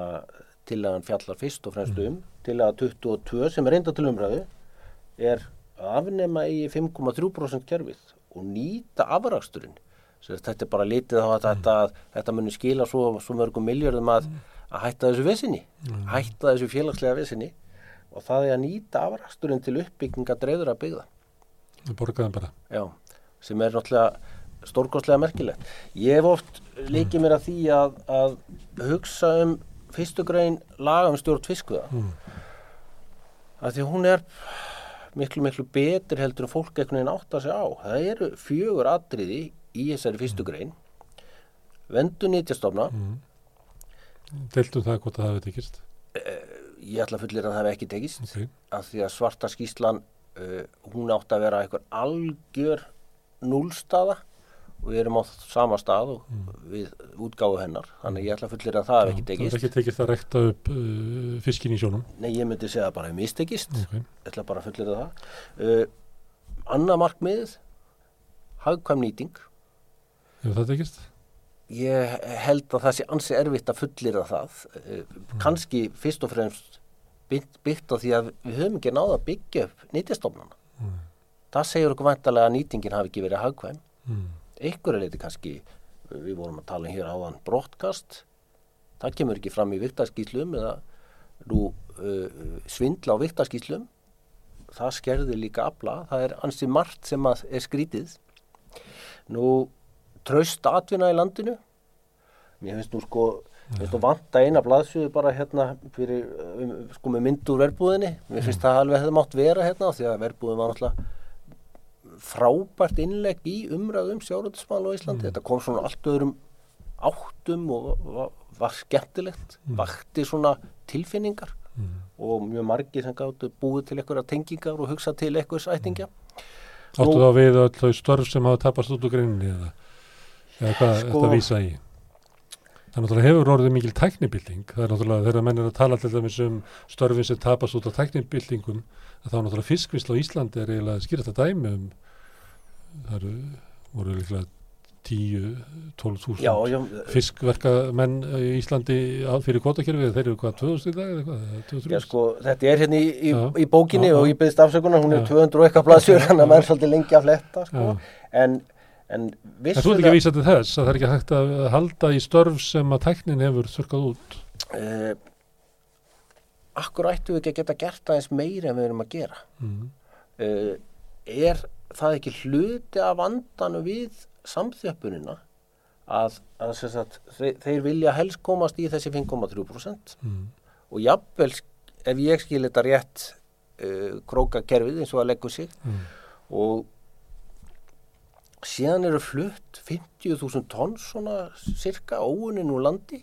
[SPEAKER 4] tillagan fjallar fyrst og fremst um. Tillaga 22 sem er reynda til umræðu er að afnema í 5,3% kerfið og nýta afraksturinn. Þetta er bara litið á að þetta, þetta muni skila svo, svo mörgum miljörðum að, að hætta þessu vesinni hætta þessu félagslega vesinni og það er að nýta afraksturinn til uppbygginga dreifður að byggða
[SPEAKER 1] Það borgaði bara.
[SPEAKER 4] Já, sem er náttúrulega stórkostlega merkilegt. Ég hef oft líkið mér að því að, að hugsa um fyrstu grein laga um stjórn fiskviða.
[SPEAKER 1] Mm.
[SPEAKER 4] Því hún er miklu, miklu betri heldur en fólk einhvern veginn átt að segja á. Það eru fjögur atriði í þessari fyrstu grein. Vendu nýtjastofna.
[SPEAKER 1] Mm. Deltum það hvort það hafi tekist.
[SPEAKER 4] Ég ætla að fullir að það hef ekki tekist.
[SPEAKER 1] Okay.
[SPEAKER 4] Af því að svarta skýslan, uh, hún átt að vera einhver algjör núlstaða og við erum á sama stað og við útgáfu hennar. Þannig að ég ætla að fullir að það hef ekki
[SPEAKER 1] Mm. Það
[SPEAKER 4] tekist.
[SPEAKER 1] er ekki tekist að rekta upp uh, fiskin í sjónum.
[SPEAKER 4] Nei, ég myndi segja að bara hef mistekist.
[SPEAKER 1] Okay.
[SPEAKER 4] Ég ætla bara að fullir það. Uh, Annað markmið, hagkvæm nýting.
[SPEAKER 1] Hefur það tekist?
[SPEAKER 4] Ég held að það sé ansi erfitt að fullira það. Uh, Kanski fyrst og fremst byggt, byggt á því að við höfum ekki náða að byggja upp nýtjastofnana.
[SPEAKER 1] Mm.
[SPEAKER 4] Það segir okkur vantarlega að nýtingin hafi ekki verið hagkvæm.
[SPEAKER 1] Mm.
[SPEAKER 4] Einhverju leiti kannski, við vorum að tala hér áðan brottkast. Það kemur ekki fram í viktarskýslum eða nú uh, svindla á viktarskýslum. Það skerði líka afla. Það er ansi margt sem að er skrítið. Nú, traust atvinna í landinu. Mér finnst nú sko, finnst nú vanta eina blaðsjöðu bara hérna fyrir, um, sko með mynd úr verbúðinni. Mér finnst það alveg hefði mátt vera hérna því að verbúðin var náttúrulega frábært innlegg í umræðum sjáruðismál á Íslandi. Þetta kom svona allt öðrum áttum og var, var skemmtilegt, vakti svona tilfinningar
[SPEAKER 1] Mm.
[SPEAKER 4] og mjög margir sem gáttu búið til einhverja tengingar og hugsa til einhvers ættingja.
[SPEAKER 1] Áttu
[SPEAKER 4] Nú-
[SPEAKER 1] þá við öll þau störf sem hafa tapast út úr greininni eða, eða hvað
[SPEAKER 4] Sko-
[SPEAKER 1] þetta vísa í? Það náttúrulega hefur orðið mikil tæknibilding. Það er náttúrulega þegar menn er að tala til dæmis um störfin sem tapast út á tæknibildingum þá náttúrulega fiskvisla á Íslandi er eiginlega skýrasta dæmi um það eru, voru líklega 10, 12
[SPEAKER 4] Já,
[SPEAKER 1] þúsund
[SPEAKER 4] já,
[SPEAKER 1] fiskverkamenn í Íslandi fyrir kvotakerfið, þeir eru hvað, 2000 í dag eða hvað, eða 2000?
[SPEAKER 4] já, sko, þetta er hérna í, í,
[SPEAKER 1] Já.
[SPEAKER 4] í bókinni
[SPEAKER 1] Já,
[SPEAKER 4] og ég byrðist afsökunar, hún er
[SPEAKER 1] Já.
[SPEAKER 4] 200 og eitthvað að maður er svolítið lengi að fletta, sko. En, en
[SPEAKER 1] En þú ert
[SPEAKER 4] vissulega...
[SPEAKER 1] ekki að vísa til þess að það er ekki hægt að halda í störf sem að tæknin hefur þurkað út.
[SPEAKER 4] Uh, akkur ættu við ekki að geta gert aðeins meira en við erum að gera.
[SPEAKER 1] Mm.
[SPEAKER 4] Uh, er það ekki hluti af vandanum við samþjöppunina að, að sagt, þeir, þeir vilja helst komast í þessi 5,3%
[SPEAKER 1] Mm.
[SPEAKER 4] og jafnvel ef ég skil þetta rétt uh, króka kerfið eins og að leggur sig
[SPEAKER 1] Mm.
[SPEAKER 4] og síðan eru flutt 50.000 tonn svona cirka óunin úr landi.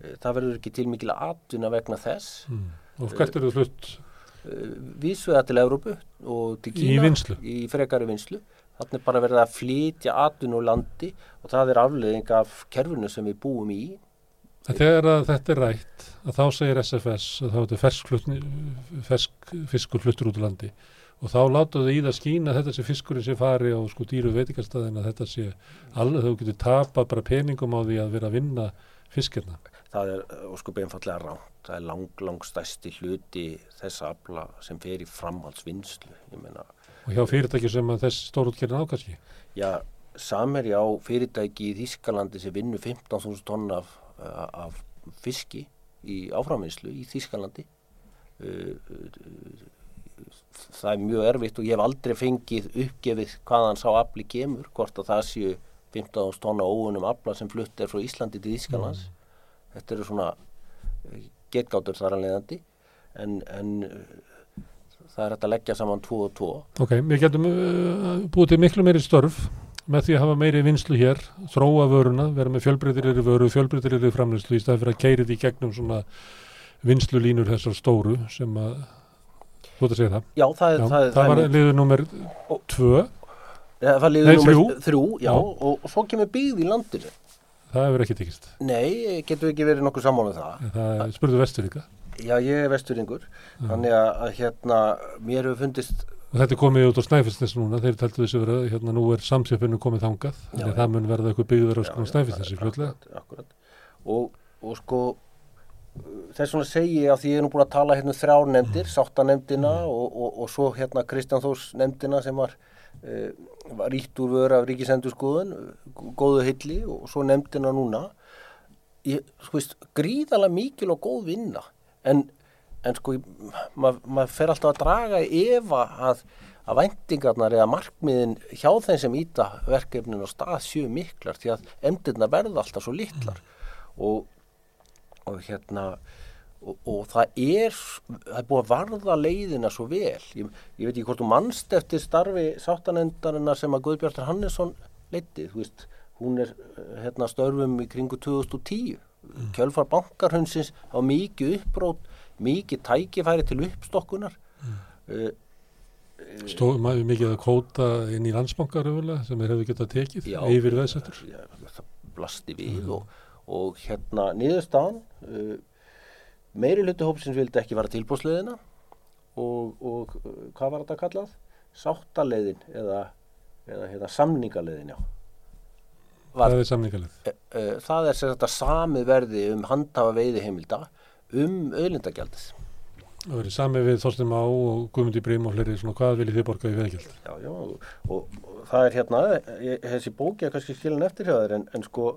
[SPEAKER 4] Eh, það verður ekki til mikil atvinna vegna þess.
[SPEAKER 1] Mm. Og hvert eru flutt?
[SPEAKER 4] vísveða til Evrópu og til
[SPEAKER 1] Í
[SPEAKER 4] Kína
[SPEAKER 1] vinnslu?
[SPEAKER 4] í frekari vinslu þannig bara verið að flytja atvinna úr landi og það er afleðing af kerfinu sem við búum í.
[SPEAKER 1] Þegar að þetta er rætt að þá segir SFS að þá er fersk fiskur fluttur út úr landi og þá láta þau í það skína að þetta sé fiskurinn sem fari á sko dýru veitingastæðin að þetta sé alveg þau getur tapa bara peningum á því að vera að vinna fiskirna.
[SPEAKER 4] það er óskup einfallega ránt það er lang, lang stærsti hluti þessa afla sem fer í framhaldsvinnslu ég meina,
[SPEAKER 1] Og hjá fyrirtæki sem þess stórútgerðin ákvæmski.
[SPEAKER 4] já, samerja á fyrirtæki í Þískalandi sem vinnur 15.000 tonn af, uh, af fiski í áframvinnslu í Þískalandi uh, uh, það er mjög erfitt og ég hef aldrei fengið uppgefið hvaðan sá afli kemur hvort að það séu 15.000 tonna óunum afla sem flutt er frá Íslandi til Þískalands þetta eru svona getgátur þar að leiðandi. En, en uh, það er hægt að leggja saman 2 og 2
[SPEAKER 1] Ok, við getum uh, búið til miklu meiri störf með því að hafa meiri vinslu hér, þróa vöruna, vera með fjölbreytilegri vöru, fjölbreytilegri framlýslu í staðið fyrir að keiri því gegnum svona vinslu línur þessar stóru sem að, þú ert að segja það,
[SPEAKER 4] Já, það,
[SPEAKER 1] Já,
[SPEAKER 4] það,
[SPEAKER 1] það var liður nummer
[SPEAKER 4] Og-
[SPEAKER 1] tvö,
[SPEAKER 4] Ja, það liður
[SPEAKER 1] Nei,
[SPEAKER 4] númer
[SPEAKER 1] þrjú.
[SPEAKER 4] þrjú já,
[SPEAKER 1] Já.
[SPEAKER 4] Og, svo kemur byggð í landinu.
[SPEAKER 1] það hefur ekki tekist.
[SPEAKER 4] Nei, getur ekki verið nokkuð sammála um það.
[SPEAKER 1] Það spurðu Vesturika
[SPEAKER 4] Já, ég er vesturingur, þannig að, hérna, mér hefur fundist,
[SPEAKER 1] og þetta er komið út á Snæfellsnes núna, þeir taltu þessu vera, hérna nú er samsjöfinu komið þangað, þannig að það mun verða eitthvað byggður á Snæfellsnesi fljótlega.
[SPEAKER 4] akkurat, akkurat. Og, og sko, þess vegna segi ég að því ég er nú búin að tala hérna um þrjár nefndir, sáttanemndina og, og, og svo hérna Kristján Þós nefndina sem var, uh, var ríkt úr vöru af ríkisendurskoðun, góðu hilli og svo nefndina núna. Ég, sko veist, gríðalega mikil og góð vinna, en, en sko, maður mað fer alltaf að draga efa að, að væntingarnar eða markmiðin hjá þeim sem íta verkefnin og stað séu miklar því að emdirna verða alltaf svo litlar. Og, og hérna og, og það er það er búið að varða leiðina svo vel. Ég, ég veit ekki hvort þú mannst eftir starfi sáttanendarinnar sem að Guðbjartur Hannesson leiti, þú veist hún er eh, hérna störfum í kringu 2010 kjölfar bankarhundsins á mikið uppbrót mikið tækifæri til uppstokkunar. Mm.
[SPEAKER 1] Stóð maður mikið að kóta inn í landsbankar sem þeir hefðu getað tekið
[SPEAKER 4] Já,
[SPEAKER 1] yfir veðsettur.
[SPEAKER 4] já, það blasti við og, og hérna niðurstaðan uh, meiri hluti hópsins vildi ekki vara tilbúsleiðina og, og uh, hvað var þetta kallað? Sáttaleiðin eða, eða hérna, samningaleiðin já var,
[SPEAKER 1] Það er samningalið.
[SPEAKER 4] uh, það er sem þetta sami verði um handhafa veiði heimilda um auðlindagjaldið
[SPEAKER 1] Það verið sami við Þorstin Má og Guðmundi Brím og fleiri svona hvað viljið þið borga í veðgjald?
[SPEAKER 4] Já, já, og, og, það er hérna, ég, þessi bóki er kannski skilin eftir hjá þér, en, en sko,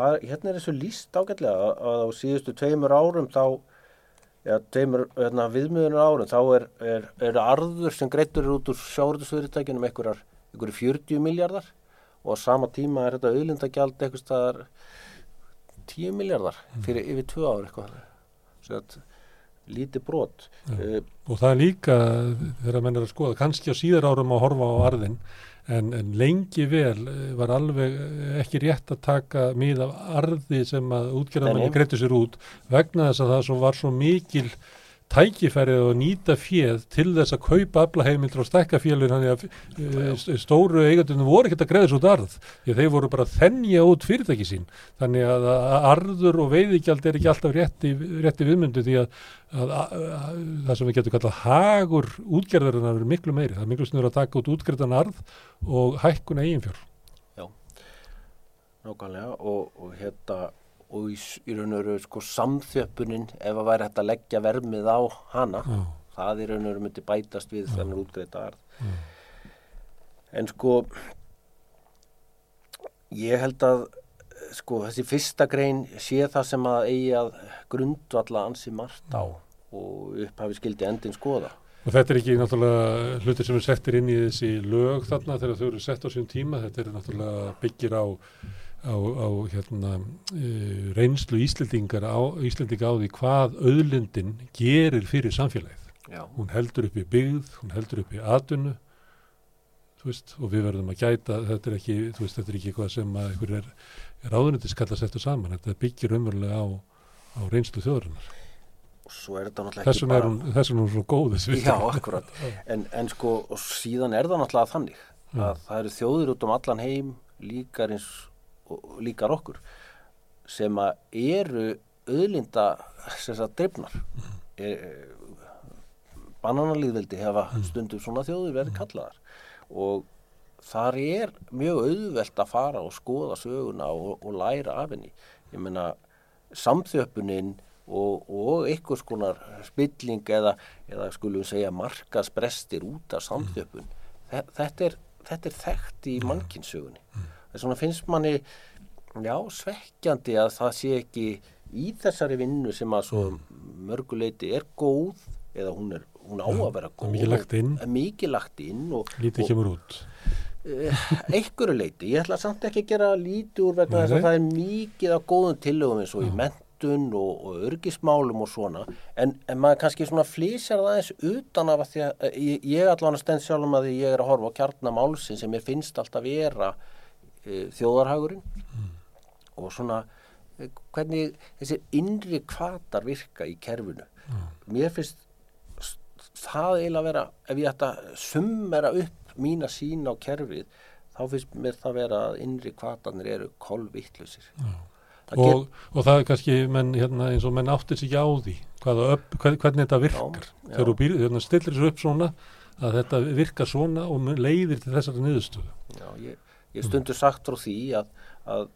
[SPEAKER 4] það, hérna er þessu líst ágætlega að, að á síðustu tveimur árum þá, já, tveimur hérna, viðmiðunar árum, þá er, er, er arður sem greittur er út úr sjáurðusfyrirtækjunum einhverjar, einhverju 40 miljardar og á sama tíma er þetta auðlindagjald eitthvað staðar 10 miljardar fyrir yfir tvö ár eitthvað. Svo að lítið brot.
[SPEAKER 1] Já.
[SPEAKER 4] Uh,
[SPEAKER 1] Og það er líka þegar menn er að skoða, kannski á síðar árum að horfa á arðin, en, en lengi vel eh, var alveg eh, ekki rétt að taka mið af arði sem að
[SPEAKER 4] nei.
[SPEAKER 1] greittu sér út vegna þess að það svo var svo mikil tækifærið og nýta fjöð til þess að kaupa aflaheimildur og stækka fjölun þannig að uh, stóru eigandunum voru ekkert að greiða svo út arð því að þeir voru bara þennja út fyrirtæki sín. Þannig að arður og veiðigjald er ekki alltaf rétti, rétti viðmyndu því að, að, að, að það sem við getum kallað hagur útgerðarinnar er miklu meiri, það er miklu snur að taka út útgerðan arð og hækkun eiginfjör
[SPEAKER 4] Nákvæmlega. Og, og hérna og í, í raun og veru sko samþjöppunin ef að væri hægt að leggja vermið á hana
[SPEAKER 1] Já,
[SPEAKER 4] það í raun og veru myndi bætast við þennan útgreita arð
[SPEAKER 1] Já.
[SPEAKER 4] en sko ég held að sko þessi fyrsta grein sé það sem að eigi að grundvalla ansi margt á og upphafi skildi endin skoða
[SPEAKER 1] Og þetta er ekki náttúrulega hlutir sem er settir inn í þessi lög þarna þegar þau eru sett á sín tíma. Þetta er náttúrulega byggir á, á, á hérna, uh, reynslu Íslendingar á, Íslendinga á því hvað auðlindin gerir fyrir samfélagið.
[SPEAKER 4] Já,
[SPEAKER 1] Hún heldur upp í byggð, hún heldur upp í atvinnu veist, og við verðum að gæta, þetta er ekki, veist, þetta er ekki eitthvað sem að einhver er, er áðunandi skallast eftir saman. Þetta byggir umverulega á, á reynslu þjóðurinnar.
[SPEAKER 4] er
[SPEAKER 1] Þess vegna er
[SPEAKER 4] bara
[SPEAKER 1] hún, er hún svo góð
[SPEAKER 4] Já, akkurat [LAUGHS] en, en sko, síðan er það náttúrulega þannig að það eru þjóðir út um allan heim líkar eins líkar okkur sem að eru auðlinda drifnar. Er, bananalíðveldi hefa stundum svona þjóðir verið kallaðar. Og þar er mjög auðvelt að fara og skoða söguna og, og læra af henni. Ég meina samþjöppunin og, og einhvers konar spilling eða, eða skulum segja markasbrestir út af samþjöppun Þe- þetta er, þetta er þekkt í mannkinsögunni þess vegna finnst manni já, svekkjandi að það sé ekki í þessari vinnu sem að svo mörguleiti er góð eða hún, er, hún á að vera
[SPEAKER 1] er
[SPEAKER 4] góð
[SPEAKER 1] mikið lagt inn.
[SPEAKER 4] mikið lagt inn og,
[SPEAKER 1] Lítið kemur út.
[SPEAKER 4] einhverju leiti, ég ætla samt ekki að gera lítið úr vegna þess að það er mikið af góðum tillögum eins og í mentun og, og örgismálum og svona. En, en maður kannski svona flýsjar það eins utan af að því að ég, ég allan að stend sjálfum að því ég er að horfa á kjarnamálsin sem ég finnst alltaf vera e, þjóðarhagurinn og svona hvernig þessi innri kvatar virka í kerfinu. Mér finnst það eiginlega vera, ef ég ætta að summera upp mína sín á kerfið, þá finnst mér það vera að innri kvatarnir eru kolvittlusir.
[SPEAKER 1] og, og það er kannski menn, hérna, eins og menn áttir sig á því upp, hvern, hvernig þetta virkar
[SPEAKER 4] Já,
[SPEAKER 1] þegar
[SPEAKER 4] já.
[SPEAKER 1] þú býr, hérna, stillir þessu upp svona að þetta virkar svona og leiðir til þessari niðurstöðu
[SPEAKER 4] Já, ég, ég stundur sagt frá því að, að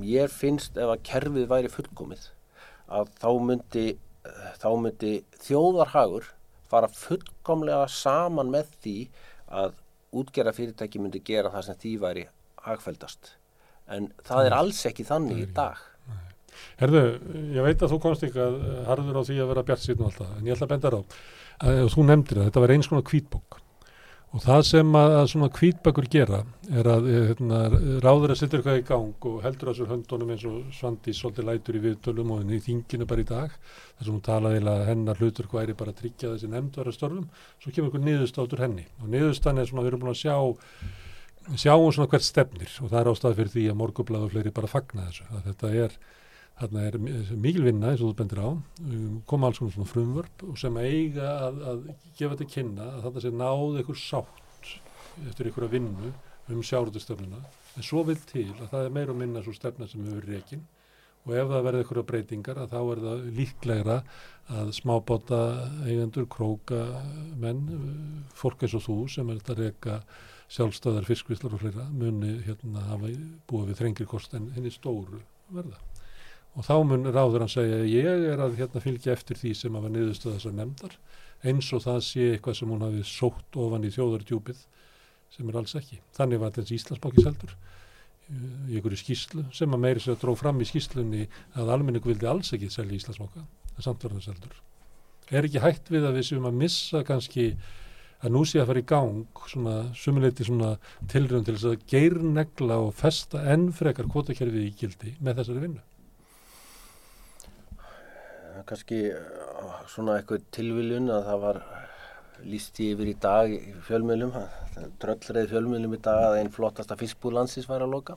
[SPEAKER 4] mér finnst ef að kerfið væri fullkomið að þá myndi, þá myndi þjóðarhagur fara fullkomlega saman með því að útgerra fyrirtæki myndi gera það sem því væri hagfældast. En það er alls ekki þannig í dag.
[SPEAKER 1] Herðu, ég veit að þú komst ekki að harður á því að vera bjart síðan og allt það, en ég ætla að benda þér á að þú nefndir að þetta var eins konar kvítbók og það sem að, að svona kvítbækur gera er að eh, hérna, ráður að setja eitthvað í gang og heldur að þessu höndunum eins og Svandi svolítið lætur í viðtölum og henni í þinginu bara í dag þar sem hún talaði að hennar hlutur hvað er bara að tryggja þessi nefnd vera störfum svo kemur einhver niðurstátur henni og niðurstan er svona, við erum búin að sjá sjáum svona hvert stefnir og það er ástæði fyrir því að morgublaðu fleiri bara fagna þessu að þetta er Þarna er mikil vinna eins og þú bendir á, um, koma alls svona frumvörp og sem eiga að, að gefa þetta kynna að þetta sé náð einhver sátt eftir einhverja vinnu um sjáruðustöfnuna. En svo vil til að það er meira og minna svo stefna sem hefur rekin. Og ef það verður einhverja breytingar að þá er það líklegra að smábóta eigendur, króka menn, fólk eins og þú sem er þetta reka sjálfstöðar fiskvislar og fleira muni hérna hafa búið við þrengri kost en henni stóru verða og þá mun ráður hann segja ég er að hérna fylgja eftir því sem að var niðurstöða þessar nefndar eins og það sé eitthvað sem hún hafi sótt ofan í þjóðardjúpið sem er alls ekki. Þannig var þessi Íslandsbanki seldur í einhverju skýslu sem að meiri sér að dróð fram í skýslunni að almenningu vildi alls ekki selja Íslandsbanka en samt var það seldur. Er ekki hægt við að við séum að missa kannski að nú sé að fara í gang svona sumuleiti svona tilrönd til þess að geirnegla og festa enn frekar kvotakerfið í gildi með þessari vinnu?
[SPEAKER 4] Kannski uh, svona eitthvað tilviljun að það var líst yfir í dag í fjölmiðlum, tröllreið fjölmiðlum í dag að einn flottasta fiskbúð landsins var að loka.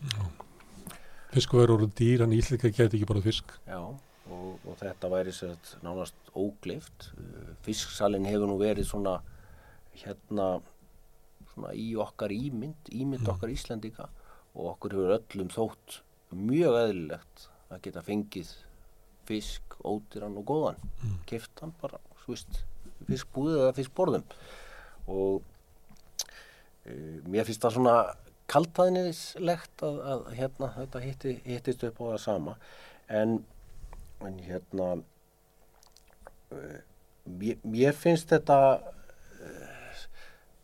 [SPEAKER 1] Fiskverður og dýr, hann íllika geti ekki bara fisk.
[SPEAKER 4] Já, og, og þetta væri sér nánast ógleift. Fisksalinn hefur nú verið svona hérna svona í okkar ímynd, ímynd
[SPEAKER 1] Mm.
[SPEAKER 4] okkar Íslandika og okkur hefur öllum þótt mjög eðlilegt að geta fengið fisk, ódýran og góðan.
[SPEAKER 1] Mm.
[SPEAKER 4] keftan bara, svo veist fiskbúðið eða fiskborðum. Og e, mér finnst það svona kaltæðnislegt að, að hérna þetta hitti, hittist upp á það sama. En, en hérna e, mér, mér finnst þetta e,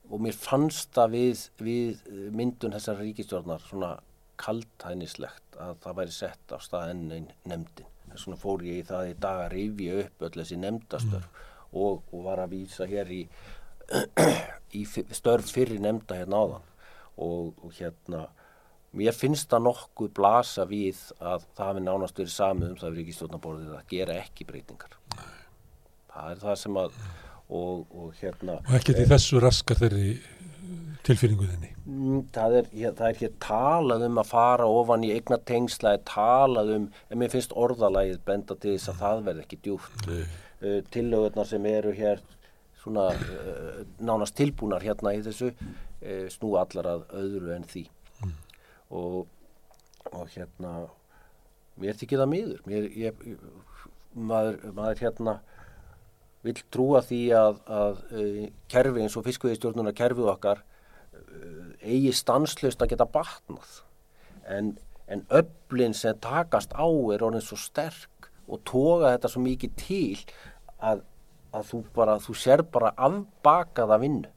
[SPEAKER 4] og mér fannst það við, við myndun þessar ríkistjórnar svona kaltæðnislegt að það væri sett á stað enn einn nefndin vegna fór ég í það í dag að rifja upp öll þessi nefndastörf og, og var að vísa hér í, [CLEARS THROAT] í störf fyrir nefnda hérna áðan. Og, og hérna mér finnst það nokkuð blasa við að það hafi nánast verið samið um það við ríkistjórnaborðið að gera ekki breytingar. Það er það sem að og, og hérna
[SPEAKER 1] Og ekkert í þessu raskar þeirri tilfinningu þinni.
[SPEAKER 4] Mm, Það er, hér, það er hér talað um að fara ofan í eigna tengsla, talað um, en mér finnst orðalagið benda til þess að það verði ekki djúpt.
[SPEAKER 1] Nei.
[SPEAKER 4] Uh, tillögurnar sem eru hér svona uh, nánast tilbúnar hérna í þessu uh, snú allar að öðru en því. Og, og hérna, mér þykir það miður. Mér, ég, maður, maður hérna vill trúa því að, að kerfi eins og fiskveiðistjórnunar kerfið okkar eigi stanslust að geta batnað. En, en öflin sem takast á er orðin svo sterk og toga þetta svo mikið til að, að þú bara, þú sér bara afbakaða vinnu.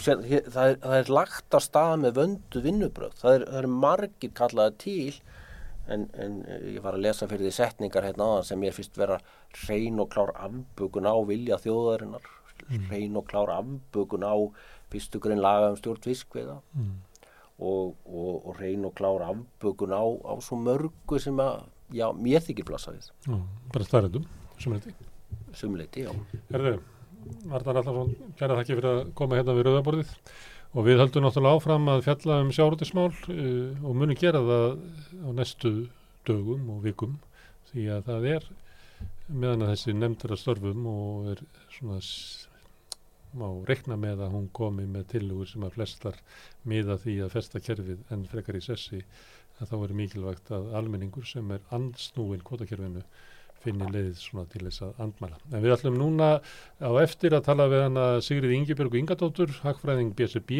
[SPEAKER 4] Sér, það, er, það er lagt að stað með vöndu vinnubröð það er, það er margir kallaða til en, en eh, ég var að lesa fyrir því setningar hérna áðan sem ég finnst vera hrein og klár afbökun á vilja þjóðarinnar hrein og klár afbökun á fyrstu grunn laga um stjórn fiskveiða
[SPEAKER 1] Mm.
[SPEAKER 4] og, og, og hrein og klár afbökun á, á svo mörgu sem að, já, mér þykir blassa við
[SPEAKER 1] Já, bara er þetta.
[SPEAKER 4] sumleiti, já.
[SPEAKER 1] Herðu, Arnar Allarsson, kæra þakki fyrir að koma hérna við rauðaborðið og við höldum náttúrulega áfram að fjalla um sjárutismál uh, og munum gera það á næstu dögum og vikum því að það er meðan að þessi nefndur að störfum og er svona má reikna með að hún komi með tilugur sem að flestar miða því að festa kerfið en frekar í sessi að þá er mikilvægt að almenningur sem er ansnúin kvotakerfinu finni leið svona til þess að andmæla. En við ætlum núna á eftir að tala við hana Sigrið Ingibjörg Ingadóttur, hagfræðing BSB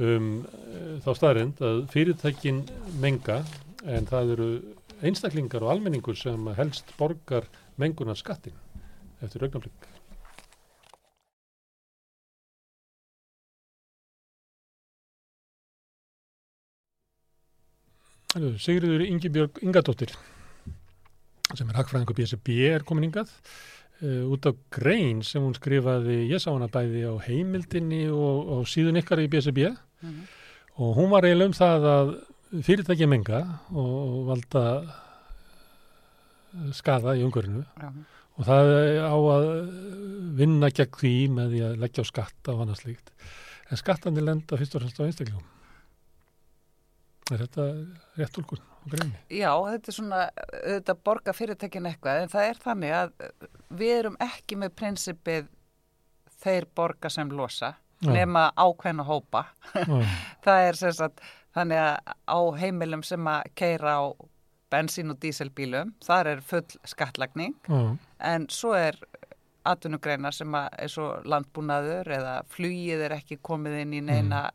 [SPEAKER 1] um uh, þá staðrind að fyrirtækin menga en það eru einstaklingar og almenningur sem helst borgar mengunar skattin eftir augnablik. Sigriður Ingibjörg Ingadóttir sem er hagfræðingur BSB er komin hingað uh, út af grein sem hún skrifaði, ég sá hana bæði á heimildinni og, og síðun ykkar í BSB
[SPEAKER 2] Mhm.
[SPEAKER 1] og hún var eiginlega um það að fyrirtæki menga og, valda eh, skada í umhverfinu
[SPEAKER 2] Já.
[SPEAKER 1] og það á að vinna gegn því með því að leggja á skatta og annað slíkt en skattandi lenda fyrst og fremst á einstaklingum er þetta rétt úlgur á greinni?
[SPEAKER 5] Já, þetta er svona, þetta borga fyrirtækin eitthvað, en það er þannig að við erum ekki með prinsipið þeir borga sem losa, nema ákveðna hópa.
[SPEAKER 1] Já, [LAUGHS]
[SPEAKER 5] Það er sem sagt, þannig að á heimilum sem að keira á bensín og díselbílum, þar er full skattlagning,
[SPEAKER 1] já,
[SPEAKER 5] en svo er atvinnugreinar sem að er svo landbúnaður eða flugið er ekki komið inn í neina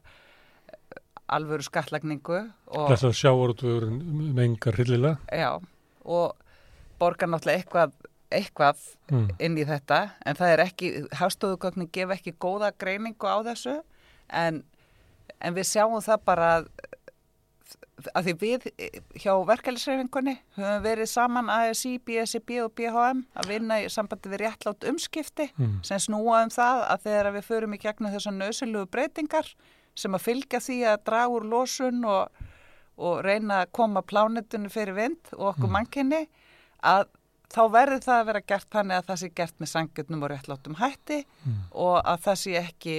[SPEAKER 5] alvöru skattlagningu
[SPEAKER 1] þess að sjávarútvegurinn mengar hryllilega
[SPEAKER 5] Já, og borgar náttúrulega eitthvað, eitthvað
[SPEAKER 1] mm.
[SPEAKER 5] inn í þetta, en það er ekki, hafstóðugögnin gefa ekki góða greiningu á þessu, en, en við sjáum það bara að, að því við hjá verkefælisreifingunni höfum verið saman ASI, BSIB og BHM að vinna í sambandi við réttlátt umskipti
[SPEAKER 1] Mm.
[SPEAKER 5] sem snúa um það að þegar við förum í gegnum þessar nöðsynlugu breytingar sem að fylgja því að draga úr losun og, og reyna að koma plánetunni fyrir vind og okkur mannkinni að þá verður það að vera gert þannig að það sé gert með sangjörnum og réttlátum hætti og að það sé ekki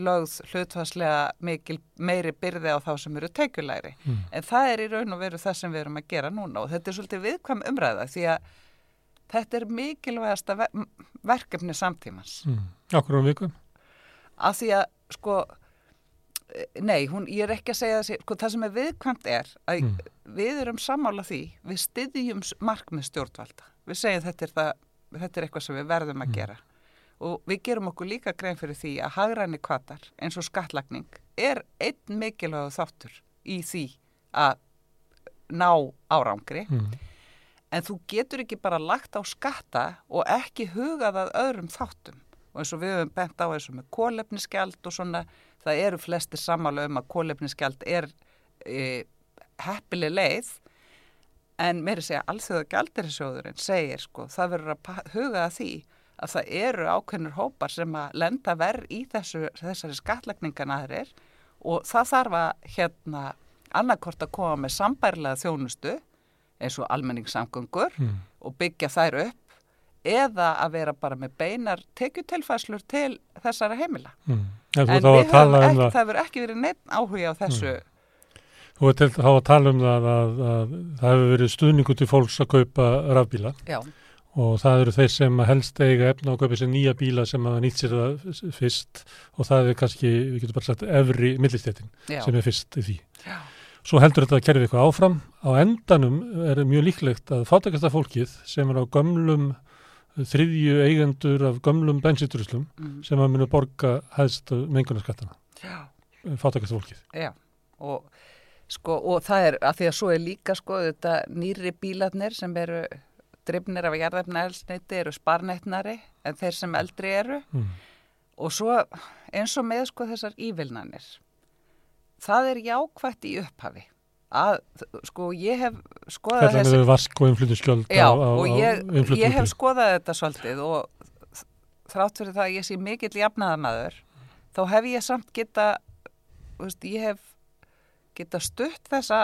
[SPEAKER 5] lögð hlutfarslega mikil, meiri byrði á þá sem eru teikulæri.
[SPEAKER 1] Mm.
[SPEAKER 5] En það er í raun og veru það sem við erum að gera núna og þetta er svolítið viðkvæm umræða því að þetta er mikilvægasta ver verkefni samtímans.
[SPEAKER 1] Mm. Akkur um vikum
[SPEAKER 5] Af því að sko, nei, hún, ég er ekki að segja þessi, sko, það sem er viðkvæmt er að
[SPEAKER 1] Mm.
[SPEAKER 5] við erum sammála því, við styðjum markmið stjórnvalda. Við segjum þetta er, það, þetta er eitthvað sem við verðum að gera. Og við gerum okkur líka grein fyrir því að hagræni kvatar eins og skattlagning er einn mikilvægu þáttur í því að ná árangri.
[SPEAKER 1] mm.
[SPEAKER 5] En þú getur ekki bara lagt á skatta og ekki hugað að öðrum þáttum. Og eins og við höfum bent á eins og með kólefnisgjald og svona, það eru flestir sammála um að kólefnisgjald er e, heppileg leið, en meiri segja alþjóða gjaldirisjóðurinn segir sko, það verður að huga að því að það eru ákveðnur hópar sem að lenda verð í þessu, þessari skattlagningan aðrir og það þarf að hérna annarkort að koma með sambærlega þjónustu eins og almenningssamgöngur
[SPEAKER 1] Mm.
[SPEAKER 5] og byggja þær upp eða að vera bara með beinar tekjutilfæslur til þessara heimila.
[SPEAKER 1] Mm. En
[SPEAKER 5] En við
[SPEAKER 1] að
[SPEAKER 5] höfum
[SPEAKER 1] um
[SPEAKER 5] ekki,
[SPEAKER 1] það
[SPEAKER 5] það verður ekki verið neitt áhuga á þessu.
[SPEAKER 1] Þú ert þá að tala um það að, að það hefur verið stuðningu til fólks að kaupa rafbíla
[SPEAKER 5] Já,
[SPEAKER 1] og það eru þeir sem helst eiga efna að kaupa sér nýja bíla sem hafa nýtt sér það fyrst og það er kannski, við getum bara sagt, efri millistéttin
[SPEAKER 5] já,
[SPEAKER 1] sem er fyrst í því.
[SPEAKER 5] já,
[SPEAKER 1] Svo heldur þetta að kerfi eitthvað áfram. Á endanum er mjög líklegt að fátakasta fólkið sem er á gömlum þriðju eigendur af gömlum bensítruslum
[SPEAKER 5] mm,
[SPEAKER 1] sem að munu borga hæðst mengunarskattana.
[SPEAKER 5] já,
[SPEAKER 1] Fátakasta fólkið.
[SPEAKER 5] já. Og, sko, og það er að því að svo er líka sko þetta nýri bílarnir sem eru drifnir af jarðefna elsniti eru sparnetnari en þeir sem eldri eru
[SPEAKER 1] Mm.
[SPEAKER 5] og svo eins og með sko þessar ívilnanir það er jákvætt í upphafi að sko ég hef skoðað
[SPEAKER 1] Þetta
[SPEAKER 5] þessi
[SPEAKER 1] með vask og innflytjumskjöld
[SPEAKER 5] Já,
[SPEAKER 1] á, á,
[SPEAKER 5] og ég, ég hef skoðað þetta svolítið og þrátt fyrir það að ég sé mikill jafnaðamaður þá hef ég samt geta veist, ég hef geta stutt þessa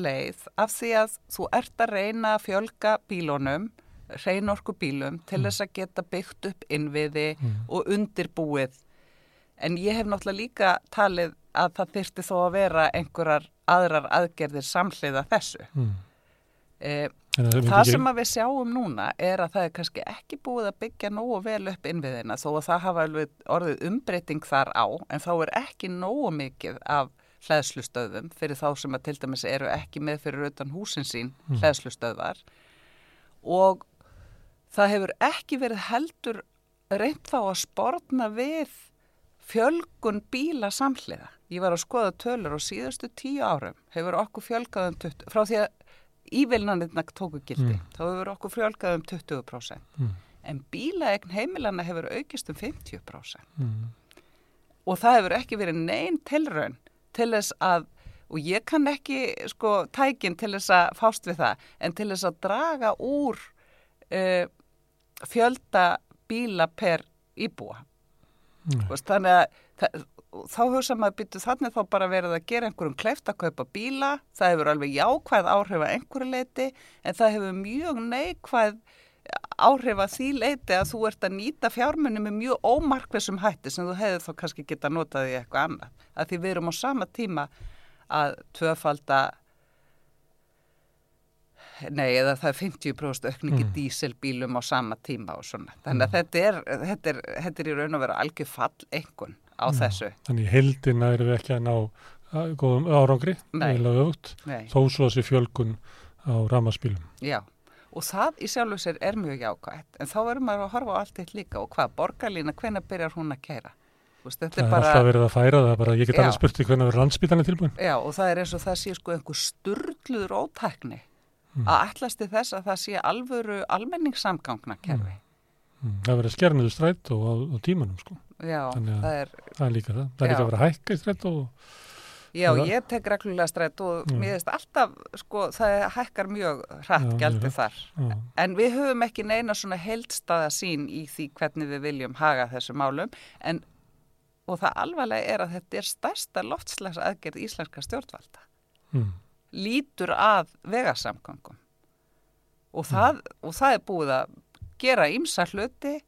[SPEAKER 5] leið af því að þú ert að reyna að fjölga bílunum reynorku bílum til þess að geta byggt upp innviði
[SPEAKER 1] Mm.
[SPEAKER 5] og undirbúið. En ég hef náttúrulega líka talið að það þyrfti þó að vera einhverjar aðrar aðgerðir samhliða þessu
[SPEAKER 1] Mm.
[SPEAKER 5] Eh,
[SPEAKER 1] En það
[SPEAKER 5] Það sem að við sjáum núna er að það er kannski ekki búið að byggja nógu vel upp innviðina þó að það hafa orðið umbreyting þar á en þá er ekki nógu mikið af hlæðslustöðum fyrir þá sem að til dæmis eru ekki með fyrir utan húsin sín
[SPEAKER 1] Mm.
[SPEAKER 5] hlæðslustöðvar og það hefur ekki verið heldur reynd þá að sportna við fjölgun bíla samhliða. Ég var að skoða tölur á síðustu tíu árum hefur okkur fjölgað um 20, frá því að ívilnanirna tóku gildi,
[SPEAKER 1] Mm.
[SPEAKER 5] þá hefur okkur fjölgað um 20%.
[SPEAKER 1] Mm.
[SPEAKER 5] En bílaegn heimilana hefur aukist um 50%
[SPEAKER 1] Mm.
[SPEAKER 5] og það hefur ekki verið neinn tilraun til þess að, og ég kann ekki sko tækin til þess að fást við það, en til þess að draga úr uh, fjölda bíla per íbúa. Þú veist, þannig að þá hugsa maður býtu þannig þá bara verið að gera einhverjum kleift að kaupa bíla, það hefur alveg jákvæð áhrif að einhverju leiti en það hefur mjög neikvæð áhrif að því leiti að þú ert að nýta fjármunni með mjög ómarkvissum hætti sem þú hefur þá kannski geta notað í eitthvað annað. Að því við erum á sama tíma að tvöfalda nei eða það er 50% aukningi
[SPEAKER 1] Mm.
[SPEAKER 5] díselbílum á sama tíma og svona. Þannig að þetta, er, þetta, er, þetta er í raun og vera algjör fall einhvern á
[SPEAKER 1] Mm.
[SPEAKER 5] þessu.
[SPEAKER 1] Þannig í heildina erum við ekki að ná að, góðum árangri, eiginlega
[SPEAKER 5] Nei.
[SPEAKER 1] þó svo þessi fjölgun á ramaspílum.
[SPEAKER 5] Já, og það í sjálfu sér er mjög jákvægt, en þá verður maður að horfa á allt eitt líka og hvað, borgarlína, hvenær byrjar hún að keira? Veist,
[SPEAKER 1] Það
[SPEAKER 5] er bara,
[SPEAKER 1] alltaf verið að færa það, bara, ég get
[SPEAKER 5] Já.
[SPEAKER 1] alveg spurt hvernig verður landsbílarnir tilbúin.
[SPEAKER 5] já, og það er eins og það sé sko einhver sturluður ótækni
[SPEAKER 1] Mm.
[SPEAKER 5] að ætlast til þess að það sé alvöru almenningssamgangna kerfi.
[SPEAKER 1] Mm. Það verður skernuðu strætt og á, á tímanum, sko.
[SPEAKER 5] Já, það er,
[SPEAKER 1] Það er líka það. Það er líka að vera hækka í strætt og
[SPEAKER 5] já,
[SPEAKER 1] Það-
[SPEAKER 5] ég tek reglulega strætt og
[SPEAKER 1] Já.
[SPEAKER 5] mér veist alltaf, sko, það hækkar mjög hratt
[SPEAKER 1] Já,
[SPEAKER 5] gældi þar.
[SPEAKER 1] já,
[SPEAKER 5] En við höfum ekki neina svona heldstaða sín í því hvernig við viljum haga þessu málum en, og það alvarlega er að þetta er stærsta loftslags aðgerð íslenska stjórnvalda.
[SPEAKER 1] mm.
[SPEAKER 5] Lítur að vegasamgangum og það, og það er búið að gera ímsa hluti,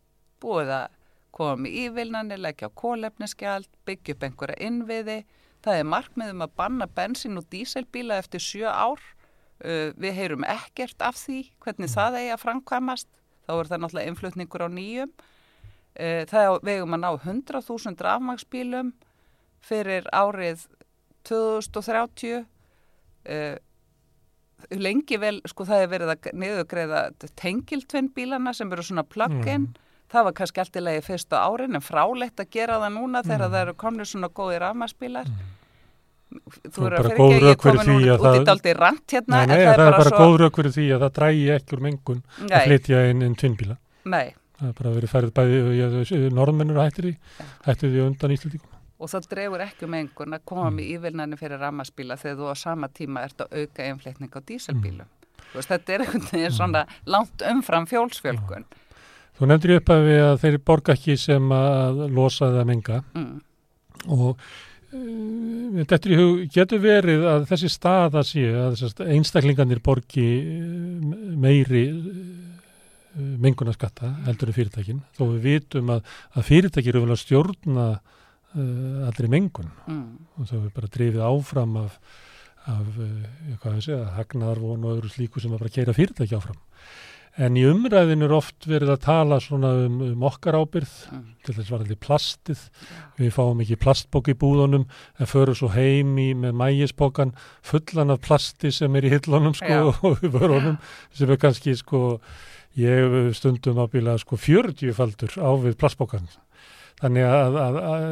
[SPEAKER 5] búið að koma með ívilnani, leggja á kólefniskjald, byggja upp einhverja innviði. Það er markmiðum að banna bensín og díselbíla eftir sjö ár. Uh, við heyrum ekkert af því hvernig það eigi að framkvæmast. Þá er það náttúrulega innflutningur á nýjum. Uh, það vegum að ná 100.000 rafmagsbílum fyrir árið 2030. Uh, lengi vel, sko það er verið að niðurgreiða tengiltvinn bílana sem eru svona plug-in. Það var kannski allt í lagi fyrstu árin en frálegt að gera það núna þegar það eru komnir svona góði rafmagsbílar. Þú
[SPEAKER 1] Og
[SPEAKER 5] eru að
[SPEAKER 1] bara
[SPEAKER 5] fyrir ekki að ég úr
[SPEAKER 1] að
[SPEAKER 5] út í
[SPEAKER 1] það-
[SPEAKER 5] daldi rant hérna.
[SPEAKER 1] Nei, nei, það, er bara
[SPEAKER 5] svo-
[SPEAKER 1] góð rauk fyrir því að það drægi ekki úr mengun að
[SPEAKER 5] Nei,
[SPEAKER 1] flytja inn, inn tvinnbíla.
[SPEAKER 5] nei,
[SPEAKER 1] Það er bara verið færið bæði, norðmennur hættir því, hættir því undan Íslandíkum.
[SPEAKER 5] Og það dregur ekki með einhvern að koma
[SPEAKER 1] Mm.
[SPEAKER 5] með ívilnani fyrir rafmagsbíla þegar þú á sama tíma ert að auka einflétning á díselbílum.
[SPEAKER 1] Mm.
[SPEAKER 5] Veist, þetta er einhvern veginn svona langt umfram fjólsfjölgun.
[SPEAKER 1] Þú nefndir upp að, að þeir borga ekki sem að losa eða menga
[SPEAKER 5] Mm.
[SPEAKER 1] og þetta hug, getur verið að þessi staða sé að einstaklingarnir borgi eh, meiri uh, mengunarskatta heldur en fyrirtækin þó við vitum að, að fyrirtæki eru vel að stjórna uh, allri mengun
[SPEAKER 5] Mm.
[SPEAKER 1] og það er bara drifið áfram af, af uh, segja, hagnaðarvon og öðru slíku sem að bara keira fyrirtæki áfram. En í umræðinu er oft verið að tala svona um, um okkar ábyrð,
[SPEAKER 5] Mm.
[SPEAKER 1] til þess varðið plastið. Við fáum ekki plastbók í búðunum en förum svo heim í með mægisbókan fullan af plasti sem er í hillunum sko
[SPEAKER 5] Já.
[SPEAKER 1] og í vörunum sem er kannski sko, ég stundum ábyrðað sko 40 faldur á við plastbókan. Þannig að, að, að,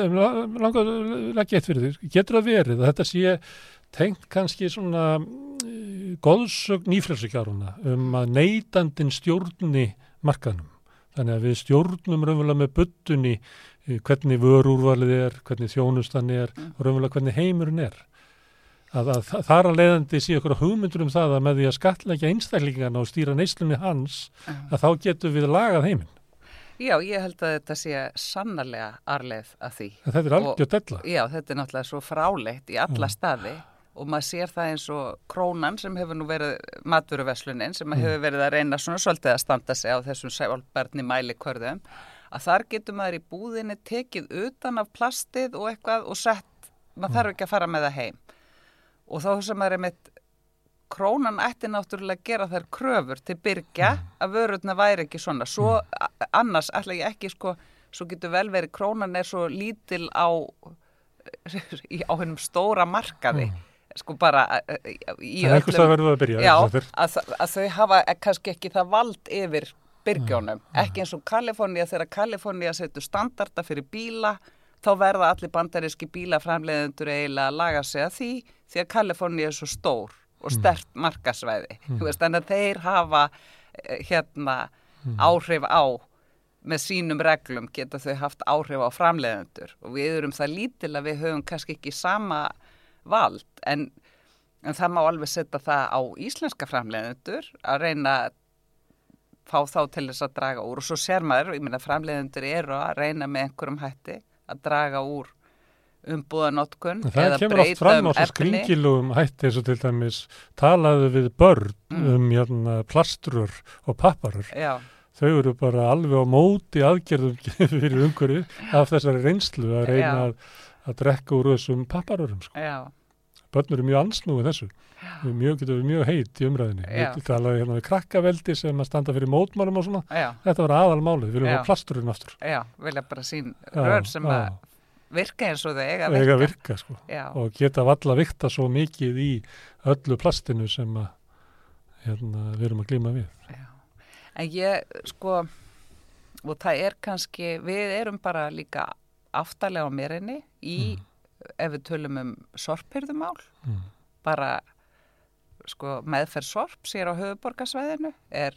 [SPEAKER 1] að langar að eitt fyrir því. Getur það verið að þetta sé tengt kannski svona eh, góðsögn nýfrælsukjáruna um að neytandin stjórni markaðnum. Þannig að við stjórnum raunverulega með buttunni eh, hvernig vörúrvalið er, hvernig þjónustan er
[SPEAKER 5] Mm.
[SPEAKER 1] og raunverulega hvernig heimurinn er. Að, að þa- þar að leiðandi sé okkur hugmyndur um það að með því að skatleggja einstaklingana og stýra neyslunni hans
[SPEAKER 5] Já.
[SPEAKER 1] að þá getum við lagað heiminn.
[SPEAKER 5] Já, ég held að þetta sé sannarlega arleið að því.
[SPEAKER 1] Þetta er
[SPEAKER 5] Og-
[SPEAKER 1] algjör della.
[SPEAKER 5] Já, þetta er náttúrulega svo fráleitt í alla
[SPEAKER 1] Já.
[SPEAKER 5] staði og maður sér það eins og krónan sem hefur nú verið matvöruverslunin sem
[SPEAKER 1] Mm.
[SPEAKER 5] hefur verið að reyna svona svolítið að standa sig á þessum sælbarni mælikörðum að þar getur maður í búðinni tekið utan af plastið og eitthvað og sett, maður
[SPEAKER 1] Mm.
[SPEAKER 5] þarf ekki að fara með það heim og þá sem maður er mitt krónan ætti náttúrulega að gera þær kröfur til byrgja að vörurna væri ekki svona. Svo a- annars ætla ég ekki sko, svo getur vel verið krónan er svo lítil á, [LAUGHS] á hennum stóra markaði. Sko bara í
[SPEAKER 1] Það er einhvers að verður að byrja.
[SPEAKER 5] Já, að, að þau hafa kannski ekki það vald yfir byrgjónum, ekki eins og Kalifornía þegar Kalifornía setur standarda fyrir bíla, þá verða allir bandaríski bílaframleiðendur eiginlega að laga sig að því, því að Kalifornía er svo stór og stert markasvæði, þú veist, þannig að þeir hafa eh, hérna áhrif á með sínum reglum geta þau haft áhrif á framleiðendur. Og við erum það lítil að við höfum kannski ekki sama vald en, en það má alveg setja það á íslenska framleiðendur að reyna að fá þá til þess að draga úr. Og svo sér maður, ég meina framleiðendur eru að reyna með einhverjum hætti að draga úr umbúðanotkun
[SPEAKER 1] En Það kemur oft fram á svo skringilugum hætti eins og til dæmis talaðu við börn um hérna, plastrur og papparur.
[SPEAKER 5] Já,
[SPEAKER 1] Þau eru bara alveg á móti aðgerðum [LAUGHS] fyrir umhverfið af þessari reynslu að reyna að, að drekka úr þessum papparurum. Sko.
[SPEAKER 5] já,
[SPEAKER 1] Börn eru mjög ansnúið þessu. Við mjög, getum við mjög heit í umræðinni. Við talaðu hérna við krakkaveldi sem að standa fyrir mótmálum og svona.
[SPEAKER 5] já,
[SPEAKER 1] Þetta var aðalmálið. Við viljum hafa plasturinn aftur.
[SPEAKER 5] já, vilja bara sín rör sem að virka eins og þau eiga að virka.
[SPEAKER 1] virka sko. Og geta valla vikta svo mikið í öllu plastinu sem að hérna, við erum að glíma við.
[SPEAKER 5] já. En ég, sko, og það er kannski, við erum bara líka aftalega á mérinni í, ef við tölum um sorpyrðumál,
[SPEAKER 1] Mm.
[SPEAKER 5] bara, sko, meðferð sorp sér á höfuborgarsvæðinu er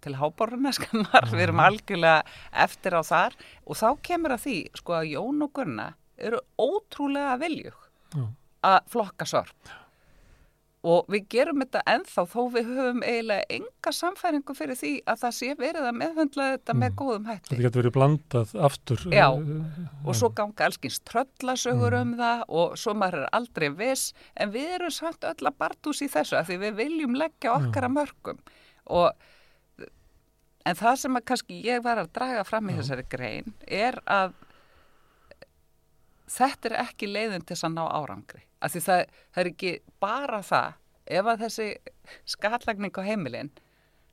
[SPEAKER 5] til háboruna [LAUGHS] skammar, við erum algjörlega eftir á þar. Og þá kemur að því, sko, að Jón og Gunna eru ótrúlega viljug að flokka sorp. Og við gerum þetta ennþá þó við höfum eiginlega enga samfæringu fyrir því að það sé verið að meðhundla þetta með góðum hætti.
[SPEAKER 1] Þetta getur verið blandað aftur.
[SPEAKER 5] Já.
[SPEAKER 1] eh,
[SPEAKER 5] og svo ganga allskins tröllasögur um það og svo maður er aldrei viss. En við erum samt öll að bartús í þessu af því við viljum leggja okkar að mörgum og en það sem að kannski ég var að draga fram í þessari grein er að þetta er ekki leiðin til þess að ná árangri. Af því það, það er ekki bara það. Ef að þessi skatlagning á heimilin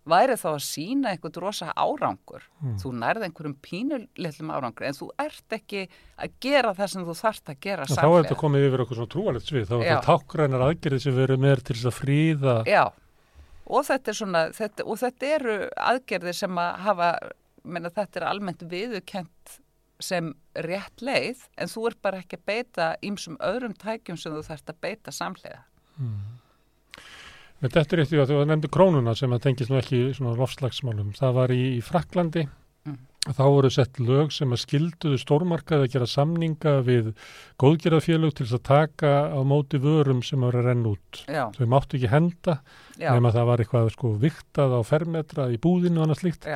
[SPEAKER 5] væri þá að sína einhvern rosa árangur. Þú nærði einhverjum pínulillum árangur en þú ert ekki að gera það sem þú þarft að gera
[SPEAKER 1] Þá er þetta
[SPEAKER 5] samlega
[SPEAKER 1] komið yfir okkur svona trúalegt svið. Þá er þetta tákrænar aðgerðið sem erum með til þess að fríða.
[SPEAKER 5] Já, og þetta er svona þetta, og þetta eru aðgerðir sem að hafa, menna þetta er almennt viðukent sem rétt leið en þú ert bara ekki að beita ímsum öðrum tækjum sem þú þarft að beita samlega
[SPEAKER 1] Men þetta er eitt í að þú nefndi krónuna sem að tengist nú ekki svona lofslagsmálum. Það var í, í Fraklandi. Þá voru sett lög sem að skilduðu stórmarkaði að gera samninga við góðgerðafélög til þess að taka á móti vörum sem voru að renna út.
[SPEAKER 5] Já,
[SPEAKER 1] Þau máttu ekki henda
[SPEAKER 5] já,
[SPEAKER 1] nema það var eitthvað sko viktað á fermetra í búðinu og annað slíkt.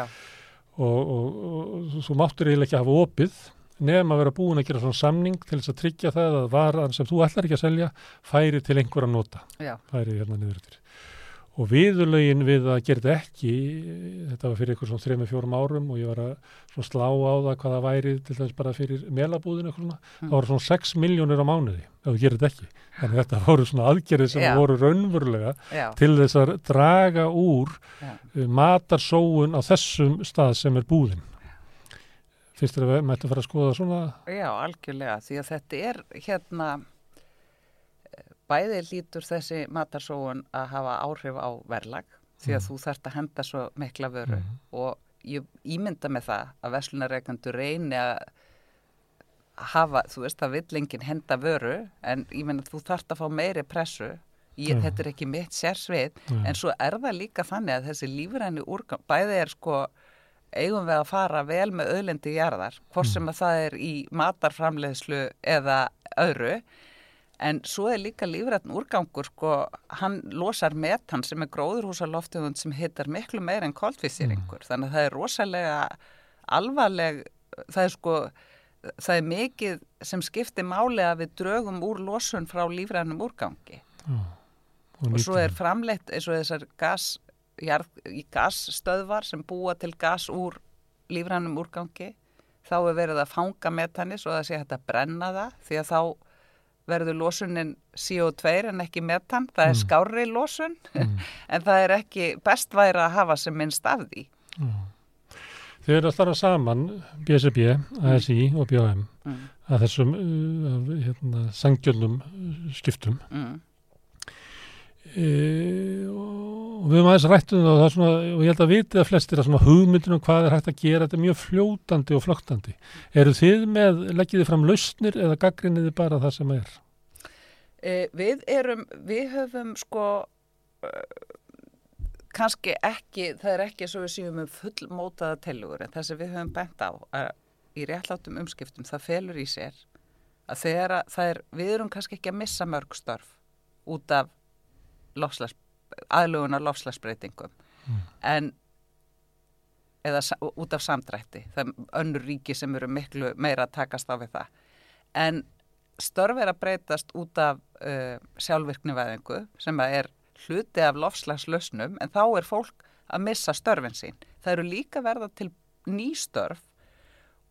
[SPEAKER 1] Og, og, og þú máttur eiginlega ekki hafa opið nefn að vera búin að gera svona samning til þess að tryggja það að varan sem þú ætlar ekki að selja færi til einhver að nota.
[SPEAKER 5] Já,
[SPEAKER 1] færi hérna niður eftir og viðurlögin við að gera þetta ekki þetta var fyrir eitthvað svona 3-4 árum og ég var að slá á það hvað það væri til þess bara fyrir melabúðinu eitthvað svona,
[SPEAKER 5] Mm.
[SPEAKER 1] það voru svona 6 miljónir á mánuði ef þú gerir þetta ekki þannig að þetta voru svona aðgerið sem
[SPEAKER 5] Já.
[SPEAKER 1] voru raunverulega
[SPEAKER 5] já,
[SPEAKER 1] til þess að draga úr uh, matarsóun á þessum stað sem er búðin finnst þér að við mættum fara að skoða svona
[SPEAKER 5] Já, algjörlega, því að þetta er hérna bæði lítur þessi matarsóun að hafa áhrif á verlag því að þú þarft að henda svo mikla vöru og ég ímynda með það að verslunareikandur reyni að hafa, þú veist, það vill enginn henda vöru en ég meina þú þarft að fá meiri pressu ég,
[SPEAKER 1] Já.
[SPEAKER 5] þetta er ekki mitt sérsvið
[SPEAKER 1] Já.
[SPEAKER 5] en svo er það líka þannig að þessi lífræni úrgang, bæði er sko eigum við að fara vel með öðlendi jarðar, hvort sem að það er í matarframleiðslu eða öðru en svo er líka lífrætn úrgangur sko, hann losar metan sem er gróðurhúsaloftegund sem hittar miklu meir en koltvísýringur. Þannig að það er rosalega alvarleg það er sko það er mikið sem skiptir máli að við drögum úr losun frá lífrænum úrgangi. Og svo er framleitt eins og þessar gas, jarð, gasstöðvar sem búa til gas úr lífrænum úrgangi. Þá er verið að fanga metani svo að það sé hægt að brenna það því að þá verður losunin CO2 en ekki metan, það er
[SPEAKER 1] Mm.
[SPEAKER 5] skárri losun [LAUGHS]
[SPEAKER 1] Mm.
[SPEAKER 5] en það er ekki best væri að hafa sem minnst af því.
[SPEAKER 1] Þið eru að starfa saman, BSB, ASI og BHM,
[SPEAKER 5] Mm.
[SPEAKER 1] að þessum uh, hérna, sangjölnum skiptum. E, og við höfum aðeins rættum það og, svona, og ég held að vitið að flestir að svona hugmyndin um hvað er hægt að gera, þetta er mjög fljótandi og floktandi. Eru þið með, leggið þið fram lausnir eða gaggrinnið þið bara það sem er?
[SPEAKER 5] E, við erum, við höfum sko kannski ekki, það er ekki svo við séum með fullmótaða tilugur en það sem við höfum bent á í réttlátum umskiptum það felur í sér að þegar að það er, við erum kannski ekki að missa mörg störf út af lofslags, aðlugunar lofslagsbreytingum en eða út af samdrætti það er önnur ríki sem eru miklu meira að takast á við það. En störf er að breytast út af uh, sjálfvirknivæðingu sem að er hluti af lofslagslausnum en þá er fólk að missa störfin sín. Það eru líka verða til ný störf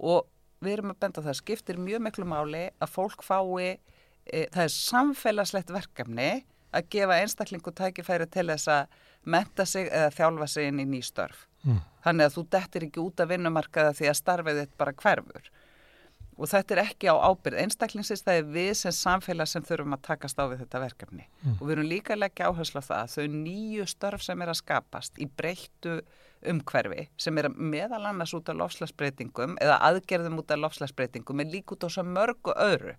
[SPEAKER 5] og við erum að benda það skiptir mjög miklu máli að fólk fái, e, það er samfélagslegt verkefni að gefa einstaklingu tækifæri til þess að menta sig eða þjálfa sig inn í ný störf.
[SPEAKER 1] Mm.
[SPEAKER 5] Þannig að þú dettir ekki út af vinnumarkaða því að starfið þitt bara hverfur. Og þetta er ekki á ábyrð einstaklingsins, það er við sem samfélag sem þurfum að takast á við þetta verkefni.
[SPEAKER 1] Mm.
[SPEAKER 5] Og við erum líka að leggja áherslu á það að þau nýju störf sem er að skapast í breyttu umhverfi sem er meðal annars út af lofslagsbreytingum eða aðgerðum út af lofslagsbreytingum en líka út á svo mörgu öðru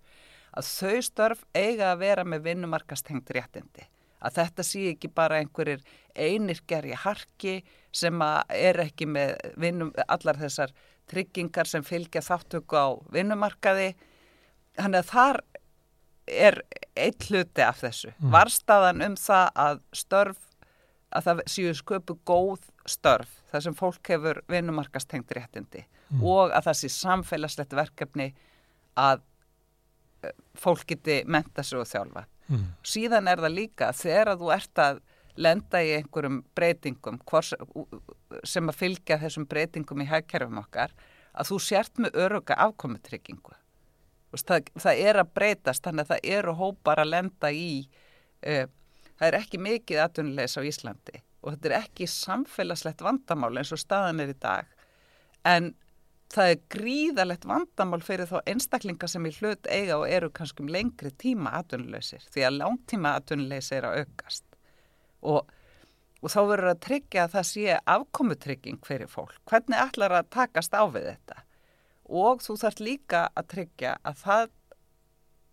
[SPEAKER 5] að þau störf eiga að vera með vinnumarkastengt réttindi. Að þetta sé ekki bara einhverjir einirger í harki sem er ekki með vinnum, allar þessar tryggingar sem fylgja þáttöku á vinnumarkaði. Þannig að þar er eitt hluti af þessu.
[SPEAKER 1] Mm.
[SPEAKER 5] Varstaðan um það að störf, að það séu sköpu góð störf, þar sem fólk hefur vinnumarkastengt réttindi
[SPEAKER 1] Mm.
[SPEAKER 5] og að það sé samfélagslegt verkefni að fólk geti menta sig og þjálfa.
[SPEAKER 1] Mm.
[SPEAKER 5] Síðan er það líka þegar að þú ert að lenda í einhverjum breytingum hvors, sem að fylgja þessum breytingum í hægkerfum okkar að þú sért með öruga afkomutryggingu. Það, það er að breytast þannig að það eru hópar að lenda í uh, það er ekki mikið atvinnulegs á Íslandi og þetta er ekki samfélagslegt vandamál eins og staðan er í dag en það er gríðalegt vandamál fyrir þá einstaklinga sem í hlut eiga og eru kannski um lengri tíma atvinnuleysir því að langtíma atvinnuleysi er að aukast og, og þá verður að tryggja að það sé afkomutrygging fyrir fólk. Hvernig ætlar að takast á við þetta? Og þú þarf líka að tryggja að það,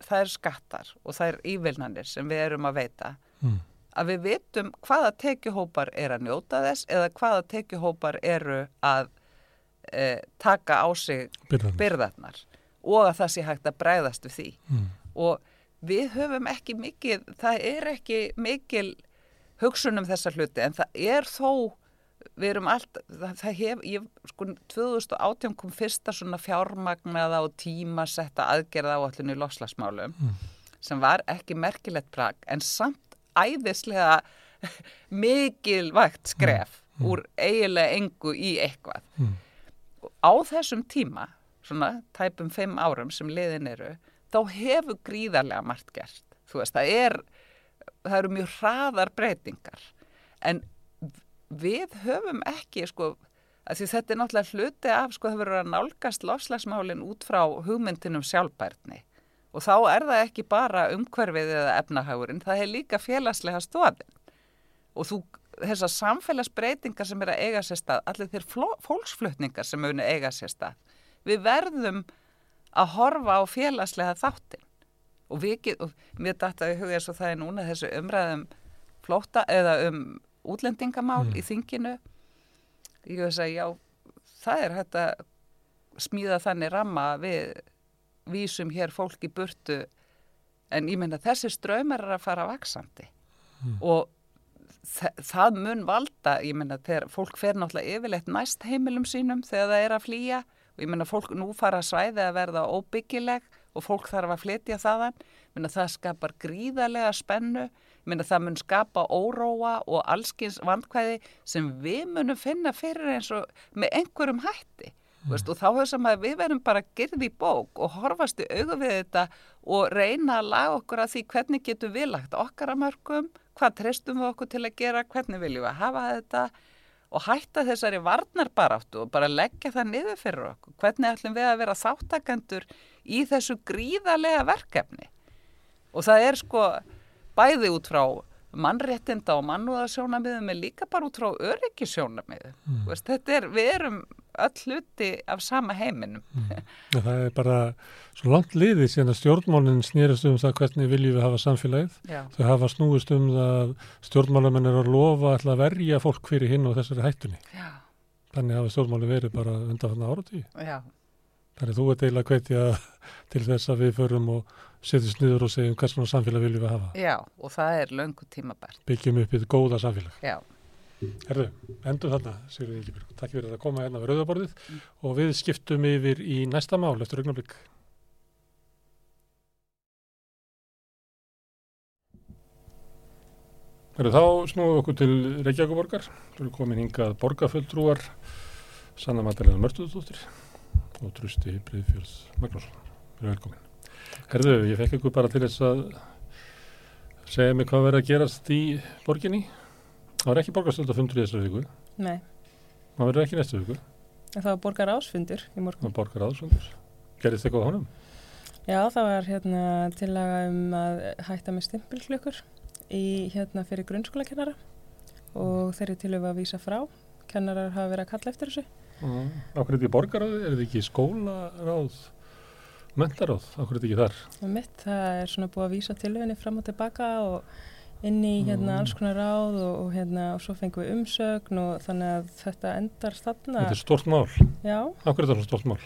[SPEAKER 5] það er skattar og það er ívilnanir sem við erum að veita
[SPEAKER 1] Mm.
[SPEAKER 5] að við vitum hvaða tekjuhópar er að njóta þess eða hvaða tekjuhópar eru að e, taka á sig
[SPEAKER 1] Byrðan.
[SPEAKER 5] byrðarnar og að það sé hægt að bræðast við því
[SPEAKER 1] Mm.
[SPEAKER 5] og við höfum ekki mikil, það er ekki mikil hugsun um þessa hluti en það er þó við erum allt, það, það hef ég, sko 2018 kom fyrsta svona fjármagnaða og tímasetta aðgerða áallinu í lofslagsmálum
[SPEAKER 1] Mm.
[SPEAKER 5] sem var ekki merkilegt prag en samt æðislega [LAUGHS] mikilvægt skref
[SPEAKER 1] Mm.
[SPEAKER 5] úr eiginlega engu í eitthvað
[SPEAKER 1] Mm.
[SPEAKER 5] Á þessum tíma, svona tæpum fimm árum sem liðin eru, þá hefur gríðarlega margt gert. Þú veist, það er, það eru mjög hraðar breytingar. En við höfum ekki, sko, þetta er náttúrulega hluti af, sko, það verður að nálgast lofslagsmálinn út frá hugmyndinum sjálfbærni. Og þá er það ekki bara umhverfið eða efnahagurinn, það er líka félagslega stofin. Og þú, þessar samfélagsbreytingar sem er að eiga sér stað, allir þeir fólksflutningar sem munu eiga sér stað, við verðum að horfa á félagslega þáttin. Og við og mér dætti að huga eins og það er núna þessu umræðum flóta eða um útlendingamál
[SPEAKER 1] Mm.
[SPEAKER 5] í þinginu. Ég veist að já, það er hægt að smíða þannig ramma að við vísum hér fólk í burtu en ég meina þessi ströymar er að fara vaksandi
[SPEAKER 1] Mm.
[SPEAKER 5] og það mun valda, ég meina þegar fólk fer náttúrulega yfirleitt næst heimilum sínum þegar það er að flýja. Og ég meina fólk nú fara svæði að verða óbyggileg og fólk þarf að flytja þaðan, ég meina það skapar gríðarlega spennu, ég meina það mun skapa óróa og allskins vandkvæði sem við munum finna fyrir eins og með einhverjum hætti. Veist, og þá hefur sem að við verum bara gerði í bók og horfast í augu við þetta og reyna að laga okkur að því hvernig getum við lagt okkar að mörgum, hvað treystum við okkur til að gera, hvernig viljum við hafa þetta og hætta þessari varnarbaráttu og bara leggja það niður fyrir okkur. Hvernig ætlum við að vera þáttakandur í þessu gríðarlega verkefni? Og það er sko bæði út frá mannréttinda og mannúðarsjónamiðum er líka bara út frá öryggisjónamiðum. Mm. Þetta er, við erum öll hluti af sama heiminum.
[SPEAKER 1] Mm. Það er bara svo langt liðið síðan að stjórnmálinn snýrast um það hvernig viljum við hafa samfélagið. Já. Þau hafa snúist um það stjórnmálamenn er að lofa að verja fólk fyrir hinn og þessari hættunni. Já. Þannig hafa stjórnmálinn verið bara undan þannig áratí. Já. Þannig þú ert eiginlega hvetja til þess að við förum og setjum sniður og segjum hvers konar samfélag viljum við hafa.
[SPEAKER 5] Já, og það er löngu tímabært.
[SPEAKER 1] Byggjum upp þetta góða samfélag. Já. Herðu, endur þarna, Sigurður Ingibjörg. Takk fyrir að koma hérna við rauðaborðið mm. og við skiptum yfir í næsta mál eftir augnablík. Herðu, þá snúum við okkur til Reykjavíkuborgar. Þú erum komin hingað borgarföldrúar, Sanna Magdalena Mörtuðdóttir og Trusti Breiðfjörð Magnússon. Þú erum velkomin. Herðu, ég fekk ykkur bara til þess að segja mig hvað verður að gerast í borginni. Það var ekki borgarstöldafundur í þessari viku.
[SPEAKER 6] Nei.
[SPEAKER 1] Það verður ekki næstu viku.
[SPEAKER 6] Það var borgar ásfundur í morgun.
[SPEAKER 1] Það var borgar ásfundur. Gerðist það góð honum?
[SPEAKER 6] Já, það var hérna tillaga um að hætta með stimpilklökur í hérna fyrir grunnskólakennara og þeirri til að vísa frá. Kennarar hafa verið að kalla eftir þessu.
[SPEAKER 1] Er þetta í borgaráði? Er þetta ekki skólaráð? Mentaráð? Áhverju er þetta ekki þar?
[SPEAKER 6] Mitt, það er svona búið að vísa tilöfinni fram og tilbaka og inn í hérna alls konar ráð og, og hérna og svo fengum við umsögn og þannig að þetta endar þarna.
[SPEAKER 1] Þetta er stort mál.
[SPEAKER 6] Já.
[SPEAKER 1] Akkur er þetta stort mál?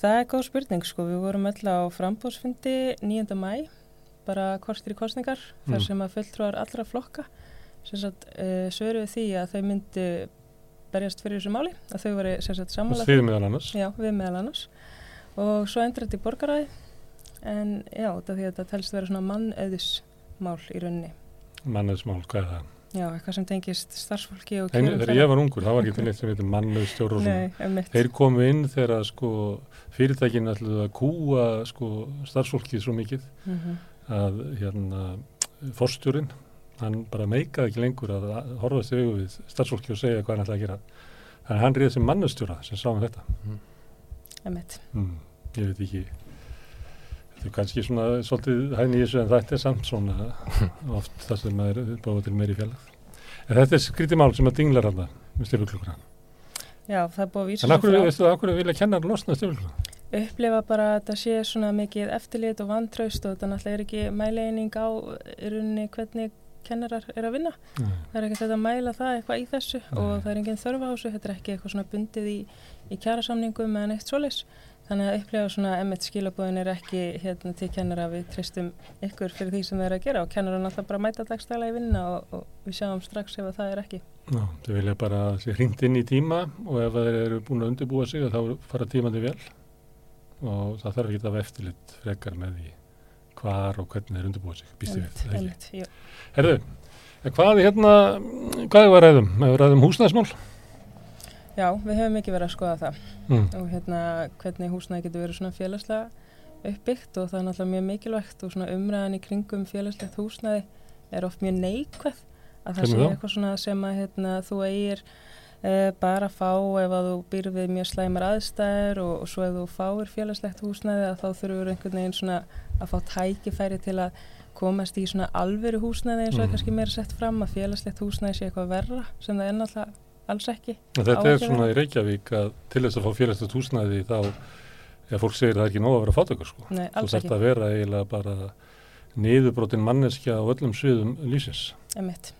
[SPEAKER 6] Það er góð spurning sko, við vorum öll á frambóðsfundi 9. mæ, bara korstir í kostningar, mm. þar sem að fulltrúar allra flokka, sem sagt uh, svöruðu því að þau myndi berjast fyrir þessu máli, að þau veri sem sagt sammála.
[SPEAKER 1] Þið meðal annars?
[SPEAKER 6] Já, við meðal annars og svo endur þetta í borgaræði en já, þetta því að þetta telst að vera svona mannöðus mál í rauninni.
[SPEAKER 1] Mannuðsmál, hvað er það?
[SPEAKER 6] Já, eitthvað sem tengist starfsfólki og
[SPEAKER 1] kjörum. Þegar ég var ungur, það var ekki til neitt sem heitir svona. Þeir komu inn þegar sko, fyrirtækinu ætluði að kúa sko, starfsfólkið svo mikið mm -hmm. að hérna, forstjórin, hann bara meikaði ekki lengur að horfa sig við starfsfólki og segja hvað hann ætlaði að gera. Þannig hann reyði sem mannuðstjóra sem sá um þetta.
[SPEAKER 6] Mm.
[SPEAKER 1] Ég veit ekki Þetta er kannski svona svolítið hægni í þessu en þetta er samt svona [LAUGHS] oft það sem er báða til meiri fjallag. En þetta er skrítið mál sem að dinglar það með styrfuglukkuna.
[SPEAKER 6] Já, það er búið að vísa.
[SPEAKER 1] En veistu það, okkur vilja kennar losna styrfuglukuna?
[SPEAKER 6] Upplefa bara að þetta sé svona mikið eftirlit og vantraust og þetta náttúrulega er ekki mæleining á runni hvernig kennarar er að vinna. Nei. Það er ekki þetta að mæla það eitthvað í þessu Nei. og það er enginn þörfa á þessu. Þetta er ekki eitthvað svona bundið í, í kjærasamningum eða neitt svoleis. Þannig að upplega svona emitt skilabóðin er ekki hérna til kennara við tristum ykkur fyrir því sem þeir eru að gera og kennara náttúrulega bara mæta dagstæla í vinna og, og við sjáum strax ef það er ekki.
[SPEAKER 1] Já, þau vilja bara sé hringt inn í tíma og ef þeir eru búin að undirbúa sig þá fara tímandi vel og það þarf ekki að vera eftirlitt frekar með því hvar og hvernig þeir undirbúa sig, býstu við,
[SPEAKER 6] það ekki.
[SPEAKER 1] Herðu, hvað er hérna, hvað er það að ræðum? Við ræðum húsnæðismál?
[SPEAKER 6] Já, við hefum ekki verið að skoða það mm. og hérna hvernig húsnæði getur verið svona félagslega uppbyggt og það er náttúrulega mjög mikilvægt og svona umræðan í kringum félagslegt húsnæði er oft mjög neikvæð að það sé eitthvað svona sem að hérna, þú eigir e, bara að fá ef að þú býr við mjög slæmar aðstæður og, og svo ef þú fáir félagslegt húsnæði að þá þurfur einhvern veginn svona að fá tækifæri til að komast í svona alveru húsnæði eins og mm. kannski meira sett fram að félagslegt húsnæði sé eitthvað verra sem það er náttúrulega alls ekki.
[SPEAKER 1] Þetta er svona í Reykjavík að til þess að fá félagslegt húsnæði þá, eða fólk segir það er ekki nóg að vera fátökur sko.
[SPEAKER 6] Nei,
[SPEAKER 1] alls ekki. Þú þarf að vera eiginlega bara niðurbrotin manneskja á öllum sviðum lísins.
[SPEAKER 6] Emitt.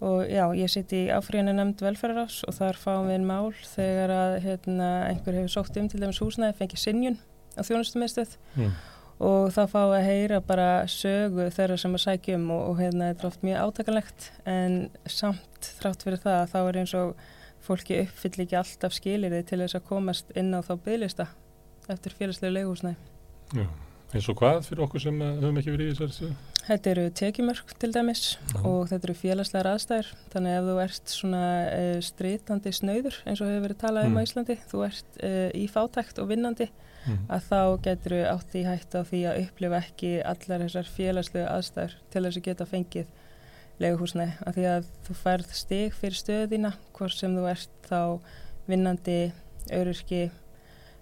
[SPEAKER 6] Og já, ég sitt í áfríðinu nefnd velferðarás og þar fáum við mál þegar að hérna, einhver hefur sótt um til dæmis húsnæði, fengið sinjun á þjónustumistuð mm og þá fá að heyra bara sögu þeirra sem að sækjum og, og hérna þetta er oft mjög átakalegt en samt þrátt fyrir það þá er eins og fólki uppfyll ekki alltaf skilirði til þess að komast inn á þá bygglista eftir félagslega leihúsnæði.
[SPEAKER 1] Já, Eins og hvað fyrir okkur sem höfum ekki verið í stöðu?
[SPEAKER 6] Þetta eru tekjumörk til dæmis Já. og þetta eru félagslegar aðstæður þannig ef þú ert svona uh, strítandi snauður eins og hefur verið talað um mm. á Íslandi þú ert uh, í fátækt og vinnandi mm. að þá getur þú átt í hætt á því að upplifa ekki allar þessar félagslega aðstæður til þess að geta fengið leguhúsnei af því að þú færð stig fyrir stöðina hvort sem þú ert þá vinnandi, öryrki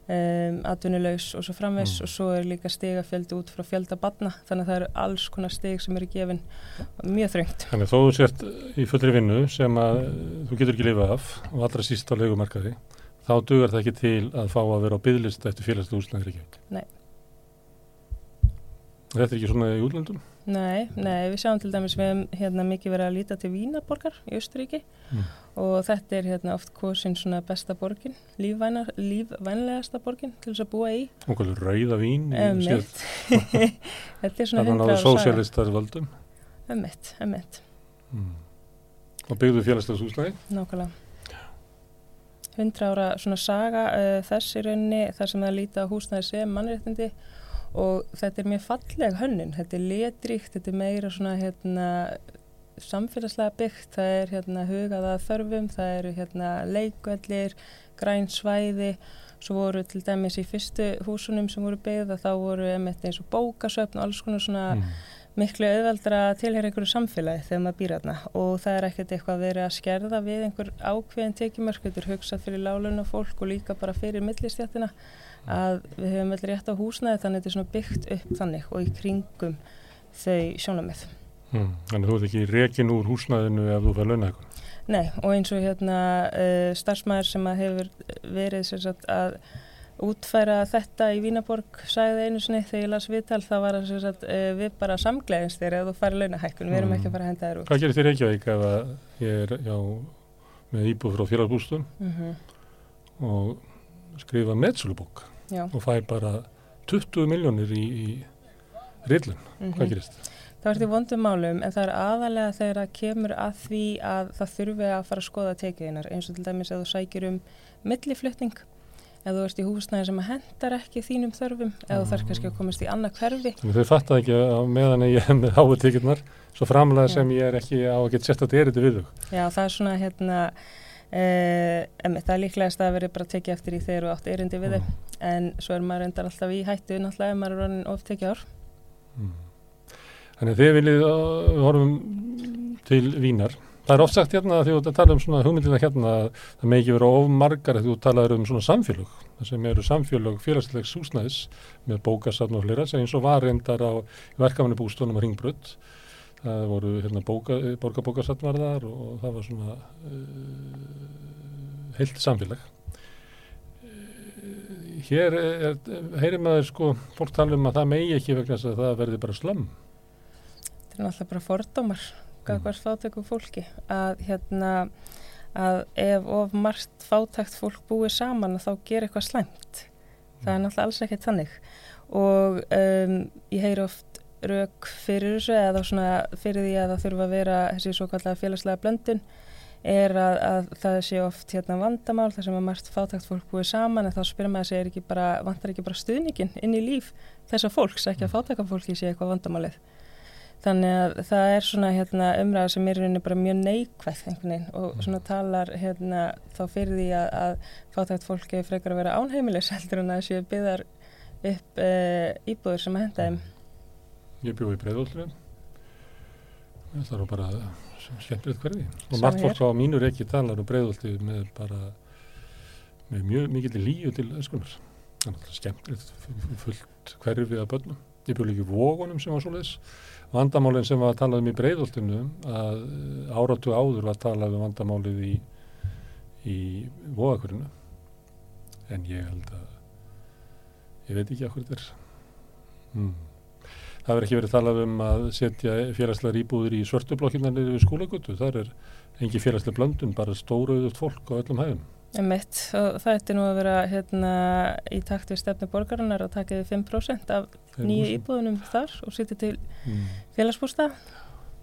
[SPEAKER 6] um, atvinnulegs og svo framvegs mm. og svo er líka stigafjöldi út frá fjöldabanna þannig að það eru alls konar stig sem eru gefin mjög þröngt.
[SPEAKER 1] Þannig að þó þú sért í fullri vinnu sem að þú getur ekki lifað af og allra síst á legumarkaði þá dugar það ekki til að fá að vera á byggðlist eftir félagslega úsnaðir ekki.
[SPEAKER 6] Nei.
[SPEAKER 1] Þetta er ekki svona í útlöndum?
[SPEAKER 6] Nei, nei, við sjáum til dæmis við hefum hérna mikið verið að líta til Vínaborgar í Östuríki mm. og þetta er hérna oft hvorsin svona besta borgin, lífvænlegasta borgin til þess að búa í.
[SPEAKER 1] Og hverju rauða vín
[SPEAKER 6] síðan? [LAUGHS] þetta er svona hundra
[SPEAKER 1] það er sósialistar völdum?
[SPEAKER 6] Emmett, emmett. Mm.
[SPEAKER 1] Og byggðu félagslegs húslægi?
[SPEAKER 6] Nákvæmlega. Hundra ára svona saga uh, þess í rauninni þar sem það líta á húsnæði sem mannréttindi. Og þetta er mjög falleg hönnun, þetta er letrikt, þetta er meira svona hérna samfélagslega byggt, það er hérna hugaða þörfum, það eru hérna leikvellir, græn svæði. Svo voru til dæmis í fyrstu húsunum sem voru byggða, þá voru eins og bókasöfn og alls konar svona mm. Miklu auðveldra tilheyra einhverju samfélagi þegar maður býr aðna og það er ekkert eitthvað að vera að skerða við einhver ákveðin er hugsað fyrir láluna fólk og líka bara fyrir millistjættina að við hefum vel rétt á húsnæði þannig að þetta er byggt upp þannig og í kringum þau sjónamið.
[SPEAKER 1] Hmm, þannig þú ert ekki rekin úr húsnæðinu ef þú fær launa eitthvað?
[SPEAKER 6] Nei og eins og hérna uh, starfsmæður sem að hefur verið sagt, að útfæra þetta í Vínaborg sæði einu sinni þegar ég las viðtal það var að sagt, uh, við bara samgleðins þér ef þú fær launahækkun, við erum ekki að fara að henda þér út.
[SPEAKER 1] Hvað gerir þér ekki á ekki ef ég er já, með íbúð frá félagsbústum mm -hmm. og skrifa meðsölubók? Og fæ bara 20 miljónir í, í rillun, mm -hmm. hvað mhm. gerist?
[SPEAKER 6] Það verður vondum málum en það er aðalega þegar það kemur að því að það þurfi að fara að skoða tekiðinar eins og til dæmis að þú sækir um milliflutning eða þú ert í húsnæði sem hendar ekki þínum þörfum eða þú þarf kannski að komast í annað hverfi.
[SPEAKER 1] Þau fattaði ekki að meðan ég hef með háu tekirnar svo framlega sem ég er ekki á að geta sett að þetta er þetta við þau.
[SPEAKER 6] Já það er svona hérna Uh, það er líklegast að veri bara tekið eftir í þegar þú átt erindi við þau. Mm. en svo er maður endar alltaf í hættu náttúrulega ef maður er orðin of tekið ár mm.
[SPEAKER 1] Þannig að þið viljið við horfum til vínar það er oft sagt hérna að þú tala um svona hugmyndina hérna að það með ekki vera of margar að þú talaður um svona samfélög það sem eru samfélög félagslegs húsnæðis með bókasafn og hlera eins og var endar á verkamanni bústunum á Ringbrödd það voru hérna borgarbókarsatvarðar og það var svona uh, heilt samfélag. Uh, hér er, heyrir maður sko fólk tala um að það megi ekki vegna þess að það verði bara slömm
[SPEAKER 6] þetta er náttúrulega bara fordómar mm. fátökum fólki að hérna að ef of margt fátækt fólk búið saman þá ger eitthvað slæmt það er mm. náttúrulega alls ekkert þannig og um, ég heyr oft rauk fyrir þessu eða svona fyrir því að það þurfa að vera þessi svo kallega félagslega blöndun er að, að það sé oft hérna vandamál þar sem að margt fátækt fólk búið saman en þá spyrir maður að það bara, vantar ekki bara stuðningin inn í líf þessar fólks, ekki að fátæka fólki sé eitthvað vandamálið þannig að það er svona hérna, umræða sem er bara mjög neikvæð og svona talar hérna, þá fyrir því að, að fátækt fólki frekar að vera ánheimilis [LAUGHS] heldur en að þessu byggðar upp e, íbúður sem að henda þeim
[SPEAKER 1] Ég bjóði í breyðvöldinu. Það er bara skemmtilegt hverfi. Og margt fólk á mínur ekki talar um breyðvöldi með bara með mjög mikil líu til öskunar. Það er skemmtilegt fullt hverfið að börnum. Ég bjóði líka vógunum sem var svo leiðis. Vandamálinn sem var að talað um í breyðvöldinu að áratu áður var að talað um vandamálið í, í vógakverðinu. En ég held að ég veit ekki hvað þetta er. Mm. Það verður ekki verið talað um að setja félagslegar íbúður í svörtublokkinarnir við skólagötu. Það er engi félagslega blöndun, bara stóruðut fólk á öllum hægum.
[SPEAKER 6] Emitt, og það ætti nú að vera hérna, í takt við stefnu borgarinnar að taka við 5% af nýju íbúðunum þar og setja til mm. félagsbústa.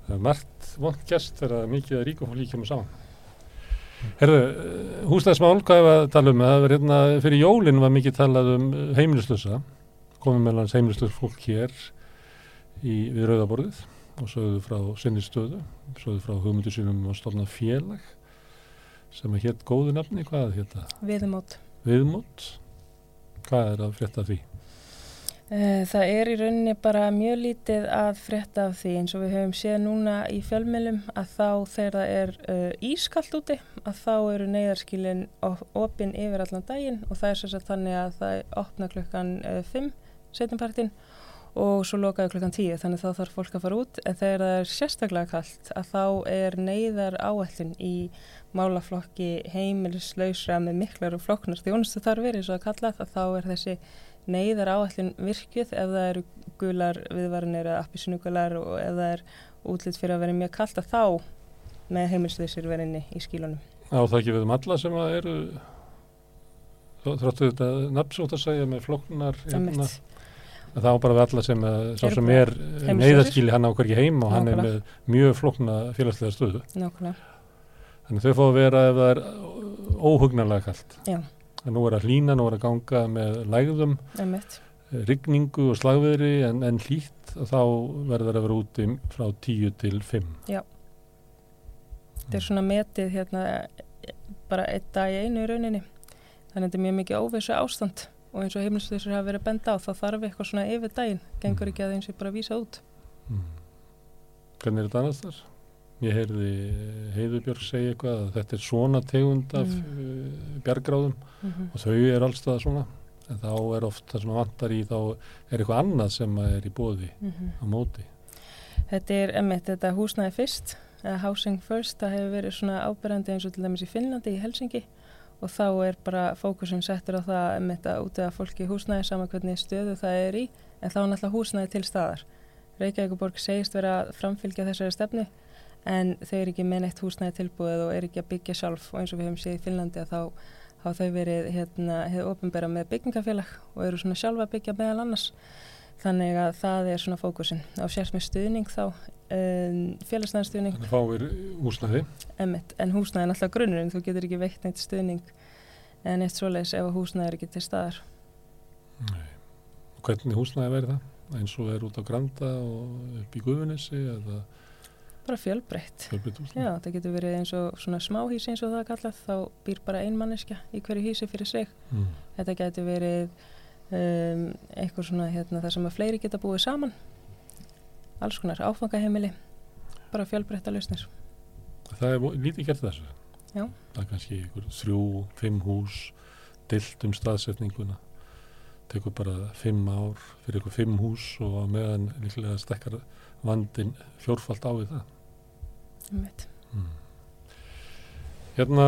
[SPEAKER 1] Það er margt vond gæst þegar mikið að ríka fólk með saman. Herðu, húsnæðismál, hvað er að tala um? Það verður hérna, fyrir jólinn var mikið talað um heimilislusa komið meðlan heimlistur fólk hér í, við Rauðaborðið og sögðu frá sinni stöðu, sögðu frá hugmyndu sínum að stofna félag sem er hétt góðu nafni, hvað er þetta?
[SPEAKER 6] Viðmót.
[SPEAKER 1] Viðmót? Hvað er að frétta því?
[SPEAKER 6] Eh, það er í rauninni bara mjög lítið að frétta af því eins og við höfum séð núna í fjölmjölum að þá þegar það er uh, ískallt úti að þá eru neyðarskilin opinn yfir allan daginn og það er sérstaklega þannig að það opna klukkan 5 uh, setjumpartin og svo lokaðu klukkan 10 þannig þá þarf fólk að fara út en þegar það er sérstaklega kallt að þá er neyðar áallin í málaflokki heimilislausra með miklar og flokknar þjónustu þarf verið svo að kalla það þá er þessi neyðar áallin virkið ef það eru gular viðvarinir eða appisunnugular og ef það er útlitt fyrir að vera mjög kallt að þá með heimilsleysir verinni í skílunum.
[SPEAKER 1] Á það ekki við um alla sem að eru þráttu þetta nafnsótt að segja með floknar
[SPEAKER 6] hérna,
[SPEAKER 1] það á bara við alla sem, að, sem er neyðarskíli hann á hverki heim og hann er með mjög flokna félagslega stöðu.
[SPEAKER 6] Nákvæmlega.
[SPEAKER 1] Þannig þau fá að vera ef það er óhugnarlega kallt.
[SPEAKER 6] Já
[SPEAKER 1] nú er að hlína, nú er að ganga með lægðum,
[SPEAKER 6] Emmett.
[SPEAKER 1] rigningu og slagveðri en, en hlýtt þá verður að vera úti frá 10 til 5.
[SPEAKER 6] Já, þetta er svona metið hérna bara einn dag í einu í rauninni, þannig að þetta er mjög mikið óvissu ástand og eins og heimilsleysur hafa verið benda á þá þarf eitthvað svona yfir daginn, gengur ekki að eins og bara vísa út.
[SPEAKER 1] Mm. Hvernig er þetta annars þar? Ég heyrði Heiðubjörg segja eitthvað að þetta er svona tegund af mm. uh, bjargráðum mm -hmm. og þau er allstað svona en þá er oft það sem að vantar í þá er eitthvað annað sem er í bóði mm -hmm. á móti.
[SPEAKER 6] Þetta er emitt, þetta húsnæði fyrst housing first, það hefur verið svona áberandi eins og til dæmis í Finnlandi í Helsingi og þá er bara fókusin settur á það emitt að útega fólki húsnæði saman hvernig stöðu það er í en þá er náttúrulega húsnæði til staðar. Reykjavíkuborg segist vera að framfylgja þessari stefni en þau eru ekki með neitt húsnæði tilbúið og eru ekki að byggja sjálf. Og eins og við hefum séð í Finnlandi að þá hafa þau verið hérna, hefur ofinbæra með byggingafélag og eru svona sjálfa að byggja meðal annars. Þannig að það er svona fókusin á sérst með stuðning þá um, félagsnæðarstuðning
[SPEAKER 1] Þannig að fáir húsnæði.
[SPEAKER 6] Emmett, en húsnæði er alltaf grunnurinn. Þú getur ekki veikt neitt stuðning en eitt svoleiðis ef húsnæði er ekki til staðar.
[SPEAKER 1] Nei. og hvernig húsnæði verður það? eins og er út á Granda og upp í Guðunissi eða
[SPEAKER 6] bara fjölbreytt. Já, það getur verið eins og svona smáhísi eins og það er kallað, þá býr bara ein manneska í hverju hísi fyrir sig. Mm. þetta getur verið um, eitthvað svona hérna, þar sem að fleiri geta búið saman. Alls konar áfangaheimili bara fjölbreytta lausnir.
[SPEAKER 1] Það er lítið gert þessu.
[SPEAKER 6] Já.
[SPEAKER 1] það er kannski ykkur þrjú, fimm hús dilt um staðsetninguna. Tekur bara fimm ár fyrir ykkur fimm hús og meðan líklega stekkar vandin fjórfald á við það
[SPEAKER 6] Mm.
[SPEAKER 1] Hérna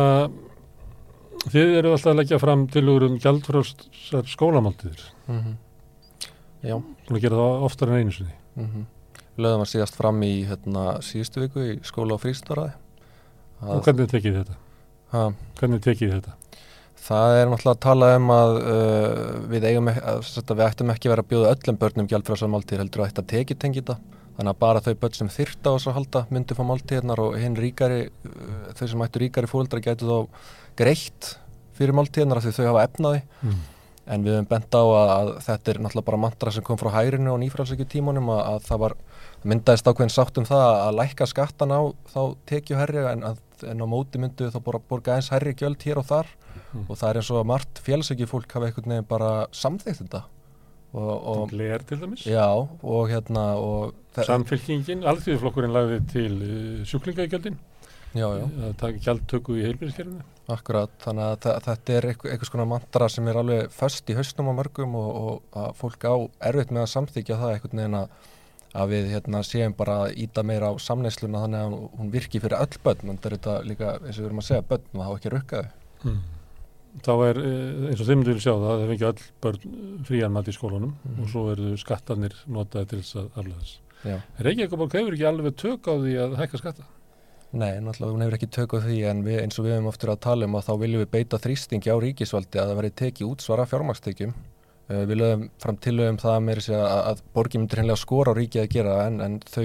[SPEAKER 1] þið eru alltaf að leggja fram tilugur um gjaldfrástar skólamáltiður
[SPEAKER 7] mm -hmm. Já
[SPEAKER 1] Þú gera það oftar en einu sinni
[SPEAKER 7] mm -hmm. Löðum að síðast fram í hérna, síðustu viku í skóla og frístaraði
[SPEAKER 1] Og hvernig tekið þetta?
[SPEAKER 7] Ha?
[SPEAKER 1] Hvernig tekið þetta?
[SPEAKER 7] Það er náttúrulega að tala um að uh, við eigum ekki, að, að við ættum ekki verið að bjóða öllum börnum gjaldfrásar máltið heldur að þetta tekið tengi þetta Þannig að bara þau börn sem þyrta á þess að halda myndi fá máltíðarnar og hinn ríkari, uh, þau sem ættu ríkari fólkdra getur þá greitt fyrir máltíðarnar af því þau hafa efnaði. Mm. En við hefum bent á að, að þetta er náttúrulega bara mantra sem kom frá hærinu og nýfrálsækju tímunum að, að það var, myndaðist ákveðin sátt um það að lækka skattan á þá tekju herri en, en á móti myndu þá bara borga eins herri gjöld hér og þar mm. og það er eins og að margt fjálsækju fólk hafa einhvern veginn bara samþýtt þetta.
[SPEAKER 1] Gleir til dæmis.
[SPEAKER 7] Já og hérna og
[SPEAKER 1] Samfélkingin, alþjóðflokkurinn lagði til sjúklingagjöldin.
[SPEAKER 7] Já, já.
[SPEAKER 1] Það taki gjaldtöku í heilbyrðiskerfinu
[SPEAKER 7] Akkurat, þannig að þetta er eitthvað svona mantra sem er alveg föst í hausnum á mörgum og, og að fólk á erfitt með að samþykja það eitthvað neina að við hérna, séum bara að íta meira á samneisluna þannig að hún virki fyrir öll börn. En þetta er þetta líka eins og við erum að segja börn og það hafa ekki rukkaði
[SPEAKER 1] hmm þá er eh, eins og þeim vil sjá það að það fengi all börn frían mat í skólunum mm. og svo eru skattanir notaði til þess að aflega þess. Reykjavík hefur ekki alveg tök á því að hækka skatta?
[SPEAKER 7] Nei, náttúrulega hún hefur ekki tök á því en við, eins og við hefum oftur að tala um að þá viljum við beita þrýstingi á ríkisvaldi að það veri tekið útsvara fjármakstekjum uh, við lögum fram til um það með þess að, að borgin myndir hennilega skora á ríki að gera en, en þau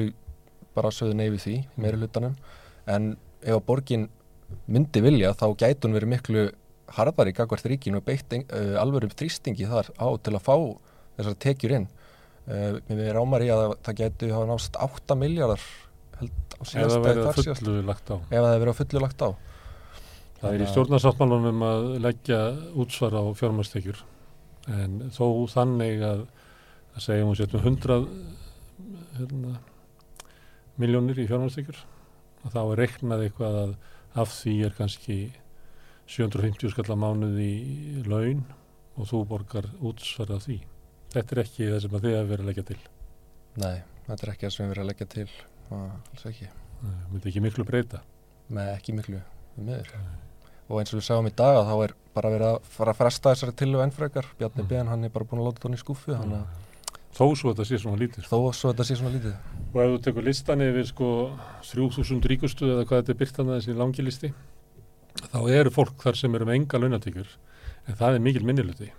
[SPEAKER 7] bara sögðu neyfi því meiri hlutanum en ef borgin myndi vilja þá gætun verið miklu harðar í gagvart ríkinu beitt uh, alveg um þrýstingi þar á til að fá þessar tekjur inn. Uh, við rámar í að það getur hafa nást 8 miljardar held á síðast
[SPEAKER 1] eða verið að fullu lagt á.
[SPEAKER 7] Ef það verið að fullu lagt á.
[SPEAKER 1] Það er í stjórnarsáttmálunum að leggja útsvara á fjármastekjur en þó þannig að að segjum við setjum 100 hérna, miljónir í fjármastekjur og þá er reiknað eitthvað að af því er kannski 750 skallar mánuð í laun og þú borgar útsvara því. Þetta er ekki það sem að þið hefur verið að leggja til.
[SPEAKER 7] Nei, þetta er ekki það sem við verið að leggja til alls ekki.
[SPEAKER 1] Það myndi ekki miklu breyta.
[SPEAKER 7] Nei, ekki miklu, meður. Nei og eins og við sáum í dag að þá er bara verið að fara að fresta þessari til og ennfrekar Bjarni mm. Ben hann er bara búin að láta þetta í skúfu mm.
[SPEAKER 1] Þó svo þetta sé svona lítið
[SPEAKER 7] Þó svo þetta sé svona lítið
[SPEAKER 1] Og ef þú tekur listan yfir sko 3000 ríkustu eða hvað þetta er byrtan að þessi langi listi þá eru fólk þar sem eru með enga launatíkur en það er mikil minniluti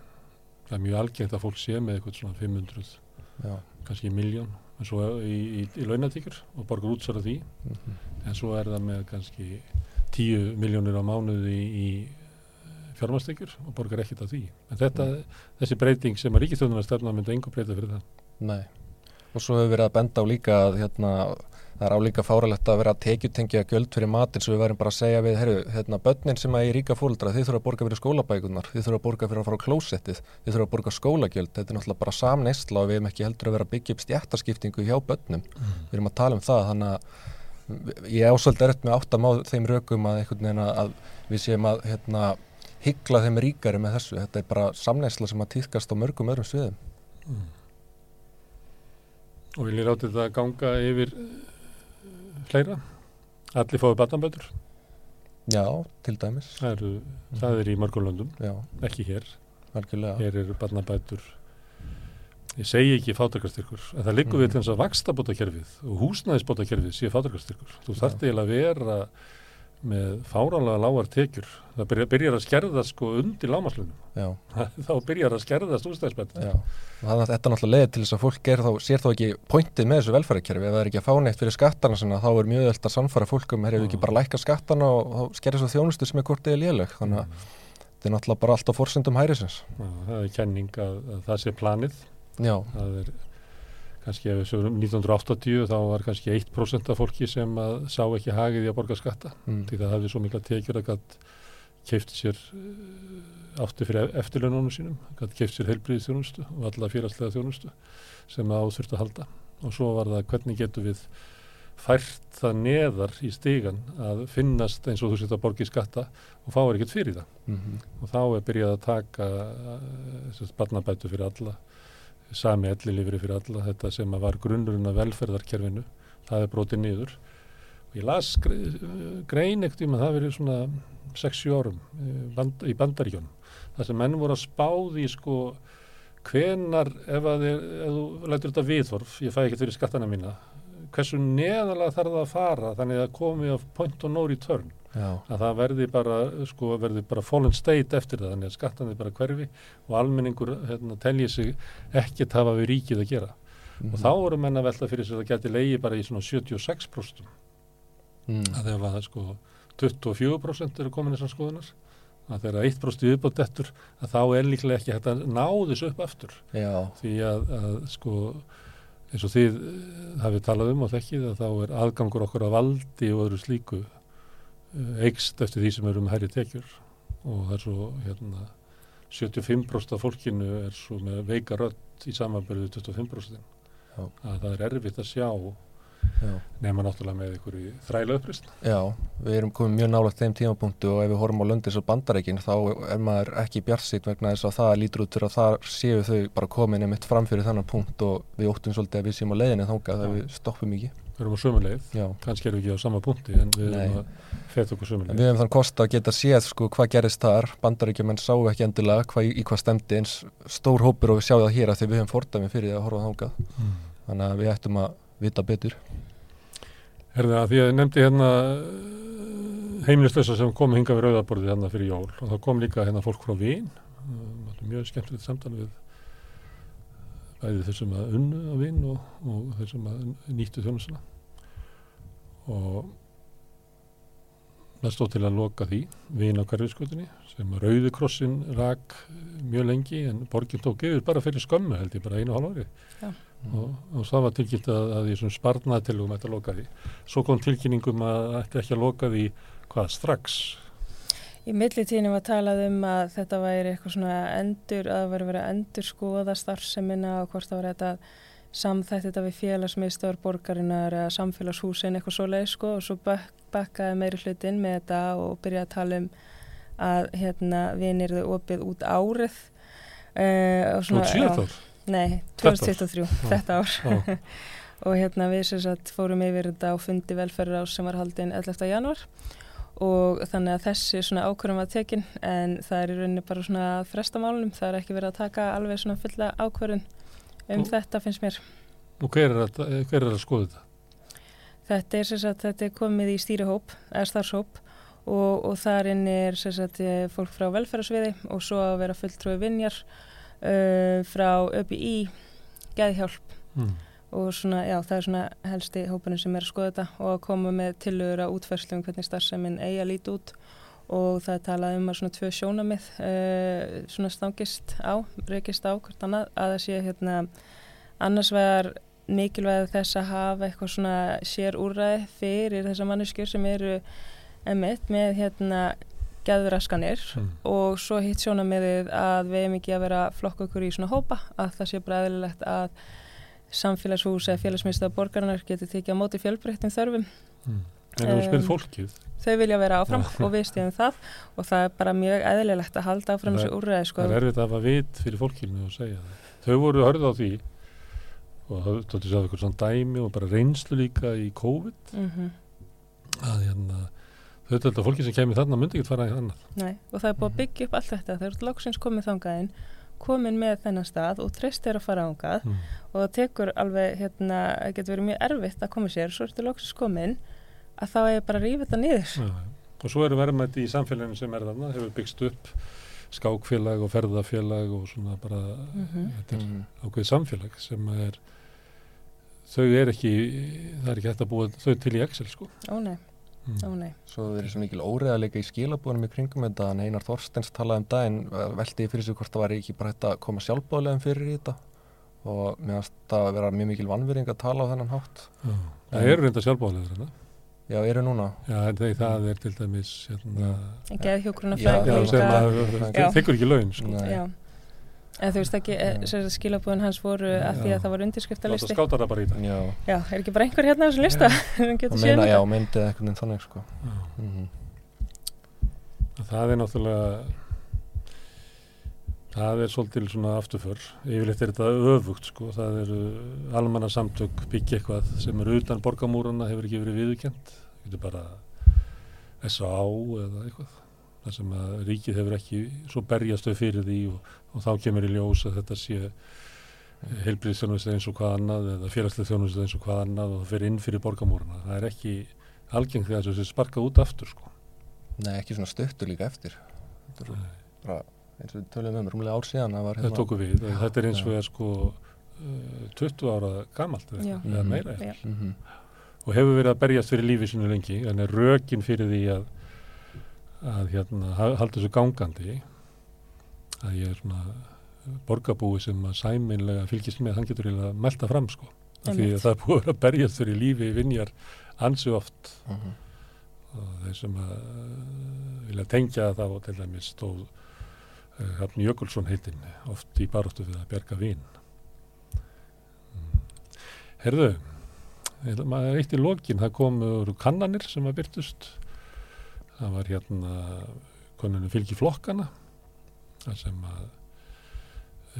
[SPEAKER 1] það er mjög algengt að fólk sé með eitthvað svona 500 Já. kannski miljón en svo í, í, í launatíkur og borgar útsara því mm -hmm. en svo er það með kannski 10 miljónir á mánuði í, í fjármastekjur og borgar ekkert af því. En þetta, mm. þessi breyting sem að ríkistjóðunar stefna myndi engur breyta fyrir það.
[SPEAKER 7] Nei. Og svo hefur verið að benda á líka að hérna, það er álíka fáralegt að vera að tekjutengja göld fyrir matin svo við verðum bara að segja við, herru, hérna, börnin sem að í ríka fólkdra, þið þurfa að borga fyrir skólabækunar, þið þurfa að borga fyrir að fara á klósettið, þið þurfa að borga skólagjöld, þetta er náttúrulega bara samneistla og við hefum ekki heldur að vera að byggja upp stjættaskiptingu hjá börnum. Mm. Við erum að tala um það, þannig að ég ásvöld er eftir með áttam á þeim rökum að, að við séum að hérna, hyggla þeim ríkari með þessu þetta er bara samnæsla sem að týðkast á mörgum öðrum sviðum mm.
[SPEAKER 1] Og vil ég ráti þetta að ganga yfir hleyra allir fóðu batnabætur
[SPEAKER 7] Já, til dæmis
[SPEAKER 1] Það, eru, mm. það er í mörgulöndum, ekki hér
[SPEAKER 7] Algjörlega.
[SPEAKER 1] Hér eru batnabætur Ég segi ekki fátakarstyrkur, en það liggur mm. við til þess að vaksta bótakerfið og húsnæðisbótakerfið sé fátakarstyrkur. Þú þarf eiginlega að vera með fáránlega lágar tekjur. Það byrjar, byrjar að skerða sko undir lámaslunum. [LAUGHS] þá byrjar að skerðast úrstæðisbætt.
[SPEAKER 7] Þetta er náttúrulega leið til þess að fólk þá, sér þá ekki pointið með þessu velfærikerfi. Ef það er ekki að fá neitt fyrir skattana sinna, þá er mjög öll að samfara fólkum, er ekki bara að læka skattana og þá skerðir svo þjónustu sem er kortið léleg. Þannig að mm. þetta er náttúrulega bara allt á forsendum hærisins.
[SPEAKER 1] Já, það er kenning að, að það sé planið
[SPEAKER 7] Já.
[SPEAKER 1] það er kannski ef við sögum 1980 þá var kannski 1% af fólki sem sá ekki hagið í að borga skatta mm. því það hafði svo mikla tekjur að gætt keift sér eh, átti fyrir eftirlönunum sínum gætt keift sér heilbriðið þjónustu og alla félagslega þjónustu sem það áþurft að halda og svo var það hvernig getur við fært það neðar í stígan að finnast eins og þú setja að borga í skatta og fá er ekkert fyrir það mm -hmm. og þá er byrjað að taka uh, barnabætu fyrir alla sami ellilifri fyrir alla þetta sem var grunnurinn af velferðarkerfinu það er brotið niður. Og ég las grein ekkert um að það verið svona 6-7 árum band, í bandaríkjónum það sem menn voru að spáði sko hvenar ef, að þið, ef þú lætur þetta viðhorf ég fæ ekki fyrir skattana mína hversu neðalega þarf það að fara þannig að komi á point og no return Já. að það verði bara sko verði bara fallen state eftir það þannig að skattan er bara hverfi og almenningur hérna, telji sig ekkert hafa við ríkið að gera mm og mhm. þá voru menna velta fyrir sig að það geti leiði bara í svona 76% mm. að þegar það sko 24% eru komin þessar skoðunar að þegar 1% viðbátt eftir að þá er líklega ekki hægt að ná þessu upp aftur
[SPEAKER 7] Já.
[SPEAKER 1] því að, að sko eins og þið hafið talað um og þekkið að þá er aðgangur okkur að valdi og öðru slíku eigst eftir því sem eru um hærri tekjur. Og það er svo hérna 75% af fólkinu er svo með veika rött í samanbyrðu 25% að það er erfitt að sjá nema náttúrulega með einhverju þræla upprýst
[SPEAKER 7] Já, við erum komið mjög nálagt þeim tímapunktu og ef við horfum á löndis og bandarækin þá er maður ekki bjartsýtt vegna þess að það lítur út fyrir að það séu þau bara komin einmitt framfyrir þannan punkt og við óttum svolítið að við séum á leiðinni þánga þegar við stoppum ekki
[SPEAKER 1] Við erum á sömuleið, kannski erum við ekki á sama punkti en við erum að feta okkur sömuleið.
[SPEAKER 7] Við hefum þann kost að geta séð sko hvað gerist þar, bandaríkjumenn sáu ekki endilega hva, í hvað stemdi eins stór hópur og við sjáum það hér að því við hefum fordæmi fyrir það að horfa þángað. Mm. Þannig að við ættum að vita betur.
[SPEAKER 1] Herðið að því að ég nefndi hérna heimilislösa sem kom hinga við rauðarborðið hérna fyrir jól og þá kom líka hérna fólk frá Vín, mjög skemmtilegt samtal við bæði þessum að unnu á vinn og, og þessum að nýttu þjónusuna og það stóð til að loka því vin á hverfiskutinni sem Rauðikrossin rak mjög lengi en borginn tók yfir bara fyrir skömmu held ég bara einu hálf ári. Og, og það var tilkynnt að, að því svona sparnaði til um að loka því. Svo kom tilkynningum að ætti ekki að loka því hvað strax
[SPEAKER 6] Í millitíðinu var talað um að þetta væri eitthvað svona endur, að það væri verið að endur skoða starfseminna og hvort það var þetta samþætt þetta við félagsmiðstöður borgarinnar eða samfélagshúsin eitthvað svo leið sko. Og svo bakkaði meiri hlutin með þetta og byrjaði að tala um að hérna vinir þau opið út árið.
[SPEAKER 1] Uh, Út síðan ár?
[SPEAKER 6] Nei, 2023, þetta ár, [LAUGHS] og hérna við sem sagt fórum yfir þetta á fundi velferðar ás sem var haldinn 11. januar og þannig að þessi svona ákvörðum var tekin en það er í rauninni bara svona frestamálunum, það er ekki verið að taka alveg svona fulla ákvörðun um og, þetta finnst mér.
[SPEAKER 1] Og hver er að, hver er að skoða þetta?
[SPEAKER 6] Þetta er, sagt, þetta er komið í stýrihóp, eða starfshóp og, og þar inn er sagt, fólk frá velferðarsviði og svo að vera fulltrúi vinjar uh, frá ÖBI, geðhjálp mm og svona, já, það er svona helsti hópunum sem er að skoða þetta og að koma með tilögur að útferðslu um hvernig starfseminn eigi að líti út og það er talað um að svona tvö sjónamið uh, svona stangist á, reykist á hvort annað að það sé hérna annars vegar mikilvæg þess að hafa eitthvað svona sér úrræði fyrir þessa manneskjur sem eru emitt með hérna gæðuraskanir mm. og svo hitt sjónamiðið að við hefum ekki að vera flokk okkur í svona hópa að það sé bræðilegt að samfélagshús eða félagsmyndstöða borgarnar getur tekið á móti fjölbreyttum þörfum
[SPEAKER 1] mm. En þú spil fólkið?
[SPEAKER 6] Þau vilja vera áfram og við stíðum það og það er bara mjög eðlilegt að halda áfram þessu úrræði sko.
[SPEAKER 1] Það er erfitt að hafa vit fyrir fólkinu að segja það. Þau voru hörð á því og það tótti sér að eitthvað svona dæmi og bara reynslu líka í COVID mm -hmm. að hérna þau þetta fólki sem kemur þarna myndi ekki fara í annað.
[SPEAKER 6] Nei og það er búið að byggja upp allt þetta. Þau eru lóksins komið þangaðinn komin með þennan stað og treyst er að fara ángað mm. og það tekur alveg, hérna, það getur verið mjög erfitt að koma sér, svo ertu lóksins komin að þá er bara að rífa þetta niður ja,
[SPEAKER 1] og svo eru verðmætti í samfélaginu sem er þarna, hefur byggst upp skákfélag og ferðafélag og svona bara mm -hmm. þetta er mhm. ákveð samfélag sem er þau er ekki það er ekki hægt að búa þau til í Excel sko
[SPEAKER 6] Ó nei Mm.
[SPEAKER 7] Svo verður svo mikil óreðalega í skilabúðunum í kringum þetta en Einar Þorstens talaði um daginn veldi fyrir sig hvort það var ekki bara hægt að koma sjálfbáðlegum fyrir í þetta og mér finnst það að vera mjög mikil vanvering að tala á þennan hátt
[SPEAKER 1] Já, Það eru reynda sjálfbáðlegur þetta
[SPEAKER 7] Já, eru núna
[SPEAKER 1] Já, þegar það er til dæmis
[SPEAKER 6] hérna, En geðhjókurinn að fræða
[SPEAKER 1] Það tekur ekki laun sko.
[SPEAKER 6] Já En þú veist ekki, eh, skilabúðin hans voru að því að það var undirskriftarlisti.
[SPEAKER 1] Láta skáta það bara í það.
[SPEAKER 6] Já. já, er ekki bara einhver hérna á þessu lista?
[SPEAKER 7] Það [LAUGHS] meina, já, myndið eitthvað en þannig, sko. Mm -hmm.
[SPEAKER 1] Það er náttúrulega, það er svolítil svona afturför. Yfirleitt er þetta öfugt, sko. Það eru almanna samtök byggja eitthvað sem eru utan borgamúrana, hefur ekki verið viðkjönd. Það getur bara S.A.A. eða eitthvað þar sem að ríkið hefur ekki svo því og þá kemur í ljós að þetta sé heilbríðstjónust eins og hvað annað eða félagslega þjónust eins og hvað annað og það fyrir inn fyrir borgamóruna. Það er ekki algengt því að þessu sparkað út aftur sko.
[SPEAKER 7] Nei, ekki svona stöttu líka eftir. Þetta er bara eins og við töluðum um rúmlega ár síðan að var
[SPEAKER 1] hérna. Þetta tóku við. Ja, þetta er eins og er sko uh, 20 ára gamalt eða mm -hmm. meira eftir. Mm -hmm. Og hefur verið að berjast fyrir lífið sinu lengi en er rökin fyrir því að að hérna halda þessu gangandi að ég er svona borgarbúi sem að sæminlega fylgist með, hann getur eiginlega að melda fram sko, af því að það er búið að berjast fyrir lífi vinjar ansi oft uh mhm. -huh. og þeir sem að uh, vilja tengja það og til dæmis stóð Hafn Jökulsson heitinn oft í baróttu við að berga vín mm. Herðu maður eitt í lokin, það komu kannanir sem að byrtust það var hérna konunum fylgi flokkana þar sem að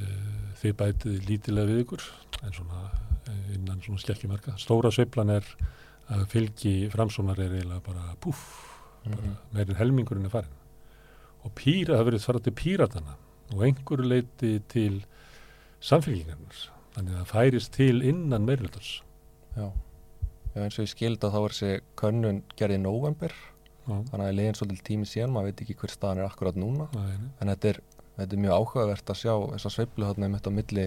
[SPEAKER 1] uh, þið bætið lítilega við ykkur en svona uh, innan svona skelljumarka stóra sveiflan er að fylgi framsónar er eiginlega bara puff, mm -hmm. meirinn helmingurinn er farin og pýra, það verið svarað til pýratana og einhverju leiti til samfélgingarnir þannig að það færist til innan meirlutars
[SPEAKER 7] Já, Já eins og ég skildi að þá er þessi könnun gerði í november Já. þannig að það er leginn svolítið tími síðan, maður veit ekki hver staðan er akkurat núna. Æ, en þetta er þetta er mjög áhugavert að sjá þessa sveiflu hérna um þetta á milli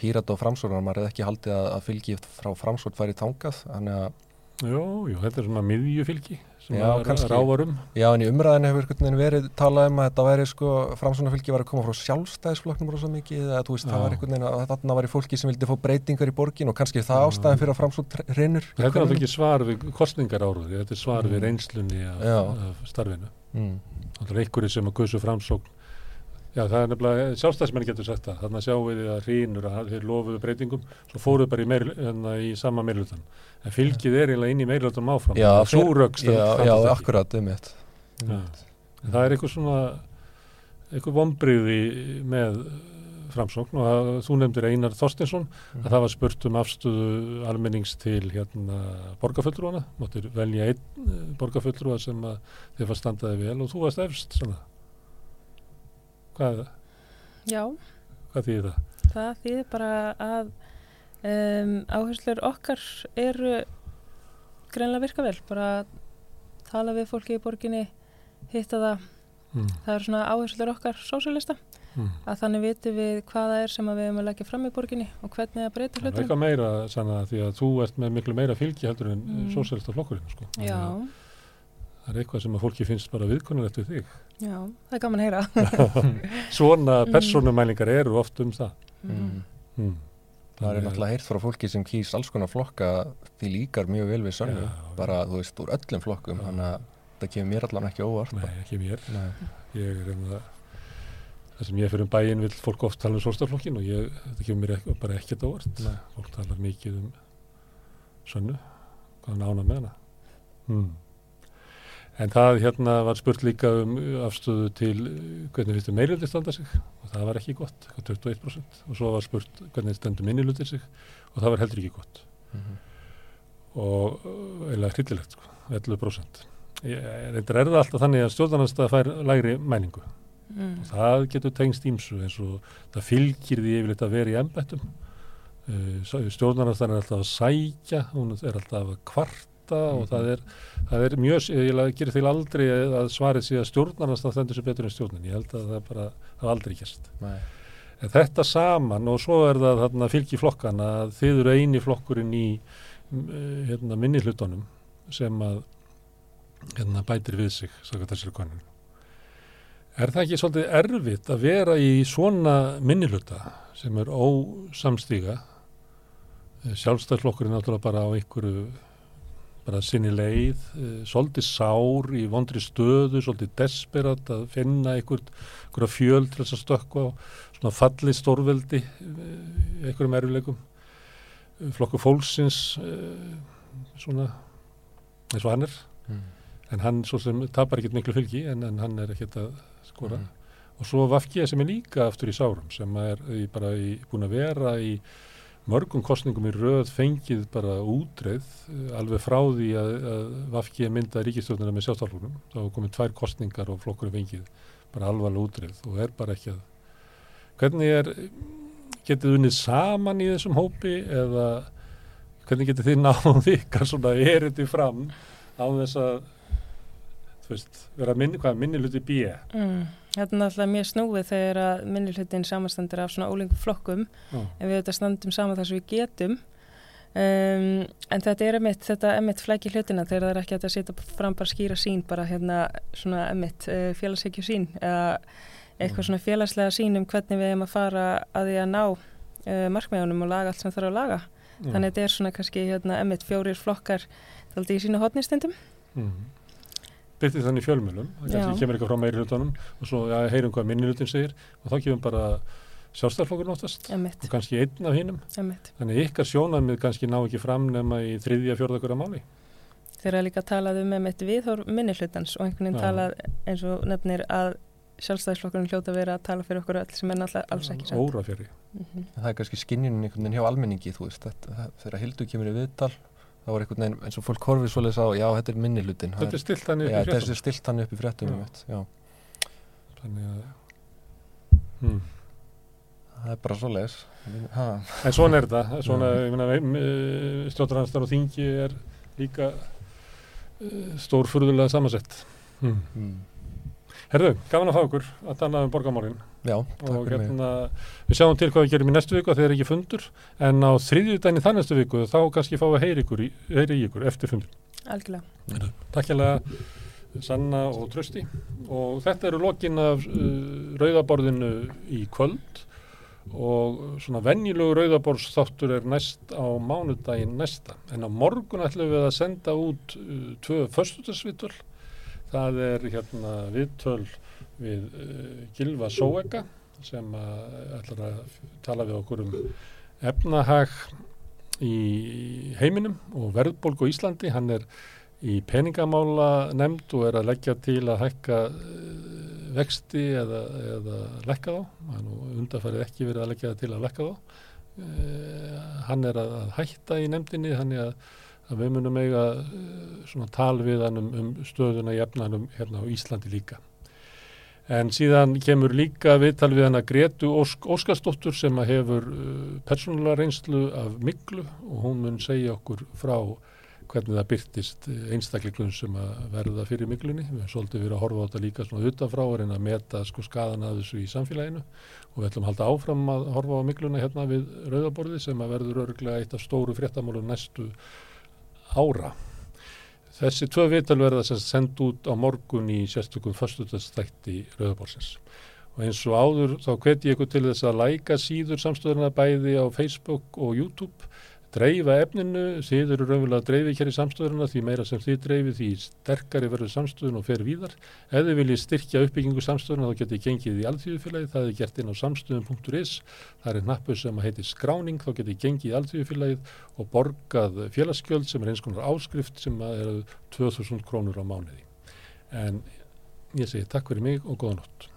[SPEAKER 7] pírata og framsóknar, maður er ekki haldið að, að fylgi frá framsókn færi þangað, þannig að
[SPEAKER 1] Jú, jú, þetta er svona miðjufylgi sem
[SPEAKER 7] Já,
[SPEAKER 1] að
[SPEAKER 7] kannski.
[SPEAKER 1] rávarum.
[SPEAKER 7] Já, en í umræðinu hefur verið talað um að þetta væri sko, framsvonarfylgi var að koma frá sjálfstæðisflokknum rosa mikið, eða þú veist,
[SPEAKER 1] Já.
[SPEAKER 7] það var einhvern veginn að þarna var í fólki sem vildi fá breytingar í borgin og kannski það ástæðan fyrir að framsvon hrinur.
[SPEAKER 1] Þetta er náttúrulega ekki svar við kostningar áruði, þetta er svar við
[SPEAKER 7] Mm.
[SPEAKER 1] reynslunni af,
[SPEAKER 7] Já.
[SPEAKER 1] af starfinu.
[SPEAKER 7] Mm.
[SPEAKER 1] Það er einhverju sem að guðsu framsókn. Já, það er nefnilega, sjálfstæðismenn getur sagt það. Þannig að sjáum við að hrínur að þeir lofuðu breytingum, svo fóruðu bara í, meir, hérna, í sama meirlutan. En fylgið er eiginlega inn í meirlutanum áfram.
[SPEAKER 7] Já. Já, já, akkurat, um.
[SPEAKER 1] En það er eitthvað svona, eitthvað vombriði með framsókn og að, þú nefndir Einar Þorstinsson að það var spurt um afstöðu almennings til hérna borgarfulltrúana, máttir velja einn eh, borgarfulltrúa sem að þið var standaði vel og þú varst efst svona. Hvað,
[SPEAKER 6] Já,
[SPEAKER 1] hvað þýðir það?
[SPEAKER 6] það þýðir bara að um, áherslur okkar eru greinlega virka vel, bara tala við fólki í borginni, hitta það,
[SPEAKER 1] Mm.
[SPEAKER 6] það eru svona áherslur okkar sósíalista,
[SPEAKER 1] Mm.
[SPEAKER 6] að þannig vitum við hvað það er sem að við erum að leggja fram í borginni og hvernig það breyta
[SPEAKER 1] Það er eitthvað meira sanna því að þú ert með miklu meira fylgi heldur en mm. Sósélista flokkurinn sko.
[SPEAKER 6] Já,
[SPEAKER 1] að Það er eitthvað sem að fólki finnst bara viðkunnulegt við þig.
[SPEAKER 6] já, það er gaman að heyra. [LAUGHS]
[SPEAKER 1] Svona
[SPEAKER 6] Mm.
[SPEAKER 1] persónumælingar eru oft um það.
[SPEAKER 7] Mm.
[SPEAKER 1] Mm.
[SPEAKER 7] Það er náttúrulega heyrt frá fólki sem kýs alls konar flokka því líkar mjög vel við sönnu, bara þú veist, úr öllum flokkum,
[SPEAKER 1] Já.
[SPEAKER 7] þannig að það kemur mér allan ekki óvart.
[SPEAKER 1] Nei, ekki mér.
[SPEAKER 7] Nei.
[SPEAKER 1] Ég er um það, það sem ég fyrir um bæinn vil fólk oft tala um sólstaflokkin og ég, þetta kemur mér ekki, bara ekkert ávart.
[SPEAKER 7] Nei.
[SPEAKER 1] Fólk talar mikið um sönnu, hvað hann ána með hana. Mm. En það hérna var spurt líka um afstöðu til hvernig finnst þið meiröldi standa sig? Og það var ekki gott, eitthvað 21% og svo var spurt hvernig stendur minnilutir sig? Og það var heldur ekki gott.
[SPEAKER 7] Mhm.
[SPEAKER 1] og uh, eiginlega hryllilegt sko, 11%. Ég, reyndar er það alltaf þannig að stjórnarnarstað fær lægri mæningu
[SPEAKER 6] Mm.
[SPEAKER 1] og það getur tengst ímsu eins og það fylgir því yfirleitt að vera í embættum. Uh, stjórnarnarstæðan er alltaf að sækja hún er alltaf að kvarta og það er, það er mjög, ég gerir til aldrei að svarið sé að stjórnarnarstæðan stendur sér betur en stjórnin, ég held að það bara hafa aldrei gerst.
[SPEAKER 7] Nei.
[SPEAKER 1] En þetta saman og svo er það þarna fylgi flokkan að þið eru eini flokkurinn í mm, hérna, minni hlutunum sem að hérna, bætir við sig sagði þessari konun. Er það ekki svolítið erfitt að vera í svona minnihluta sem er ósamstíga sjálfstæðsflokkurinn náttúrulega bara á einhverju bara sinni leið eh, svolítið sár í vondri stöðu svolítið desperat að finna einhvert, einhverja fjöl til þess að stökka á svona falli stórveldi í einhverjum erfileikum flokkur fólksins eh, svona eins og hann er
[SPEAKER 7] Mm.
[SPEAKER 1] en hann svo sem tapar ekkert miklu fylgi en, en hann er ekkert að skora
[SPEAKER 7] Mhm.
[SPEAKER 1] og svo Vafkið sem er líka aftur í sárum sem er í, bara í, búin að vera í mörgum kostningum í röð fengið bara útreið eh, alveg frá því að, að Vafkið mynda ríkistjórnina með sjálfstaflunum þá komið tvær kostningar og flokkurinn fengið bara alvarlega útreið og er bara ekki að hvernig er getið unnið saman í þessum hópi eða hvernig getið þið náðum [LAUGHS] ykkar svona erindi fram á þess að þú veist, vera minni, hvað minni hluti B
[SPEAKER 6] Mm. Þetta er náttúrulega mjög snúið þegar að minni hlutin samanstendur af svona ólingum flokkum
[SPEAKER 1] Já.
[SPEAKER 6] en við þetta standum saman þar sem við getum um, en þetta er emitt þetta emitt flæki hlutina þegar það er ekki að setja fram bara skýra sín bara hérna svona emitt uh, félagsækju sín eða eitthvað svona félagslega sín um hvernig við erum að fara að því að ná uh, markmiðunum og laga allt sem þarf að laga
[SPEAKER 1] Já.
[SPEAKER 6] þannig þetta er svona kannski hérna emitt fjórir flokkar þaldi í sína hotnistendum
[SPEAKER 1] mm. Byrtið þannig í fjölmjölum það kemur eitthvað frá meiri hlutunum og svo ja, heyrum hvað minni hlutin segir og þá kemur bara sjálfstæðarflokkurinn oftast og kannski einn af hinnum þannig ykkar sjónarmið kannski ná ekki fram nema í þriðja fjórða hverja máli.
[SPEAKER 6] Þegar líka talað um emitt viðhór minni hlutans og einhvern veginn talað eins og nefnir að sjálfstæðisflokkurinn hljóta að vera að tala fyrir okkur öll sem er náttúrulega alls ekki sant.
[SPEAKER 1] órafjari
[SPEAKER 6] Mhm.
[SPEAKER 7] Það er kannski skinnjunin einhvern veginn hjá almenningi, þú veist, þetta, þegar Hildur kemur í viðtal, þá var einhvern veginn eins og fólk horfið svoleiðis á, já, þetta er minni hlutin.
[SPEAKER 1] þetta er stilt
[SPEAKER 7] Já,
[SPEAKER 1] upp
[SPEAKER 7] er hann upp í fréttum,
[SPEAKER 1] Já.
[SPEAKER 7] um já.
[SPEAKER 1] þannig að hmm.
[SPEAKER 7] Það er bara. Ha,
[SPEAKER 1] en svona er þetta [LAUGHS] svona,
[SPEAKER 7] Já.
[SPEAKER 1] ég meina, stjórnarhanstar og þingi er líka uh, stór furðulega samansett hmm.
[SPEAKER 7] mm.
[SPEAKER 1] Herðu, gafin að fá okkur að tala um borgamálinn
[SPEAKER 7] Já,
[SPEAKER 1] og hérna, við sjáum til hvað við gerum í næstu viku að þeir eru ekki fundur en á þriðjudaginn í þann næstu viku þá kannski fáum við heyri ykkur, í, heyri ykkur eftir fundur.
[SPEAKER 6] Algjörlega.
[SPEAKER 1] Takk hjá Sanna og Trösti og þetta eru lokin af uh, rauðaborðinu í kvöld. Og svona venjulegu rauðaborðsþáttur er næst á mánudaginn næsta. En á morgun ætlum við að senda út uh, tvö förstudagsvitöl Það er hérna viðtöl við uh, Gilva Sóega sem ætlar að tala við okkur um efnahag í heiminum og verðbólgu í Íslandi. Hann er í peningamála nefnd og er að leggja til að hækka uh, vexti eða, eða lekka þá. Hann undarfærið ekki verið að leggja til að lekka þá. Uh, hann er að hætta í nefndinni, hann er að að við munum eiga eh, svona tal við hann um, um stöðuna í efnanum hérna á Íslandi líka. En síðan kemur líka viðtal við hann að Gretu Ósk, Óskarsdóttur sem að hefur uh, persónulega reynslu af miklu og hún mun segja okkur frá hvernig það byrtist einstakleiklun sem að verða fyrir miklunni. Við svolítið verið að horfa á þetta líka svona utanfrá og reyna að meta sko skadan að þessu í samfélaginu og við ætlum að halda áfram að horfa á mikluna hérna við rauðaborði sem að verður örglega eitt af stóru fréttamálum næstu ára. Þessi tvö vital verða sem send út á morgun í sérstökum förstutastætti Rauðabórsins. Og eins og áður þá hveti ég ykkur til þess að læka síður samstöðuna bæði á Facebook og YouTube dreifa efninu, þið eru raunverulega að dreifi hér í samstöðuna því meira sem þið dreifi því sterkari verður samstöðun og fer víðar. Ef þið viljið styrkja uppbyggingu samstöðuna þá getur þið gengið í alþjóðufélagi, það er gert inn á samstöðun.is, það er nappur sem heitir skráning, þá getur þið gengið í alþjóðufélagið og borgað félagsgjöld sem er eins konar áskrift sem er 2000 krónur á mánuði. En ég segi takk fyrir mig og góða nótt.